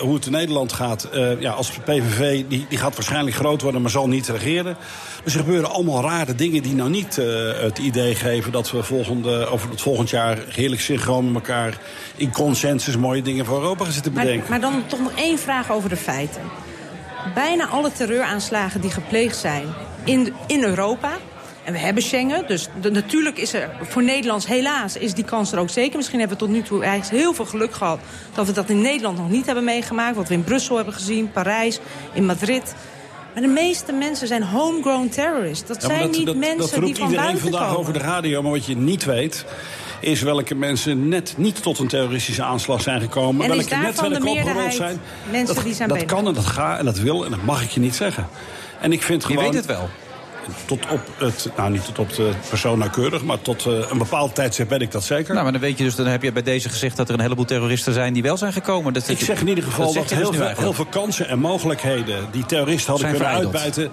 hoe het in Nederland gaat... ja, als PVV, die, die gaat waarschijnlijk groot worden... maar zal niet regeren. Dus er gebeuren allemaal rare dingen die nou niet het idee geven... dat we volgende, over het volgend jaar heerlijk synchroon met elkaar... in consensus mooie dingen voor Europa gaan zitten bedenken. Maar, maar dan toch nog één vraag over de feiten. Bijna alle terreuraanslagen die gepleegd zijn in, in Europa... En we hebben Schengen, dus de, natuurlijk is er voor Nederlands helaas is die kans er ook zeker. Misschien hebben we tot nu toe eigenlijk heel veel geluk gehad dat we dat in Nederland nog niet hebben meegemaakt. Wat we in Brussel hebben gezien, Parijs, in Madrid. Maar de meeste mensen zijn homegrown terrorists. Dat Ja, zijn niet dat, mensen dat die roept van iedereen buiten vandaag komen. over de radio. Maar wat je niet weet is welke mensen net niet tot een terroristische aanslag zijn gekomen. En welke net welke opgerold zijn. mensen dat, die zijn dat kan en dat gaat en dat wil en dat mag ik je niet zeggen. En ik vind Je gewoon... weet het wel. Tot op het, nou niet tot op de persoon nauwkeurig, maar tot eh, een bepaald tijdstip weet ik dat zeker. Nou, maar dan weet je dus, dan heb je bij deze gezegd dat er een heleboel terroristen zijn die wel zijn gekomen. Dat, Ik zeg in ieder geval dat, heel, veel, heel veel kansen en mogelijkheden die terroristen hadden kunnen verijdeld. uitbuiten.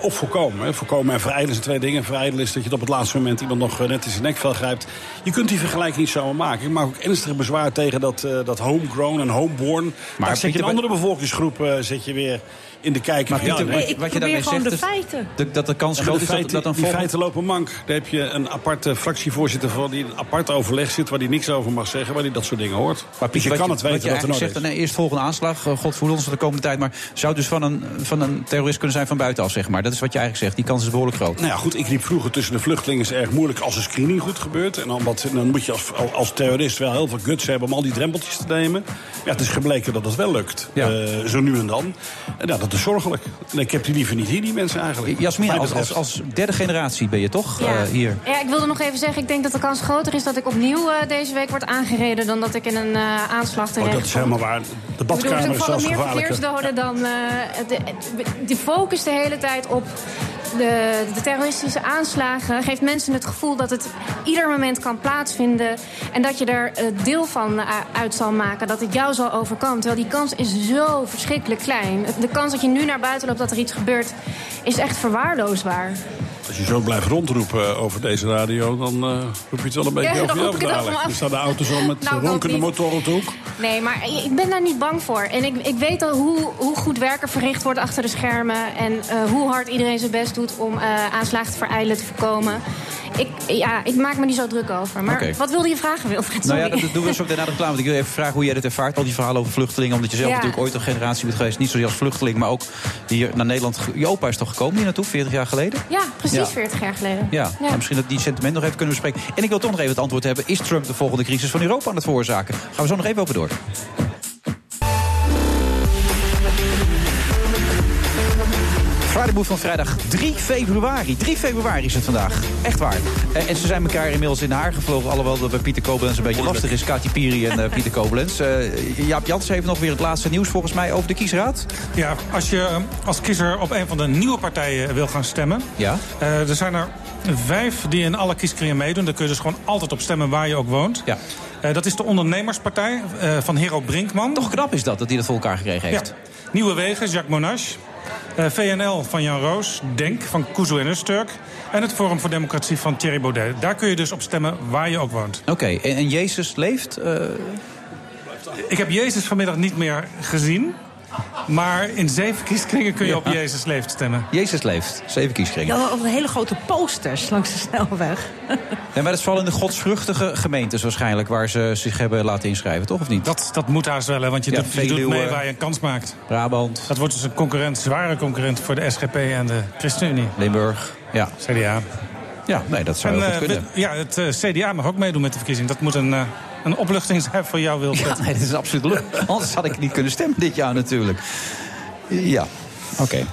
Of voorkomen. Hè. Voorkomen en verijdelen zijn twee dingen. Verijdelen is dat je het op het laatste moment iemand nog eh, net in zijn nekvel grijpt. Je kunt die vergelijking niet zomaar maken. Ik maak ook ernstig bezwaar tegen dat, eh, dat homegrown en homeborn. Maar Maar zet je een andere bevolkingsgroep zet je weer in de kijker. Maar ja, Pieter, nee. wat- wat je daarmee zegt, is dat- dat de kans groot is de dat, feiten, dat een die volgende... feiten lopen mank. Daar heb je een aparte fractievoorzitter van die in een apart overleg zit... waar hij niks over mag zeggen, waar hij dat soort dingen hoort. Maar dus je wat kan wat het weten je dat er eigenlijk nodig zegt, is. een eerst volgende aanslag, eh, God voel ons de komende tijd. Maar zou het dus van een, van een terrorist kunnen zijn van buitenaf, zeg maar. Dat is wat je eigenlijk zegt. Die kans is behoorlijk groot. Nou ja, goed, ik liep vroeger tussen de vluchtelingen is erg moeilijk als de screening goed gebeurt. En dan, wat, dan moet je als, als terrorist wel heel veel guts hebben om al die drempeltjes te nemen. Ja, het is gebleken dat dat wel lukt. Ja. Eh, zo nu en dan. En ja, dat is zorgelijk. En ik heb die liever niet hier, die mensen eigenlijk. Jasmin, als, als, derde generatie ben je toch Ja. eh, hier? Ja, ik wilde nog even zeggen, ik denk dat de kans groter is dat ik opnieuw eh, deze week word aangereden dan dat ik in een eh, aanslag Oh, terecht dat is helemaal waar. De Ik bedoel, badkamer er is vallen zelfs meer gevaarlijker. verkeersdoden dan... eh, de, de focus de hele tijd op de, de terroristische aanslagen... geeft mensen het gevoel dat het ieder moment kan plaatsvinden... en dat je er eh, deel van eh, uit zal maken, dat het jou zal overkomen. Terwijl die kans is zo verschrikkelijk klein. De kans dat je nu naar buiten loopt dat er iets gebeurt... is echt verwaarloosbaar. Als je zo blijft rondroepen over deze radio, dan eh, roep je het wel een beetje Ja, over je af dadelijk. Er staan de auto's al met Nou, ronkende motoren op de hoek. Nee, maar ik ben daar niet bang voor. En ik, ik weet al hoe, hoe goed werken verricht wordt achter de schermen. En eh, hoe hard iedereen zijn best doet om eh, aanslagen te vereidelen, te voorkomen. Ik, ja, ik maak me niet zo druk over. Maar wat wilde je vragen, Wilfred? Nou Sorry. ja, dat doen we zo na de reclame. Want ik wil even vragen hoe jij dit ervaart. Al die verhalen over vluchtelingen. Omdat je zelf Ja. natuurlijk ooit een generatie bent geweest. Niet zozeer als vluchteling, maar ook hier naar Nederland. Je opa is toch gekomen hier naartoe, 40 jaar geleden? Ja, precies Ja. 40 jaar geleden. Ja, Nou, misschien dat die sentiment nog even kunnen bespreken. En ik wil toch nog even het antwoord hebben. Is Trump de volgende crisis van Europa aan het veroorzaken? Gaan we zo nog even over door. Van vrijdag 3 februari. 3 februari is het vandaag. Echt waar. Eh, en ze zijn elkaar inmiddels in de haar gevlogen. Alhoewel dat bij Pieter Koblenz een beetje lastig is. Kati Piri en eh, Pieter Koblenz. Eh, Jaap Jans heeft nog weer het laatste nieuws volgens mij over de kiesraad. Ja, als je als kiezer op een van de nieuwe partijen wil gaan stemmen... Ja. eh, er zijn er vijf die in alle kieskringen meedoen. Daar kun je dus gewoon altijd op stemmen waar je ook woont. Ja. Eh, dat is de ondernemerspartij eh, van Hero Brinkman. Toch knap is dat, dat hij dat voor elkaar gekregen heeft. Ja. Nieuwe Wegen, Jacques Monash. Eh, VNL van Jan Roos. Denk van Kuzu en Usturk. En het Forum voor Democratie van Thierry Baudet. Daar kun je dus op stemmen waar je ook woont. Oké, en, en Jezus leeft? eh, Ik heb Jezus vanmiddag niet meer gezien. Maar in zeven kieskringen kun je op. Jezus leeft stemmen. Jezus leeft. Zeven kieskringen. Ja, of hele grote posters langs de snelweg. Nee, maar dat is vooral in de godsvruchtige gemeentes waarschijnlijk... waar ze zich hebben laten inschrijven, toch? Of niet? Dat, dat moet haast wel, hè, want je, Ja, doet, je doet Veluwe. mee waar je een kans maakt. Brabant. Dat wordt dus een concurrent, zware concurrent voor de SGP en de ChristenUnie. Limburg, ja. CDA. Ja, nee, dat zou En, heel goed eh, kunnen. we- ja, het eh, CDA mag ook meedoen met de verkiezing. Dat moet een, eh, een opluchting voor jou, Wilfred. Ja, nee, dat is absoluut leuk. Anders had ik niet kunnen stemmen dit jaar natuurlijk. Ja. Oké.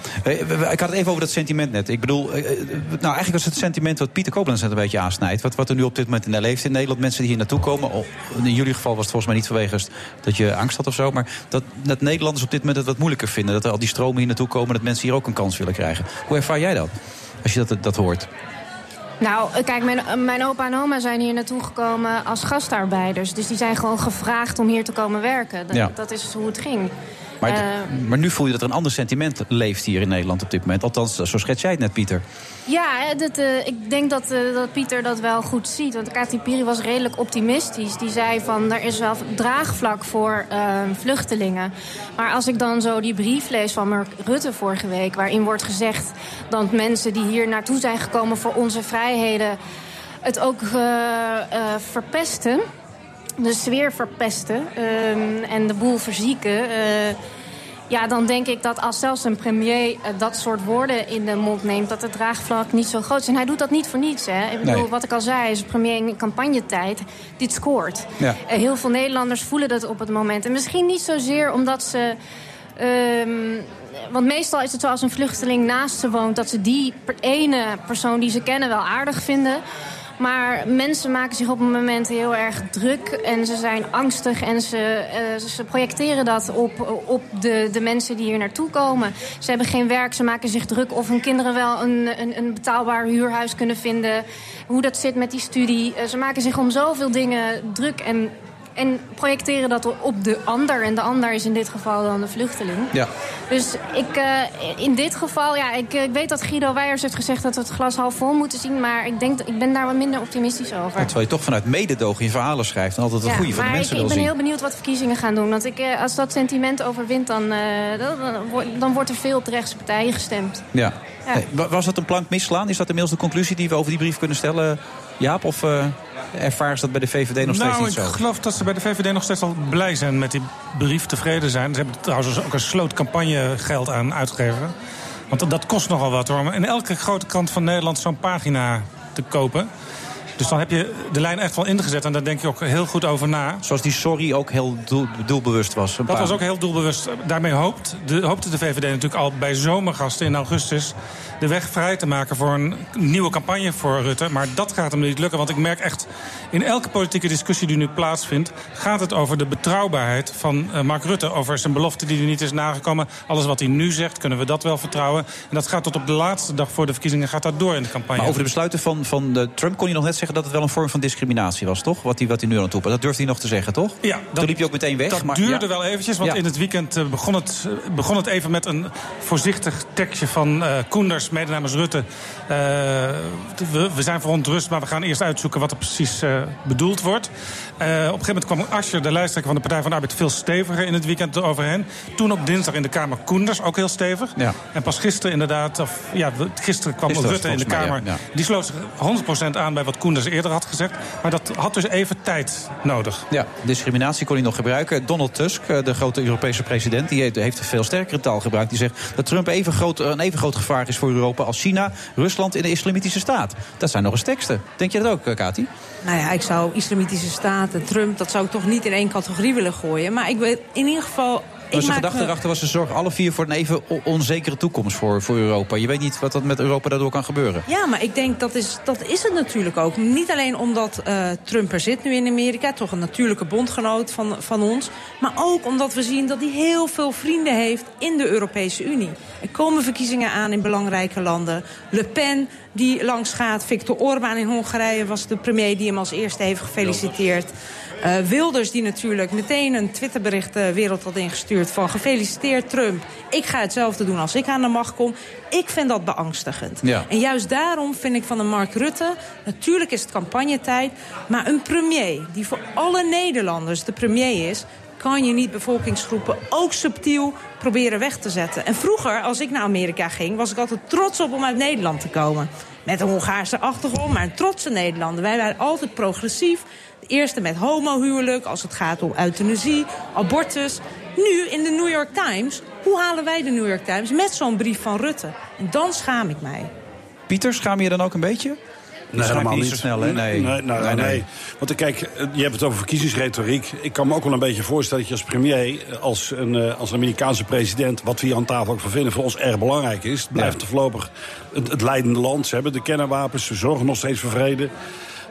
Ik had het even over dat sentiment net. Ik bedoel, eh, eh, nou eigenlijk was het sentiment wat Pieter Koblenz net een beetje aansnijdt. Wat, wat er nu op dit moment in leeft in Nederland. Mensen die hier naartoe komen. Oh, in jullie geval was het volgens mij niet vanwege dat je angst had of zo. Maar dat, dat Nederlanders op dit moment het wat moeilijker vinden. Dat er al die stromen hier naartoe komen. Dat mensen hier ook een kans willen krijgen. Hoe ervaar jij dat? Als je dat, dat hoort. Nou, eh, kijk, mijn, eh, mijn opa en oma zijn hier naartoe gekomen als gastarbeiders. Dus die zijn gewoon gevraagd om hier te komen werken. Dat, Ja. dat is hoe het ging. Maar, Eh, maar nu voel je dat er een ander sentiment leeft hier in Nederland op dit moment. Althans, zo schets jij het net, Pieter. Ja, dat, eh, ik denk dat, eh, dat Pieter dat wel goed ziet. Want Kati Piri was redelijk optimistisch. Die zei van, er is wel draagvlak voor eh, vluchtelingen. Maar als ik dan zo die brief lees van Mark Rutte vorige week... waarin wordt gezegd dat mensen die hier naartoe zijn gekomen... voor onze vrijheden het ook eh, verpesten... de sfeer verpesten ehm, en de boel verzieken... eh, ja, dan denk ik dat als zelfs een premier eh, dat soort woorden in de mond neemt... dat het draagvlak niet zo groot is. En hij doet dat niet voor niets. Hè. Ik bedoel, Nee. wat ik al zei, is een premier in campagnetijd. Dit scoort. Ja. Eh, heel veel Nederlanders voelen dat op het moment. En misschien niet zozeer omdat ze... ehm, want meestal is het zo als een vluchteling naast ze woont... dat ze die ene persoon die ze kennen wel aardig vinden... Maar mensen maken zich op een moment heel erg druk en ze zijn angstig en ze, eh, ze projecteren dat op, op de, de mensen die hier naartoe komen. Ze hebben geen werk, ze maken zich druk of hun kinderen wel een, een, een betaalbaar huurhuis kunnen vinden. Hoe dat zit met die studie. Eh, ze maken zich om zoveel dingen druk en, en projecteren dat op de ander. En de ander is in dit geval dan de vluchteling. Ja. Dus ik, eh, in dit geval, ja, ik, ik weet dat Guido Weijers heeft gezegd dat we het glas half vol moeten zien. Maar ik, denk, ik ben daar wat minder optimistisch over. Terwijl je toch vanuit mededogen je verhalen schrijft. En altijd het Ja, goede van de mensen ik, ik wil ben zien. heel benieuwd wat verkiezingen gaan doen. Want ik, eh, als dat sentiment overwint, dan, eh, dan, dan wordt- er veel op de rechtse partijen gestemd. Ja. Was dat een plank misslaan? Is dat inmiddels de conclusie die we over die brief kunnen stellen, Jaap? Of eh ervaren ze dat bij de VVD nog steeds nou, niet ik zo? geloof dat ze bij de VVD nog steeds wel blij zijn met die brief, tevreden zijn. Ze hebben trouwens ook een sloot campagnegeld aan uitgegeven. Want dat- dat kost nogal wat hoor. Om in elke grote krant van Nederland zo'n pagina te kopen. Dus dan heb je de lijn echt wel ingezet en daar denk je ook heel goed over na. Zoals die sorry ook heel doel- doelbewust was. Dat was ook heel doelbewust. Daarmee hoopt de, hoopte de VVD natuurlijk al bij zomergasten in augustus... de weg vrij te maken voor een nieuwe campagne voor Rutte. Maar dat gaat hem niet lukken. Want ik merk echt, in elke politieke discussie die nu plaatsvindt... gaat het over de betrouwbaarheid van eh, Mark Rutte. Over zijn belofte die er niet is nagekomen. Alles wat hij nu zegt, kunnen we dat wel vertrouwen. En dat gaat tot op de laatste dag voor de verkiezingen gaat dat door in de campagne. Maar over de besluiten van, van de Trump kon je nog net zeggen dat het wel een vorm van discriminatie was, toch? Wat hij, wat hij nu aan het. Dat durfde hij nog te zeggen, toch? Ja, Toen liep je ook meteen weg. Dat maar, duurde ja. wel eventjes, want Ja. in het weekend eh, begon het, eh, begon het even met een voorzichtig tekstje van eh Koenders, mede namens Rutte. Eh, we, we zijn verontrust, maar we gaan eerst uitzoeken wat er precies bedoeld wordt. Op een gegeven moment kwam Asscher, de lijsttrekker van de Partij van de Arbeid, veel steviger in het weekend overheen. Toen op dinsdag in de Kamer Koenders, ook heel stevig. Ja. En pas gisteren inderdaad, of ja, gisteren kwam Gisteren Rutte in de mij, Kamer. ja. Die sloot zich 100% aan bij wat Koenders eerder had gezegd. Maar dat had dus even tijd nodig. Ja, discriminatie kon hij nog gebruiken. Donald Tusk, eh, de grote Europese president, die heeft, heeft veel sterkere taal gebruikt. Die zegt dat Trump even groot, een even groot gevaar is voor Europa als China, Rusland en de Islamitische Staat. Dat zijn nog eens teksten. Denk je dat ook, eh, Kati? Nou ja, ik zou Islamitische Staat en Trump... dat zou ik toch niet in één categorie willen gooien. Maar ik weet in ieder geval... Dus de maak gedachte me- erachter was, ze zorgen alle vier voor een even onzekere toekomst voor, voor Europa. Je weet niet wat dat met Europa daardoor kan gebeuren. Ja, maar ik denk dat is, dat is het natuurlijk ook. Niet alleen omdat eh, Trump er zit nu in Amerika, toch een natuurlijke bondgenoot van, van ons. Maar ook omdat we zien dat hij heel veel vrienden heeft in de Europese Unie. Er komen verkiezingen aan in belangrijke landen. Le Pen die langs gaat. Viktor Orbán in Hongarije was de premier die hem als eerste heeft gefeliciteerd. Eh, Wilders die natuurlijk meteen een Twitterbericht de wereld had ingestuurd van gefeliciteerd Trump. Ik ga hetzelfde doen als ik aan de macht kom. Ik vind dat beangstigend. Ja. En juist daarom vind ik van een Mark Rutte... natuurlijk is het campagnetijd... maar een premier die voor alle Nederlanders de premier is... kan je niet bevolkingsgroepen ook subtiel proberen weg te zetten. En vroeger, als ik naar Amerika ging, was ik altijd trots op om uit Nederland te komen. Met een Hongaarse achtergrond, maar een trotse Nederlander. Wij waren altijd progressief. De eerste met homohuwelijk, als het gaat om euthanasie, abortus. Nu in de New York Times, hoe halen wij de New York Times? Met zo'n brief van Rutte. En dan schaam ik mij. Pieter, schaam je je dan ook een beetje? Nee, schaam je helemaal niet niet. zo snel, hè? Nee. Nee, nou, nee, nee. Want kijk, eh, je hebt het over verkiezingsretoriek. Ik kan me ook wel een beetje voorstellen dat je als premier, eh, als een, eh, als een Amerikaanse president, wat we hier aan tafel ook van vinden, voor ons erg belangrijk is. Het blijft Ja. voorlopig het, het leidende land. Ze hebben de kernwapens, ze zorgen nog steeds voor vrede.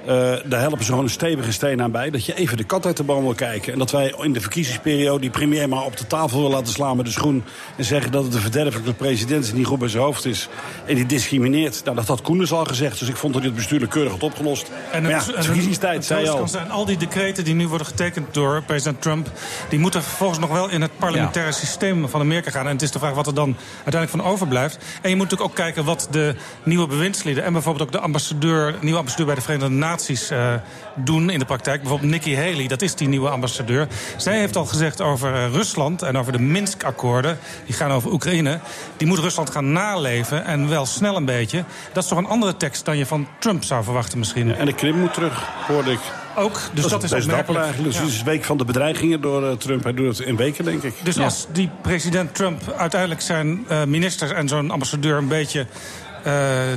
Eh, daar helpen ze gewoon een stevige steen aan bij. Dat je even de kat uit de boom wil kijken. En dat wij in de verkiezingsperiode die premier maar op de tafel wil laten slaan met de schoen. En zeggen dat het een verderfelijke president is die niet goed bij zijn hoofd is. En die discrimineert. Nou, dat had Koenders al gezegd. Dus ik vond dat dit bestuurlijk keurig had opgelost. En maar ja, het, het en verkiezingstijd, het zei al. zijn, al die decreten die nu worden getekend door president Trump... die moeten vervolgens nog wel in het parlementaire systeem van Amerika gaan. En het is de vraag wat er dan uiteindelijk van overblijft. En je moet natuurlijk ook kijken wat de nieuwe bewindslieden... en bijvoorbeeld ook de ambassadeur, nieuwe ambassadeur bij de Verenigde Naties... eh, doen in de praktijk. Bijvoorbeeld Nikki Haley, dat is die nieuwe ambassadeur. Zij heeft al gezegd over eh, Rusland en over de Minsk-akkoorden... die gaan over Oekraïne. Die moet Rusland gaan naleven en wel snel een beetje. Dat is toch een andere tekst dan je van Trump zou verwachten misschien. En de Krim moet terug, hoorde ik. Ook, dus dat, is best dapper eigenlijk. Dus Ja. is week van de bedreigingen door eh, Trump. Hij doet het in weken, denk ik. Dus als die president Trump uiteindelijk zijn eh, ministers en zo'n ambassadeur een beetje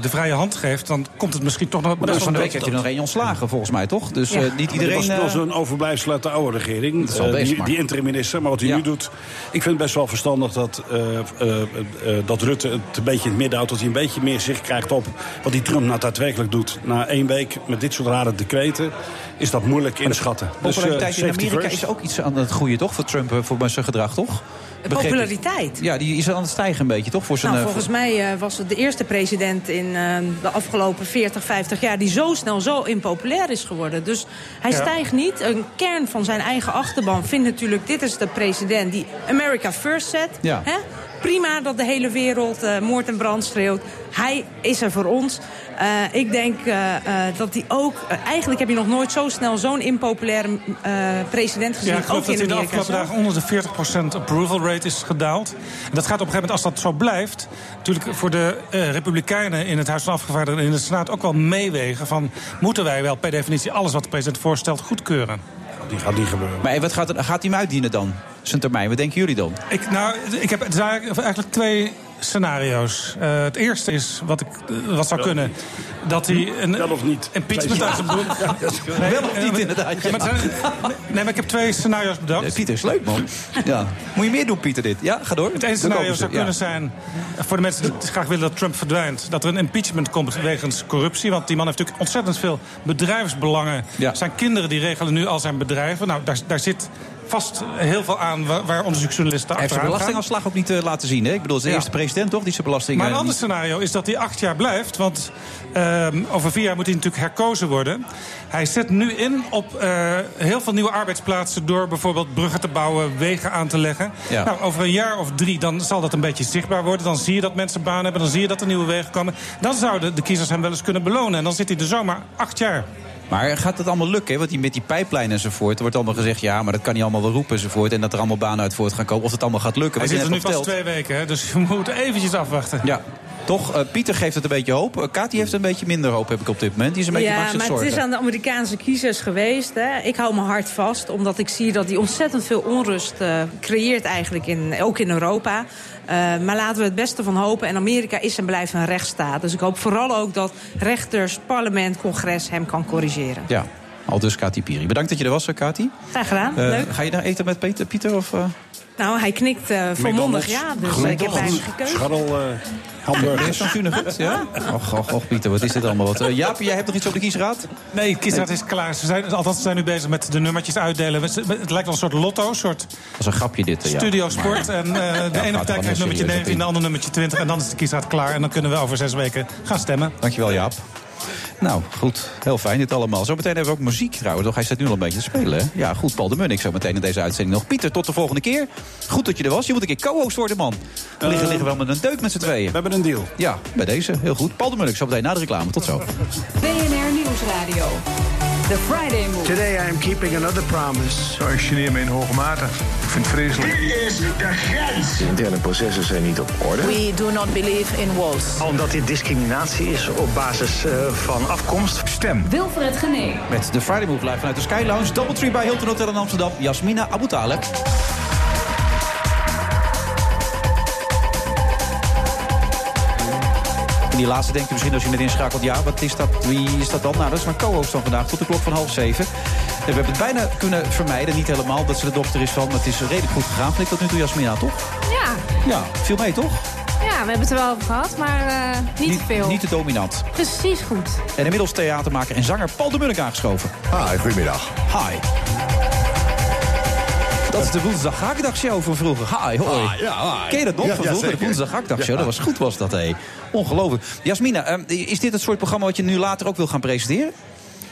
de vrije hand geeft, dan komt het misschien toch nog Maar best van de week heeft hij er nog één ontslagen, volgens mij, toch? Dus eh, niet iedereen... Dit was, was eh, een overblijfsel uit de oude regering. Dat is wel eh, die, die interim-minister. Maar wat hij Ja. nu doet... Ik vind het best wel verstandig dat, eh, eh, eh, dat Rutte het een beetje in het midden houdt. Dat hij een beetje meer zicht krijgt op wat die Trump nou daadwerkelijk doet. Na één week met dit soort rare decreten is dat moeilijk inschatten. Dus, eh, Populariteit in safety Amerika first. is ook iets aan het groeien, toch? Voor Trump, eh, voor zijn gedrag, toch? Populariteit. Ja, die is aan het stijgen een beetje, toch? Voor zijn, Nou, eh, volgens mij eh, was het de eerste president in eh, de afgelopen 40, 50 jaar... die zo snel zo impopulair is geworden. Dus hij Ja. stijgt niet. Een kern van zijn eigen achterban vindt natuurlijk... dit is de president die America first zet. Ja. Hè? Prima dat de hele wereld eh, moord en brand schreeuwt. Hij is er voor ons. Eh, ik denk eh, eh, dat hij ook... eigenlijk heb je nog nooit zo snel zo'n impopulaire eh, president gezien. Ja, ik geloof ook dat in in de afgelopen dagen onder de 40% approval rate is gedaald. En dat gaat op een gegeven moment, als dat zo blijft... natuurlijk voor de eh, Republikeinen in het Huis van Afgevaardigden en in de Senaat ook wel meewegen van... moeten wij wel per definitie alles wat de president voorstelt goedkeuren? Die gaat niet gebeuren. Maar wat gaat, gaat hij hem uitdienen dan? Zijn termijn, wat denken jullie dan? Ik, nou, ik heb eigenlijk twee scenario's. Eh, het eerste is wat, ik, wat zou kunnen. Dat hij een Wel of niet? impeachment Ja. uit zijn broek... Ja, dat is goed. Wel of niet, maar- inderdaad, Ja, maar zijn- nee, maar ik heb twee scenario's bedacht. Pieter is leuk, man. Ja. Moet je meer doen, Pieter, dit? Ja, ga door. Het ene scenario zou ja. kunnen zijn, voor de mensen die graag willen dat Trump verdwijnt... dat er een impeachment komt wegens corruptie. Want die man heeft natuurlijk ontzettend veel bedrijfsbelangen. Ja. Zijn kinderen die regelen nu al zijn bedrijven. Nou, daar, daar zit vast heel veel aan waar, waar onderzoeksjournalisten Hij heeft zijn achteraan gaan. belastingafslag ook niet eh, laten zien. Hè? Ik bedoel, de Ja. eerste president toch die zijn belasting... Maar een eh, ander scenario is dat hij acht jaar blijft. Want ehm, over vier jaar moet hij natuurlijk herkozen worden. Hij zet nu in op eh, heel veel nieuwe arbeidsplaatsen... door bijvoorbeeld bruggen te bouwen, wegen aan te leggen. Ja. Nou, over een jaar of drie dan zal dat een beetje zichtbaar worden. Dan zie je dat mensen baan hebben, dan zie je dat er nieuwe wegen komen. Dan zouden de kiezers hem wel eens kunnen belonen. En dan zit hij er zomaar acht jaar. Maar gaat het allemaal lukken? Want die, met die pijplijn enzovoort... er wordt allemaal gezegd, ja, maar dat kan niet allemaal wel roepen enzovoort... en dat er allemaal banen uit voort gaan komen. Of het allemaal gaat lukken. Hij wat zit je er nu pas twee weken, hè, dus je moet eventjes afwachten. Ja, toch? eh, Pieter geeft het een beetje hoop. Uh, Kati heeft een beetje minder hoop, heb ik op dit moment. Die is een beetje ja, maar het zorgen. is aan de Amerikaanse kiezers geweest. Hè. Ik hou mijn hart vast, omdat ik zie dat die ontzettend veel onrust eh, creëert eigenlijk, in, ook in Europa. Maar laten we het beste van hopen. En Amerika is en blijft een rechtsstaat. Dus ik hoop vooral ook dat rechters, parlement, congres hem kan corrigeren. Ja, al dus Kati Piri. Bedankt dat je er was, Kati. Graag gedaan, leuk. Ga je daar eten met Peter, Pieter? Of? Nou, hij knikt eh volmondig ja, dus ik heb bijna gekeuze. Scharrel, eh hamburgers. Is? Ja? Och, och, och, Pieter, wat is dit allemaal? Wat, uh, Jaap, jij hebt nog iets op de kiesraad? Nee, de kiesraad is klaar. Ze zijn, althans, ze zijn nu bezig met de nummertjes uitdelen. Het lijkt wel een soort lotto, een soort Dat is een grapje dit. eh, ja. studio sport. En eh, de ene gaat partij krijgt nummertje serieus 19, op de andere nummertje 20. En dan is de kiesraad klaar. En dan kunnen we over zes weken gaan stemmen. Dankjewel, Jaap. Nou, goed. Heel fijn dit allemaal. Zometeen hebben we ook muziek trouwens. Toch? Hij staat nu al een beetje te spelen. Hè? Ja, goed. Paul de Munnik zo meteen in deze uitzending nog. Pieter, tot de volgende keer. Goed dat je er was. Je moet een keer co-host worden, man. We liggen, liggen wel met een deuk met z'n tweeën. We hebben een deal. Ja, bij deze. Heel goed. Paul de Munnik zo meteen na de reclame. Tot zo. BNR Nieuwsradio. The Friday Move. Today I am keeping another promise. Ik geneer me in hoge mate. Ik vind het vreselijk. Dit is de grens. De interne processen zijn niet op orde. We do not believe in walls. Omdat dit discriminatie is op basis eh, van afkomst. Stem. Wilfred Genee. Met de Friday Move live vanuit de Sky Lounge. Doubletree bij Hilton Hotel in Amsterdam. Jasmina Abu In die laatste denk je misschien als je net inschakelt... ja, wat is dat? Wie is dat dan? Nou, dat is mijn co-host van vandaag tot de klok van half zeven. En we hebben het bijna kunnen vermijden. Niet helemaal dat ze de dochter is van... maar het is redelijk goed gegaan. Vind ik tot nu toe, Jasmina, toch? Ja, Ja, viel mee, toch? ja, we hebben het er wel over gehad, maar eh, niet, te veel. Niet te dominant. Precies goed. En inmiddels theatermaker en zanger Paul de Munnik aangeschoven. Hi, goedemiddag. Hi. Dat is de woensdag Haakdagshow van vroeger. Hi, hoi. Ah, ja, hi. Ken je dat nog Ja, van ja, vroeger? de woensdag Haakdagshow. Dat was goed, was dat, hé. Ongelooflijk. Jasmina, ehm, is dit het soort programma wat je nu later ook wil gaan presenteren?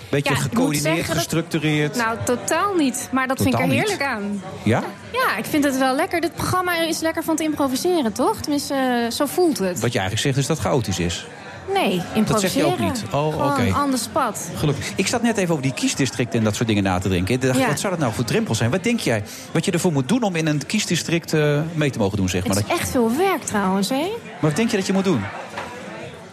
Beetje Ja, gecoördineerd, zeggen dat- gestructureerd. Nou, totaal niet. Maar dat vind ik er niet. heerlijk aan. Ja? Ja, ik vind het wel lekker. Dit programma is lekker van te improviseren, toch? Tenminste, eh, zo voelt het. Wat je eigenlijk zegt is dat het chaotisch is. Nee, improviseren. Dat zeg je ook niet. Oh, oké. on the spot. Gelukkig. Ik zat net even over die kiesdistricten en dat soort dingen na te denken. Ik dacht, Ja. Wat zou dat nou voor drempel zijn? Wat denk jij? Wat je ervoor moet doen om in een kiesdistrict eh, mee te mogen doen, zeg maar. Het Dat- is echt veel werk trouwens, hè? Maar wat denk je dat je moet doen?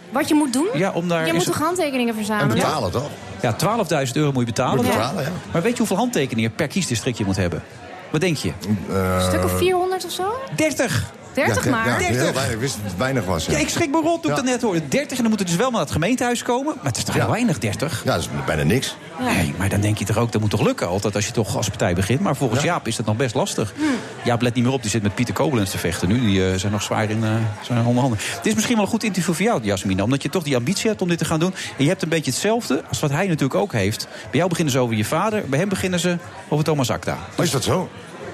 Wat je moet doen? Ja, om daar je moet het- toch handtekeningen verzamelen? toch? Ja, 12.000 euro moet je betalen. Moet je betalen, ja. Maar weet je hoeveel handtekeningen per kiesdistrict je moet hebben? Wat denk je? Een stuk of 400 of zo? 30. 30 ja, maar? Ja, 30. heel weinig. Ik wist dat het weinig was. Ja, Ja, ik schrik me rot toen ik dat net hoorde. 30 en dan moeten dus wel naar het gemeentehuis komen. Maar het is toch heel weinig, 30? Ja, dat is bijna niks. Nee, maar dan denk je toch ook, dat moet toch lukken altijd als je toch als partij begint. Maar volgens Jaap is dat nog best lastig. Hm. Jaap let niet meer op, die zit met Pieter Koblenz te vechten nu. Die eh, zijn nog zwaar in uh, zijn onderhanden. Het is misschien wel een goed interview voor jou, Jasmina. Omdat je toch die ambitie hebt om dit te gaan doen. En je hebt een beetje hetzelfde als wat hij natuurlijk ook heeft. Bij jou beginnen ze over je vader. Bij hem beginnen ze over Thomas Akta. Oh, is dat zo?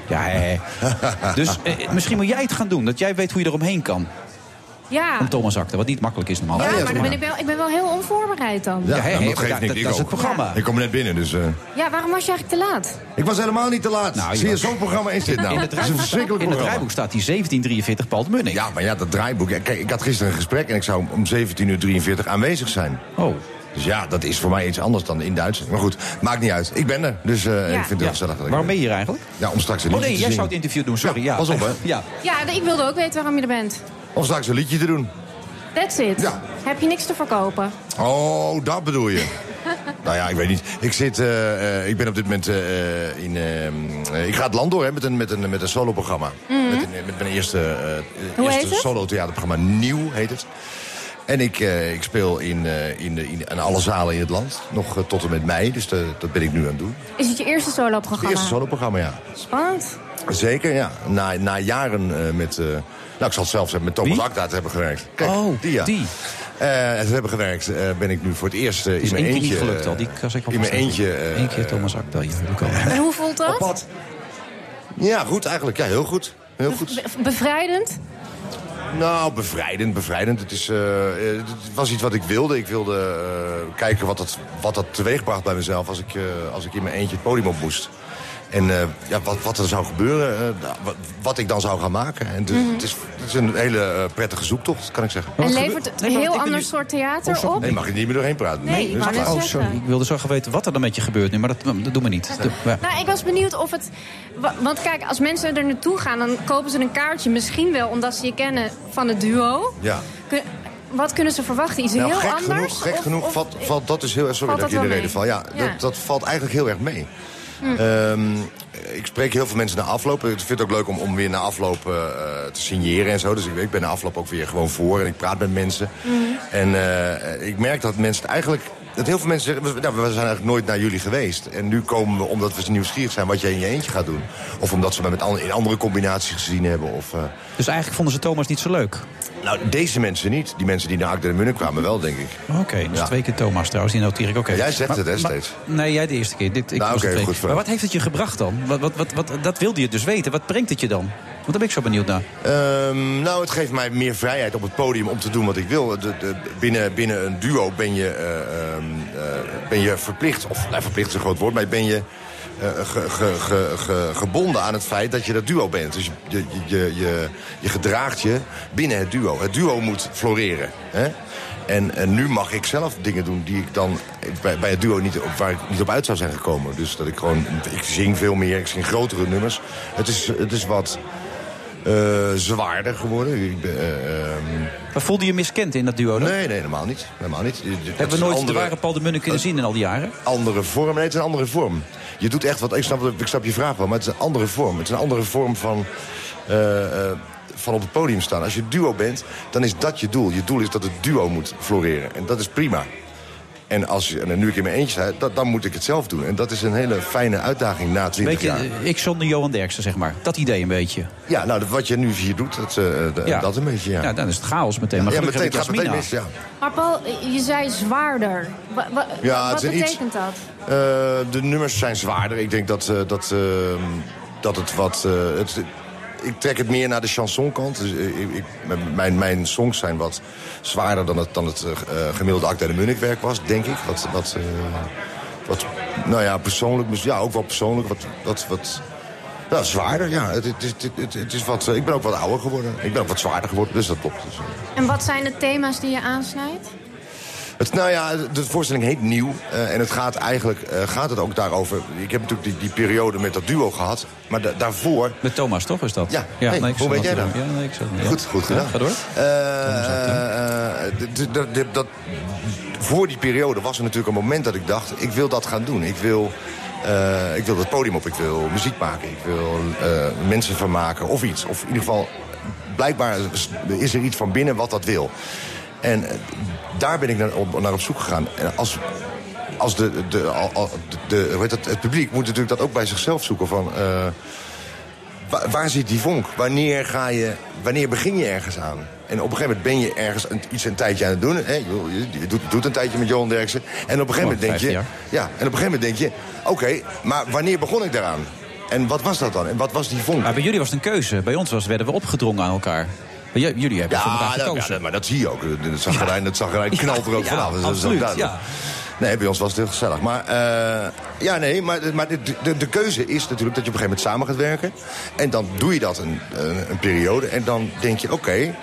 Ja, hè. dus eh, misschien moet jij het gaan doen. Dat jij weet hoe je eromheen kan. Ja. Om Thomas Akta, wat niet makkelijk is normaal. Ja, maar dan ben ik, wel, ik ben wel heel onvoorbereid dan. Ja, hè, nou, dat geeft dat- niet. dat Ik is het programma. Ik kom net binnen, dus... eh, Ja, waarom was je eigenlijk te laat? ik was helemaal niet te laat. Nou, je Zie je, was- zo'n programma is dit nou. In het is een draaiboek, verschrikkelijk in het draaiboek staat die 1743 Paul de Munnik. Ja, maar ja, dat draaiboek... Kijk, ik had gisteren een gesprek en ik zou om 17.43 uur aanwezig zijn. Oh. Dus ja, dat is voor mij iets anders dan in Duits. Maar goed, maakt niet uit. Ik ben er, dus eh, ik vind het heel gezellig Waarom ben je hier eigenlijk? Ja, om straks een Oh liedje nee, te jij zou het interview doen, sorry. Ja, pas op, hè. Ja. Ja, ik wilde ook weten waarom je er bent. Om straks een liedje te doen. That's it. Ja. Heb je niks te verkopen? Oh, dat bedoel je. nou ja, ik weet niet. Ik, zit, eh, eh, ik ben op dit moment eh, in... ik ga het land door hè, met een, met een, met een soloprogramma. Mhm. Met, een, met mijn eerste, eh eerste solo-theaterprogramma. Nieuw heet het. En ik, eh, ik speel in, eh, in, de- in, alle zalen in het land. Nog eh, tot en met mei, dus de- dat ben ik nu aan het doen. Is het je eerste Het solo-programma? eerste soloprogramma, ja. Spannend. Zeker, ja. Na, na jaren eh, met... eh, nou, ik zal het zelf zeggen, met Thomas? Akda te hebben gewerkt. Kijk, Oh, die ja. die. Eh, te hebben gewerkt, eh, ben ik nu voor het eerst in is mijn één keer eentje... niet gelukt al, die kan ik wel In mijn eentje... eh, Eén keer Thomas Akda, ja. En hoe voelt dat? Op pad. Ja, goed eigenlijk. Ja, heel goed. Heel goed. Be- bevrijdend? Nou, bevrijdend, bevrijdend. Het, is, eh, het was iets wat ik wilde. Ik wilde eh, kijken wat dat, wat dat teweegbracht bij mezelf... als ik, eh, als ik in mijn eentje het podium op moest. En eh, ja, wat, wat er zou gebeuren, eh, wat, wat ik dan zou gaan maken. En het, Mhm. het, is, het is een hele eh, prettige zoektocht, kan ik zeggen. En levert het een heel ander soort theater op? Nee, mag je niet meer doorheen praten. Nee, ik is klaar. Oh, sorry. Ik wilde zo graag weten wat er dan met je gebeurt nu, maar dat, dat doen we niet. Ja. Nou, ik was benieuwd of het... wa- Want kijk, als mensen er naartoe gaan, dan kopen ze een kaartje. Misschien wel omdat ze je kennen van het duo. Ja. Kun- wat kunnen ze verwachten? Iets Nou, heel gek anders? genoeg, gek Of- genoeg of- valt, valt dat dus heel erg... Sorry Valt dat ik dat in de reden val. mee? Ja, Ja. Dat, dat valt eigenlijk heel erg mee. Hm. Ehm, ik spreek heel veel mensen na afloop. Ik vind het ook leuk om, om weer na afloop eh, eh, te signeren en zo. Dus ik, ik ben na afloop ook weer gewoon voor en ik praat met mensen. Hm. En eh, ik merk dat mensen het eigenlijk... Dat heel veel mensen zeggen, we, nou, we zijn eigenlijk nooit naar jullie geweest. En nu komen we omdat we nieuwsgierig zijn wat jij in je eentje gaat doen. Of omdat ze me met in andere combinaties gezien hebben. Of, eh, Dus eigenlijk vonden ze Thomas niet zo leuk? nou, deze mensen niet. Die mensen die naar Akda de Munnik kwamen wel, denk ik. Oké, dus twee keer Thomas trouwens, die noteer ik ook even. Jij zegt Maar- het, hè, steeds. Nee, jij de eerste keer. Dit, ik Nou, goed, Maar wat heeft het je gebracht dan? Wat, wat, wat, wat, dat wilde je dus weten. Wat brengt het je dan? Daar ben ik zo benieuwd naar. Ehm, nou, het geeft mij meer vrijheid op het podium om te doen wat ik wil. De, de, binnen, binnen een duo ben je, eh, ehm, eh, ben je verplicht, of nou, verplicht is een groot woord, maar ben je eh, ge- ge- ge- ge- gebonden aan het feit dat je dat duo bent. Dus je, je, je, je, gedraagt je binnen het duo. Het duo moet floreren. Hè? En, en nu mag ik zelf dingen doen die ik dan bij, bij het duo niet waar ik niet op uit zou zijn gekomen. Dus dat ik gewoon, ik zing veel meer, ik zing grotere nummers. Het is, het is wat zwaarder geworden. Eh, ehm, Maar voelde je miskend in dat duo dan? Nee, nee, helemaal niet. Helemaal niet. Hebben we nooit de ware Paul de Munnik kunnen zien in al die jaren? Andere vorm. Nee, het is een andere vorm. Je doet echt wat. Ik snap, ik snap je vraag wel, maar het is een andere vorm. Het is een andere vorm van. eh, eh, van op het podium staan. Als je duo bent, dan is dat je doel. Je doel is dat het duo moet floreren. En dat is prima. En, als, je- en nu ik in mijn eentje sta, dat, dan moet ik het zelf doen. En dat is een hele fijne uitdaging na 20 Beetje, jaar. ik zonder Johan Derksen, zeg maar. Dat idee een beetje. Ja, nou, dat- wat je nu hier doet, dat, eh, Ja. dat een beetje, ja. Ja, dan is het chaos meteen. Maar ja, meteen, het gaat meteen mis, ja. Maar Paul, je zei zwaarder. Wa- wa- Ja, het wat iets- betekent dat? Eh, de nummers zijn zwaarder. Ik denk dat, eh, dat, eh, dat het wat... eh, het, ik trek het meer naar de chansonkant. Dus, eh, ik, ik- mijn, mijn songs zijn wat zwaarder dan het, dan het eh, gemiddelde Acta de Munich werk was, denk ik. Wat, wat, wat nou ja, persoonlijk, ja, ook wel persoonlijk. Wat, wat, wat nou, zwaarder, ja. Het, het, het, het, is wat, ik ben ook wat ouder geworden. Ik ben ook wat zwaarder geworden, dus dat klopt. Dus. En wat zijn de thema's die je aansnijdt? Het, nou ja, de voorstelling heet Nieuw. eh, en het gaat eigenlijk eh, gaat het ook daarover. Ik heb natuurlijk die, die periode met dat duo gehad. Maar da- daarvoor. Met Thomas, toch? Is dat? Ja, ja hey, nee, hoe weet jij dat? Ja, nee, ik ja. Goed, goed Ja, gedaan. ga door. Eh, dat, voor die periode was er natuurlijk een moment dat ik dacht... ik wil dat gaan doen. Ik wil, ik wil het podium op, ik wil muziek maken. Ik wil mensen vermaken of iets. Of in ieder geval, blijkbaar is er iets van binnen wat dat wil. En eh, daar ben ik naar op, naar op zoek gegaan. En als, als de, de, al- al- de, de- hoe heet dat, het publiek moet natuurlijk dat ook bij zichzelf zoeken van... eh, Waar, waar zit die vonk? Wanneer, ga je, wanneer begin je ergens aan? En op een gegeven moment ben je ergens een, iets een tijdje aan het doen. Hè? Je, je doet, doet een tijdje met Johan Derksen. En op een gegeven moment denk je... 15 Ja, en op een gegeven moment denk je... Oké, maar wanneer begon ik daaraan? En wat was dat dan? En wat was die vonk? Maar bij jullie was het een keuze. Bij ons was, werden we opgedrongen aan elkaar. Jullie hebben Ja, nou, gekozen. ja, maar dat zie je ook. Dat zagrijn, dat zagrijn knalt er ook vanaf. Dat is ook absoluut, duidelijk. ja. Nee, bij ons was het heel gezellig. Maar, eh, ja, nee, maar, maar de, de, de keuze is natuurlijk dat je op een gegeven moment samen gaat werken. En dan doe je dat een, een, een periode. En dan denk je, oké,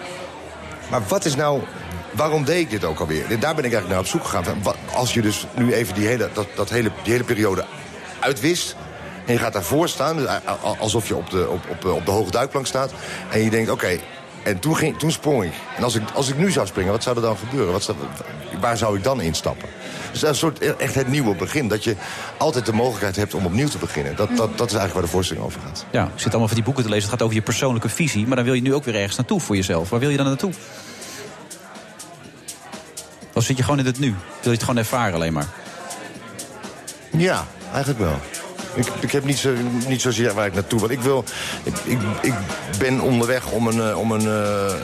maar wat is nou... Waarom deed ik dit ook alweer? Daar ben ik eigenlijk naar op zoek gegaan. Als je dus nu even die hele, dat, dat hele, die hele periode uitwist... en je gaat daarvoor staan, dus alsof je op de, op, op, op de hoge duikplank staat... en je denkt, oké, en toen, ging, toen sprong ik. En als ik, als ik nu zou springen, wat zou er dan gebeuren? Wat zou, waar zou ik dan instappen? Dus dat is een soort e- echt het nieuwe begin. Dat je altijd de mogelijkheid hebt om opnieuw te beginnen. Dat, dat, dat is eigenlijk waar de voorstelling over gaat. Ja, ik zit allemaal van die boeken te lezen. Het gaat over je persoonlijke visie. Maar dan wil je nu ook weer ergens naartoe voor jezelf. Waar wil je dan naartoe? Of zit je gewoon in het nu? Wil je het gewoon ervaren alleen maar? Ja, eigenlijk wel. Ik, ik heb niet, zo, niet zozeer waar ik naartoe wil. Ik, wil ik, ik, ik ben onderweg om een, eh, om een, eh,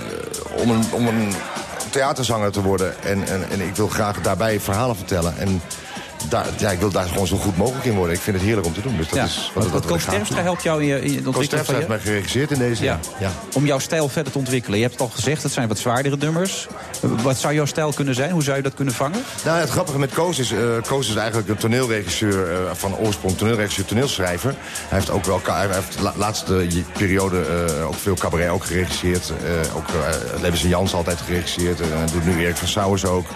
om een, om een theaterzanger te worden. En, en, en ik wil graag daarbij verhalen vertellen. En daar, ja, ik wil daar gewoon zo goed mogelijk in worden. Ik vind het heerlijk om te doen. Dus dat ja. is wat, wat Terpstra helpt jou in, je, in het ontwikkelen van heeft je... mij geregisseerd in deze. Ja. Ja. Om jouw stijl verder te ontwikkelen. Je hebt het al gezegd, het zijn wat zwaardere nummers. Wat zou jouw stijl kunnen zijn? Hoe zou je dat kunnen vangen? Nou, het grappige met Koos is... eh Koos is eigenlijk een toneelregisseur eh, van oorsprong. Toneelregisseur, toneelschrijver. Hij heeft ook wel... Hij heeft de la- laatste periode eh, ook veel cabaret ook geregisseerd. Ook uh, Levens en Jans altijd geregisseerd. En doet nu Erik van Sauers ook.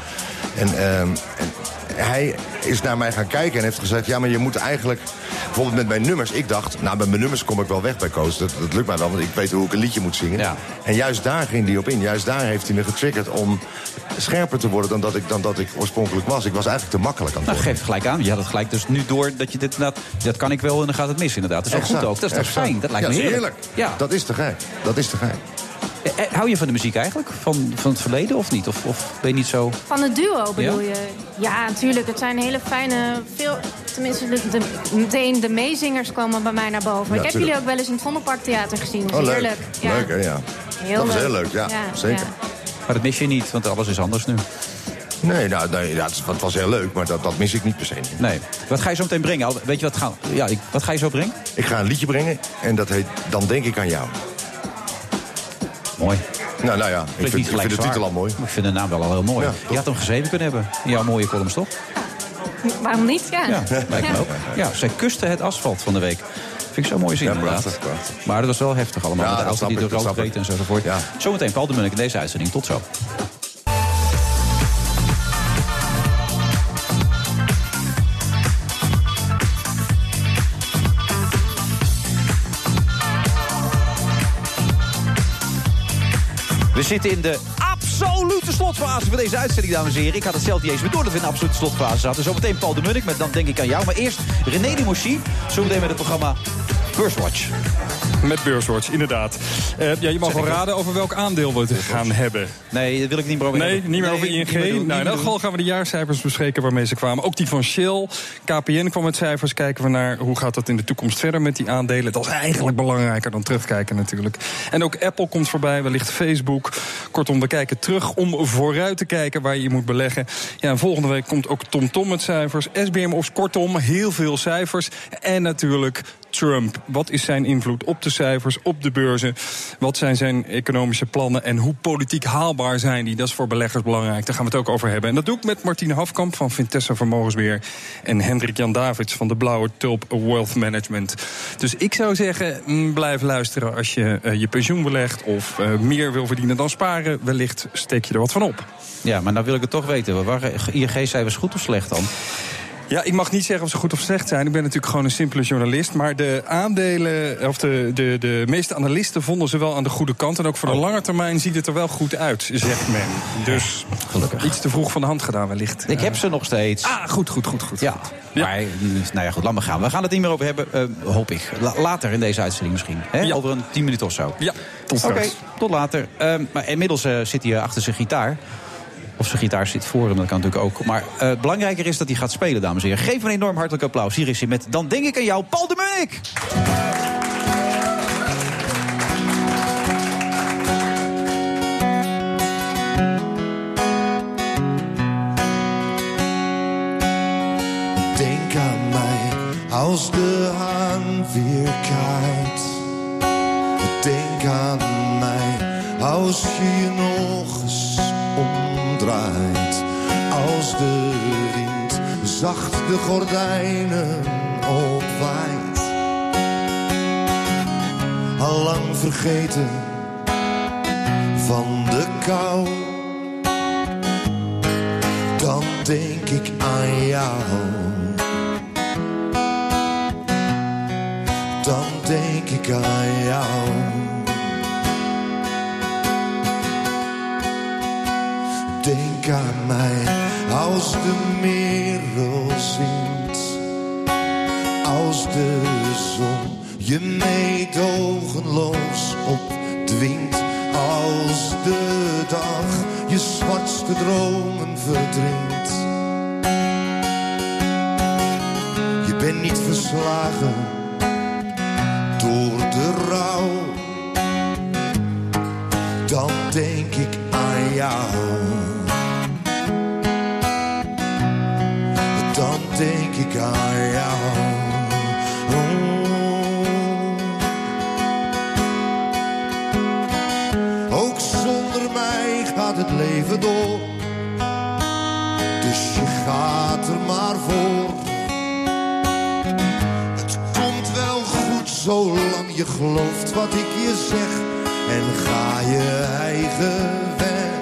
En, ehm, en hij is naar mij gaan kijken en heeft gezegd... ja, maar je moet eigenlijk... Bijvoorbeeld met mijn nummers. Ik dacht, nou, met mijn nummers kom ik wel weg bij Koos. Dat, dat lukt mij wel, want ik weet hoe ik een liedje moet zingen. En juist daar ging hij op in. Juist daar heeft hij me getriggerd om scherper te worden... dan dat ik, dan dat ik oorspronkelijk was. Ik was eigenlijk te makkelijk aan het Nou, worden. geef het gelijk aan. Je had het gelijk dus nu door dat je dit inderdaad... Dat kan ik wel en dan gaat het mis inderdaad. Dat is ook goed ook. Dat is toch fijn? Dat lijkt ja, me is heerlijk. Ja. Dat is te gek. Dat is te gek. Eh, eh, Hou je van de muziek eigenlijk? Van, van het verleden of niet? Of, of ben je niet zo... Van het duo bedoel Ja? je? Ja, natuurlijk. Het zijn hele fijne... Veel, tenminste, de, de- meteen de meezingers komen bij mij naar boven. Ja, ik heb jullie ook wel eens in het Vondelpark Theater gezien. Dat Oh, is leuk. heerlijk. Ja. Leuk, hè, ja. Heel dat was leuk. heel leuk, ja. Ja, Zeker. ja. Maar dat mis je niet, want alles is anders nu. Nee, nou, nee het, het was heel leuk, maar dat, dat mis ik niet per se. Nee. Wat ga je zo meteen brengen? Weet je wat, gaan, ja, ik, wat ga je zo brengen? Ik ga een liedje brengen en dat heet Dan Denk ik aan jou. Mooi. Nou, nou ja, ik vind, ik de titel al mooi. Maar Ik vind de naam wel al heel mooi. Ja, je had hem geschreven kunnen hebben in jouw mooie columns, toch? Waarom niet? Ja. Ja, lijkt me ook. Ja, zij kuste het asfalt van de week. Vind ik zo mooi zin, inderdaad. prachtig, prachtig. Maar dat was wel heftig allemaal. Ja, met de dat auto die door rood reed en enzovoort. Zometeen Paul de Munnik in deze uitzending. Tot zo. We zitten in de absolute slotfase van deze uitzending, dames en heren. Ik had het zelf niet eens meer door dat we in de absolute slotfase zaten. Zometeen Paul de Munnik, met dan denk ik aan jou. Maar eerst René de Moussi. Zometeen met het programma Beurswatch. Met Beurswatch, inderdaad. Eh, ja, je mag wel raden over welk aandeel we het gaan hebben. Nee, dat wil ik niet meer over Nee, hebben. niet meer Nee, over ING. meer doen, niet nou, in elk geval gaan we de jaarcijfers bespreken waarmee ze kwamen. Ook die van Shell. KPN kwam met cijfers. Kijken we naar hoe gaat dat in de toekomst verder met die aandelen. Dat is eigenlijk belangrijker dan terugkijken natuurlijk. En ook Apple komt voorbij, wellicht Facebook. Kortom, we kijken terug om vooruit te kijken waar je je moet beleggen. Ja, en volgende week komt ook TomTom met cijfers. SBM of kortom, heel veel cijfers. En natuurlijk Trump. Wat is zijn invloed op de cijfers, op de beurzen? Wat zijn zijn economische plannen en hoe politiek haalbaar zijn die? Dat is voor beleggers belangrijk. Daar gaan we het ook over hebben. En dat doe ik met Martine Hafkamp van Vintessa Vermogensbeheer... en Hendrik Jan Davids van de Blauwe Tulp Wealth Management. Dus ik zou zeggen, mm, blijf luisteren als je eh, je pensioen belegt... of eh, meer wil verdienen dan sparen. Wellicht steek je er wat van op. Ja, maar nou wil ik het toch weten. Waren ING-cijfers goed of slecht dan? Ja, ik mag niet zeggen of ze goed of slecht zijn. Ik ben natuurlijk gewoon een simpele journalist. Maar de aandelen, of de, de, de meeste analisten vonden ze wel aan de goede kant. En ook voor de lange termijn ziet het er wel goed uit, zegt men. Dus Gelukkig. iets te vroeg van de hand gedaan wellicht. Ik heb ze nog steeds. Ah, goed, goed, goed, goed. Ja, maar nou ja, goed, laat maar gaan. We gaan het niet meer over hebben, eh, hoop ik. La- later in deze uitzending misschien. Hè? Over een tien minuten of zo. Ja, tot Oké, straks. tot later. Ehm, maar inmiddels eh, zit hij achter zijn gitaar. Of zijn gitaar zit voor hem, dat kan natuurlijk ook. Maar eh, belangrijker is dat hij gaat spelen, dames en heren. Geef hem een enorm hartelijk applaus. Hier is hij met Dan denk ik aan jou, Paul de Munnik. Denk aan mij als de haan weer kijkt. Denk aan mij als je nog Als de wind zacht de gordijnen opwaait. Allang vergeten van de kou. Dan denk ik aan jou. dan denk ik aan jou. Aan mij als de merel zingt, als de zon je meedogenloos opdwingt, als de dag je zwartste dromen verdringt. Je bent niet verslagen door de rouw, dan denk ik aan jou. Leven door. Dus je gaat er maar voor. Het komt wel goed zolang je gelooft wat ik je zeg. En ga je eigen weg.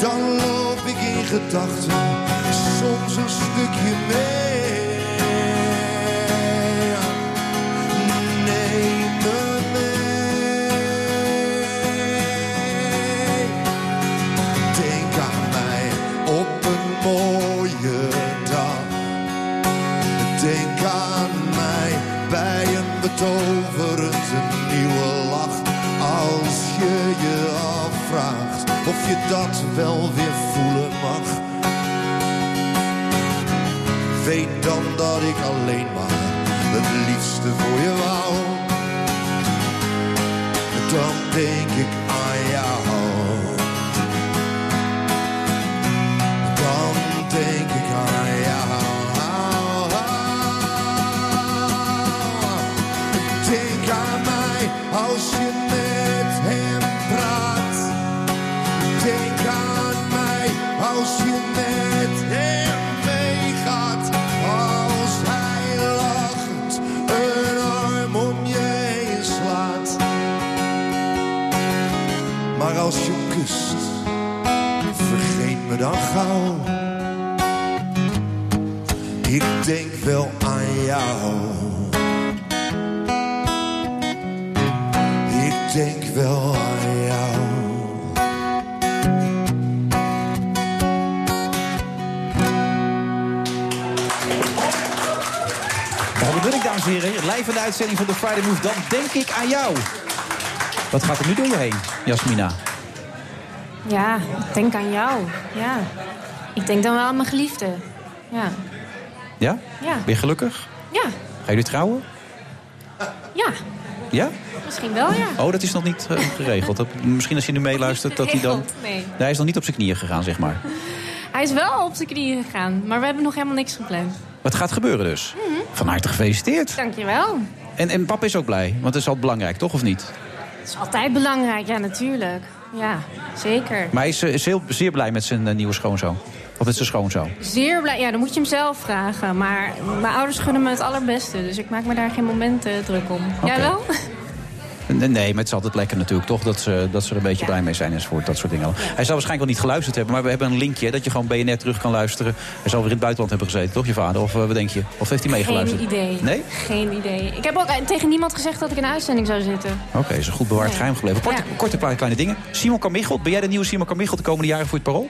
Dan loop ik in gedachten soms een stukje mee. Alleen maar Friday Move. Dan denk ik aan jou. Wat gaat er nu door je heen, Jasmina? Ja, ik denk aan jou. Ja. Ik denk dan wel aan mijn geliefde. Ja. Ja? Ja. Ben je gelukkig? Ja. Gaan jullie trouwen? Ja. Ja? Misschien wel, ja. Oh, dat is nog niet eh, geregeld. Dat, misschien als je nu meeluistert, dat hij dan... Nee. Hij is nog niet op zijn knieën gegaan, zeg maar. Hij is wel op zijn knieën gegaan, maar we hebben nog helemaal niks gepland. Wat gaat gebeuren dus? Mhm. Van harte gefeliciteerd. Dankjewel. En, en papa is ook blij, want dat is altijd belangrijk, toch of niet? Het is altijd belangrijk, ja, natuurlijk. Ja, zeker. Maar hij is, eh, is heel, zeer blij met zijn eh, nieuwe schoonzoon. Of met zijn schoonzoon. Zeer blij. Ja, dan moet je hem zelf vragen. Maar mijn ouders gunnen me het allerbeste. Dus ik maak me daar geen moment eh, druk om. Jij Oké. wel? Nee, nee, maar het is altijd lekker natuurlijk, toch? Dat ze, dat ze er een beetje blij mee zijn enzovoort, dat soort dingen. Hij zal waarschijnlijk wel niet geluisterd hebben, maar we hebben een linkje... dat je gewoon BNR terug kan luisteren. Hij zal weer in het buitenland hebben gezeten, toch, je vader? Of eh, wat denk je? Of heeft hij meegeluisterd? Geen idee. Nee? Geen idee. Ik heb ook eh, tegen niemand gezegd dat ik in een uitzending zou zitten. Oké, is een goed bewaard Nee. geheim gebleven. Korte, korte kleine, kleine dingen. Simon Carmichel, ben jij de nieuwe Simon Carmichel de komende jaren voor het parool?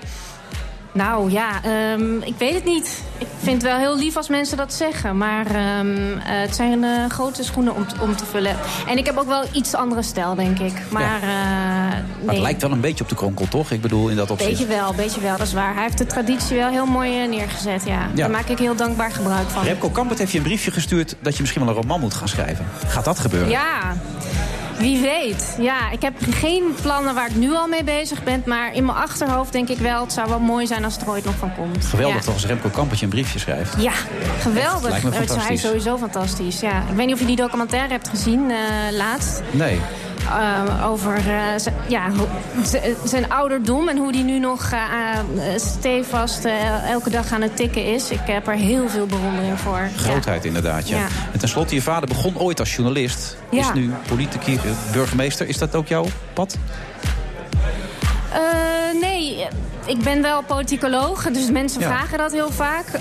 Nou ja, ehm, ik weet het niet. Ik vind het wel heel lief als mensen dat zeggen. Maar ehm, eh, het zijn eh, grote schoenen om, om te vullen. En ik heb ook wel iets andere stijl, denk ik. Maar, eh, Maar nee. het lijkt wel een beetje op de kronkel, toch? Ik bedoel, in dat opzicht. Beetje wel, beetje wel, dat is waar. Hij heeft de traditie wel heel mooi neergezet, ja. Daar maak ik heel dankbaar gebruik van. Remco Kampert heeft je een briefje gestuurd... dat je misschien wel een roman moet gaan schrijven. Gaat dat gebeuren? Ja, wie weet. Ja, ik heb geen plannen waar ik nu al mee bezig ben. Maar in mijn achterhoofd denk ik wel... het zou wel mooi zijn als het er ooit nog van komt. Geweldig ja. toch als Remco Kampert je een briefje schrijft. Ja, geweldig. Lijkt me Het is- Hij is fantastisch. sowieso fantastisch, ja. Ik weet niet of je die documentaire hebt gezien eh, laatst. Nee. Eh, over eh, ja, zijn ouderdom en hoe die nu nog eh, eh, stevast elke dag aan het tikken is. Ik heb er heel veel bewondering voor. Grootheid inderdaad, ja. Ja. En tenslotte, je vader begon ooit als journalist. Is Ja. nu politicus, burgemeester. Is dat ook jouw pad? Eh, nee, ik ben wel politicoloog, dus mensen Ja. vragen dat heel vaak. Eh,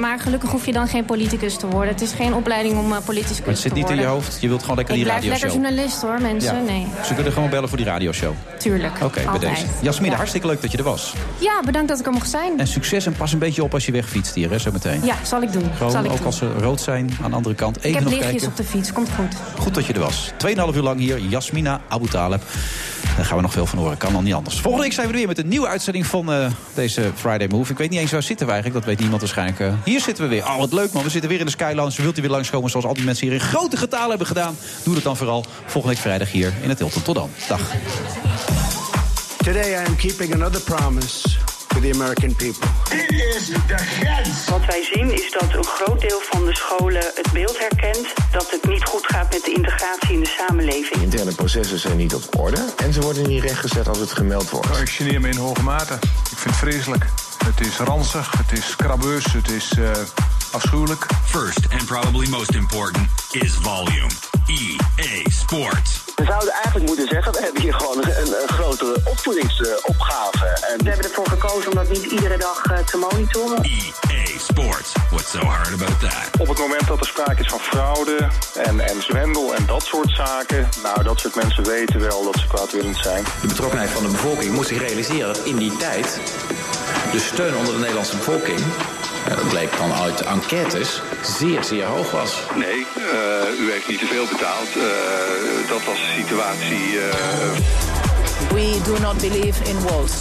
maar gelukkig hoef je dan geen politicus te worden. Het is geen opleiding om uh, politicus te Maar het worden. zit niet in je hoofd. Je wilt gewoon lekker Ik die blijf lekker radioshow. journalist hoor, mensen. Nee, Ze kunnen gewoon bellen voor die radioshow. tuurlijk. Oké, bij Altijd. deze. Jasmine, Ja. hartstikke leuk dat je er was. Ja, bedankt dat ik er mocht zijn. En succes en pas een beetje op als je wegfietst hier, hè, zo meteen. Ja, zal ik doen. Gewoon, zal ik ook doen. als ze rood zijn, aan de andere kant. Even ik heb nog lichtjes kijken. op de fiets, komt goed. Goed dat je er was. 2,5 uur lang hier, Jasmina Abu Taleb. Daar gaan we nog veel van horen, kan dan niet anders. Volgende week zijn we er weer met een nieuwe uitzending van eh, deze Friday Move. Ik weet niet eens waar zitten we eigenlijk, dat weet niemand waarschijnlijk. Eh, hier zitten we weer. Oh, wat leuk man, we zitten weer in de Skylands. Wilt u weer langskomen zoals al die mensen hier in grote getalen hebben gedaan? Doe dat dan vooral volgende week vrijdag hier in het Hilton. Tot dan. Dag. Today I am keeping another promise to the American people. Dit is de grens. Wat wij zien is dat een groot deel van de scholen het beeld herkent dat het niet goed gaat met de integratie in de samenleving. Interne processen zijn niet op orde en ze worden niet rechtgezet als het gemeld wordt. Nou, ik geneer me in hoge mate. Ik vind het vreselijk. Het is ranzig, het is krabbeus, het is eh, afschuwelijk. First and probably most important is volume. EA Sports. We zouden eigenlijk moeten zeggen, we hebben hier gewoon een, een grotere opvoedingsopgave. En We hebben ervoor gekozen om dat niet iedere dag eh, te monitoren. EA Sports. What's so hard about that? Op het moment dat er sprake is van fraude en, en zwendel en dat soort zaken... nou, dat soort mensen weten wel dat ze kwaadwillend zijn. De betrokkenheid van de bevolking moet zich realiseren dat in die tijd de steun onder de Nederlandse bevolking, dat bleek dan uit enquêtes, zeer, zeer hoog was. Nee, eh, u heeft niet te veel betaald. Eh, dat was de situatie... eh, We do not believe in walls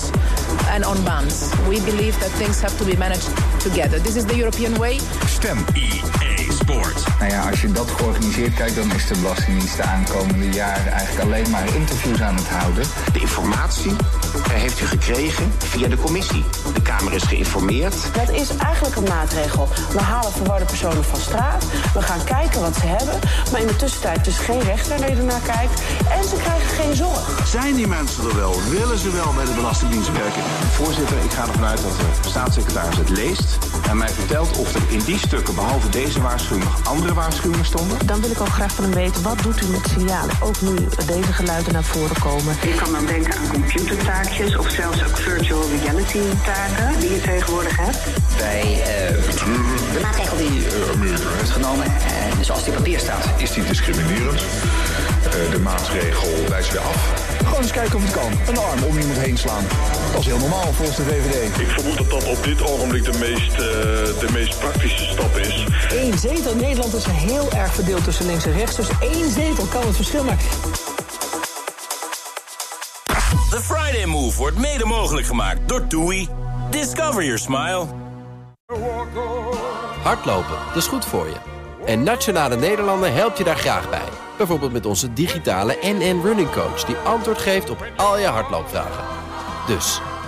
and on bans. We believe that things have to be managed together. This is the European way. Stem EA Sports. Nou ja, als je dat georganiseerd kijkt, dan is de Belastingdienst de aankomende jaren eigenlijk alleen maar interviews aan het houden. De informatie eh, heeft u gekregen via de commissie. De Kamer is geïnformeerd. Dat is eigenlijk een maatregel. We halen verwarde personen van straat. We gaan kijken wat ze hebben. Maar in de tussentijd is geen rechter die ernaar kijkt. En ze krijgen geen zorg. Zijn die mensen er wel? Willen ze wel bij de Belastingdienst werken? Voorzitter, ik ga ervan uit dat de staatssecretaris het leest en mij vertelt of er in die stukken behalve deze waarschuwing nog andere waarschuwingen stonden? Dan wil ik ook graag van hem weten, wat doet u met signalen? Ook nu deze geluiden naar voren komen. Ik kan dan denken aan computertaakjes of zelfs ook virtual reality taken die je tegenwoordig hebt. Betreuren de maatregel die Amerika heeft genomen. En zoals die papier staat. Is die discriminerend? de maatregel wijst weer af. Gewoon eens kijken of het kan. Een arm om iemand heen slaan. Dat is heel normaal volgens de VVD. Ik vermoed dat dat op dit ogenblik de meest, de meest praktische stap is. Eén zetel. Nederland is heel erg verdeeld tussen links en rechts. Dus één zetel kan het verschil maken. The Friday Move wordt mede mogelijk gemaakt door TUI. Discover your smile. Hardlopen, dat is goed voor je. En Nationale Nederlanden helpt je daar graag bij. Bijvoorbeeld met onze digitale NN Running Coach... die antwoord geeft op al je hardloopvragen. Dus,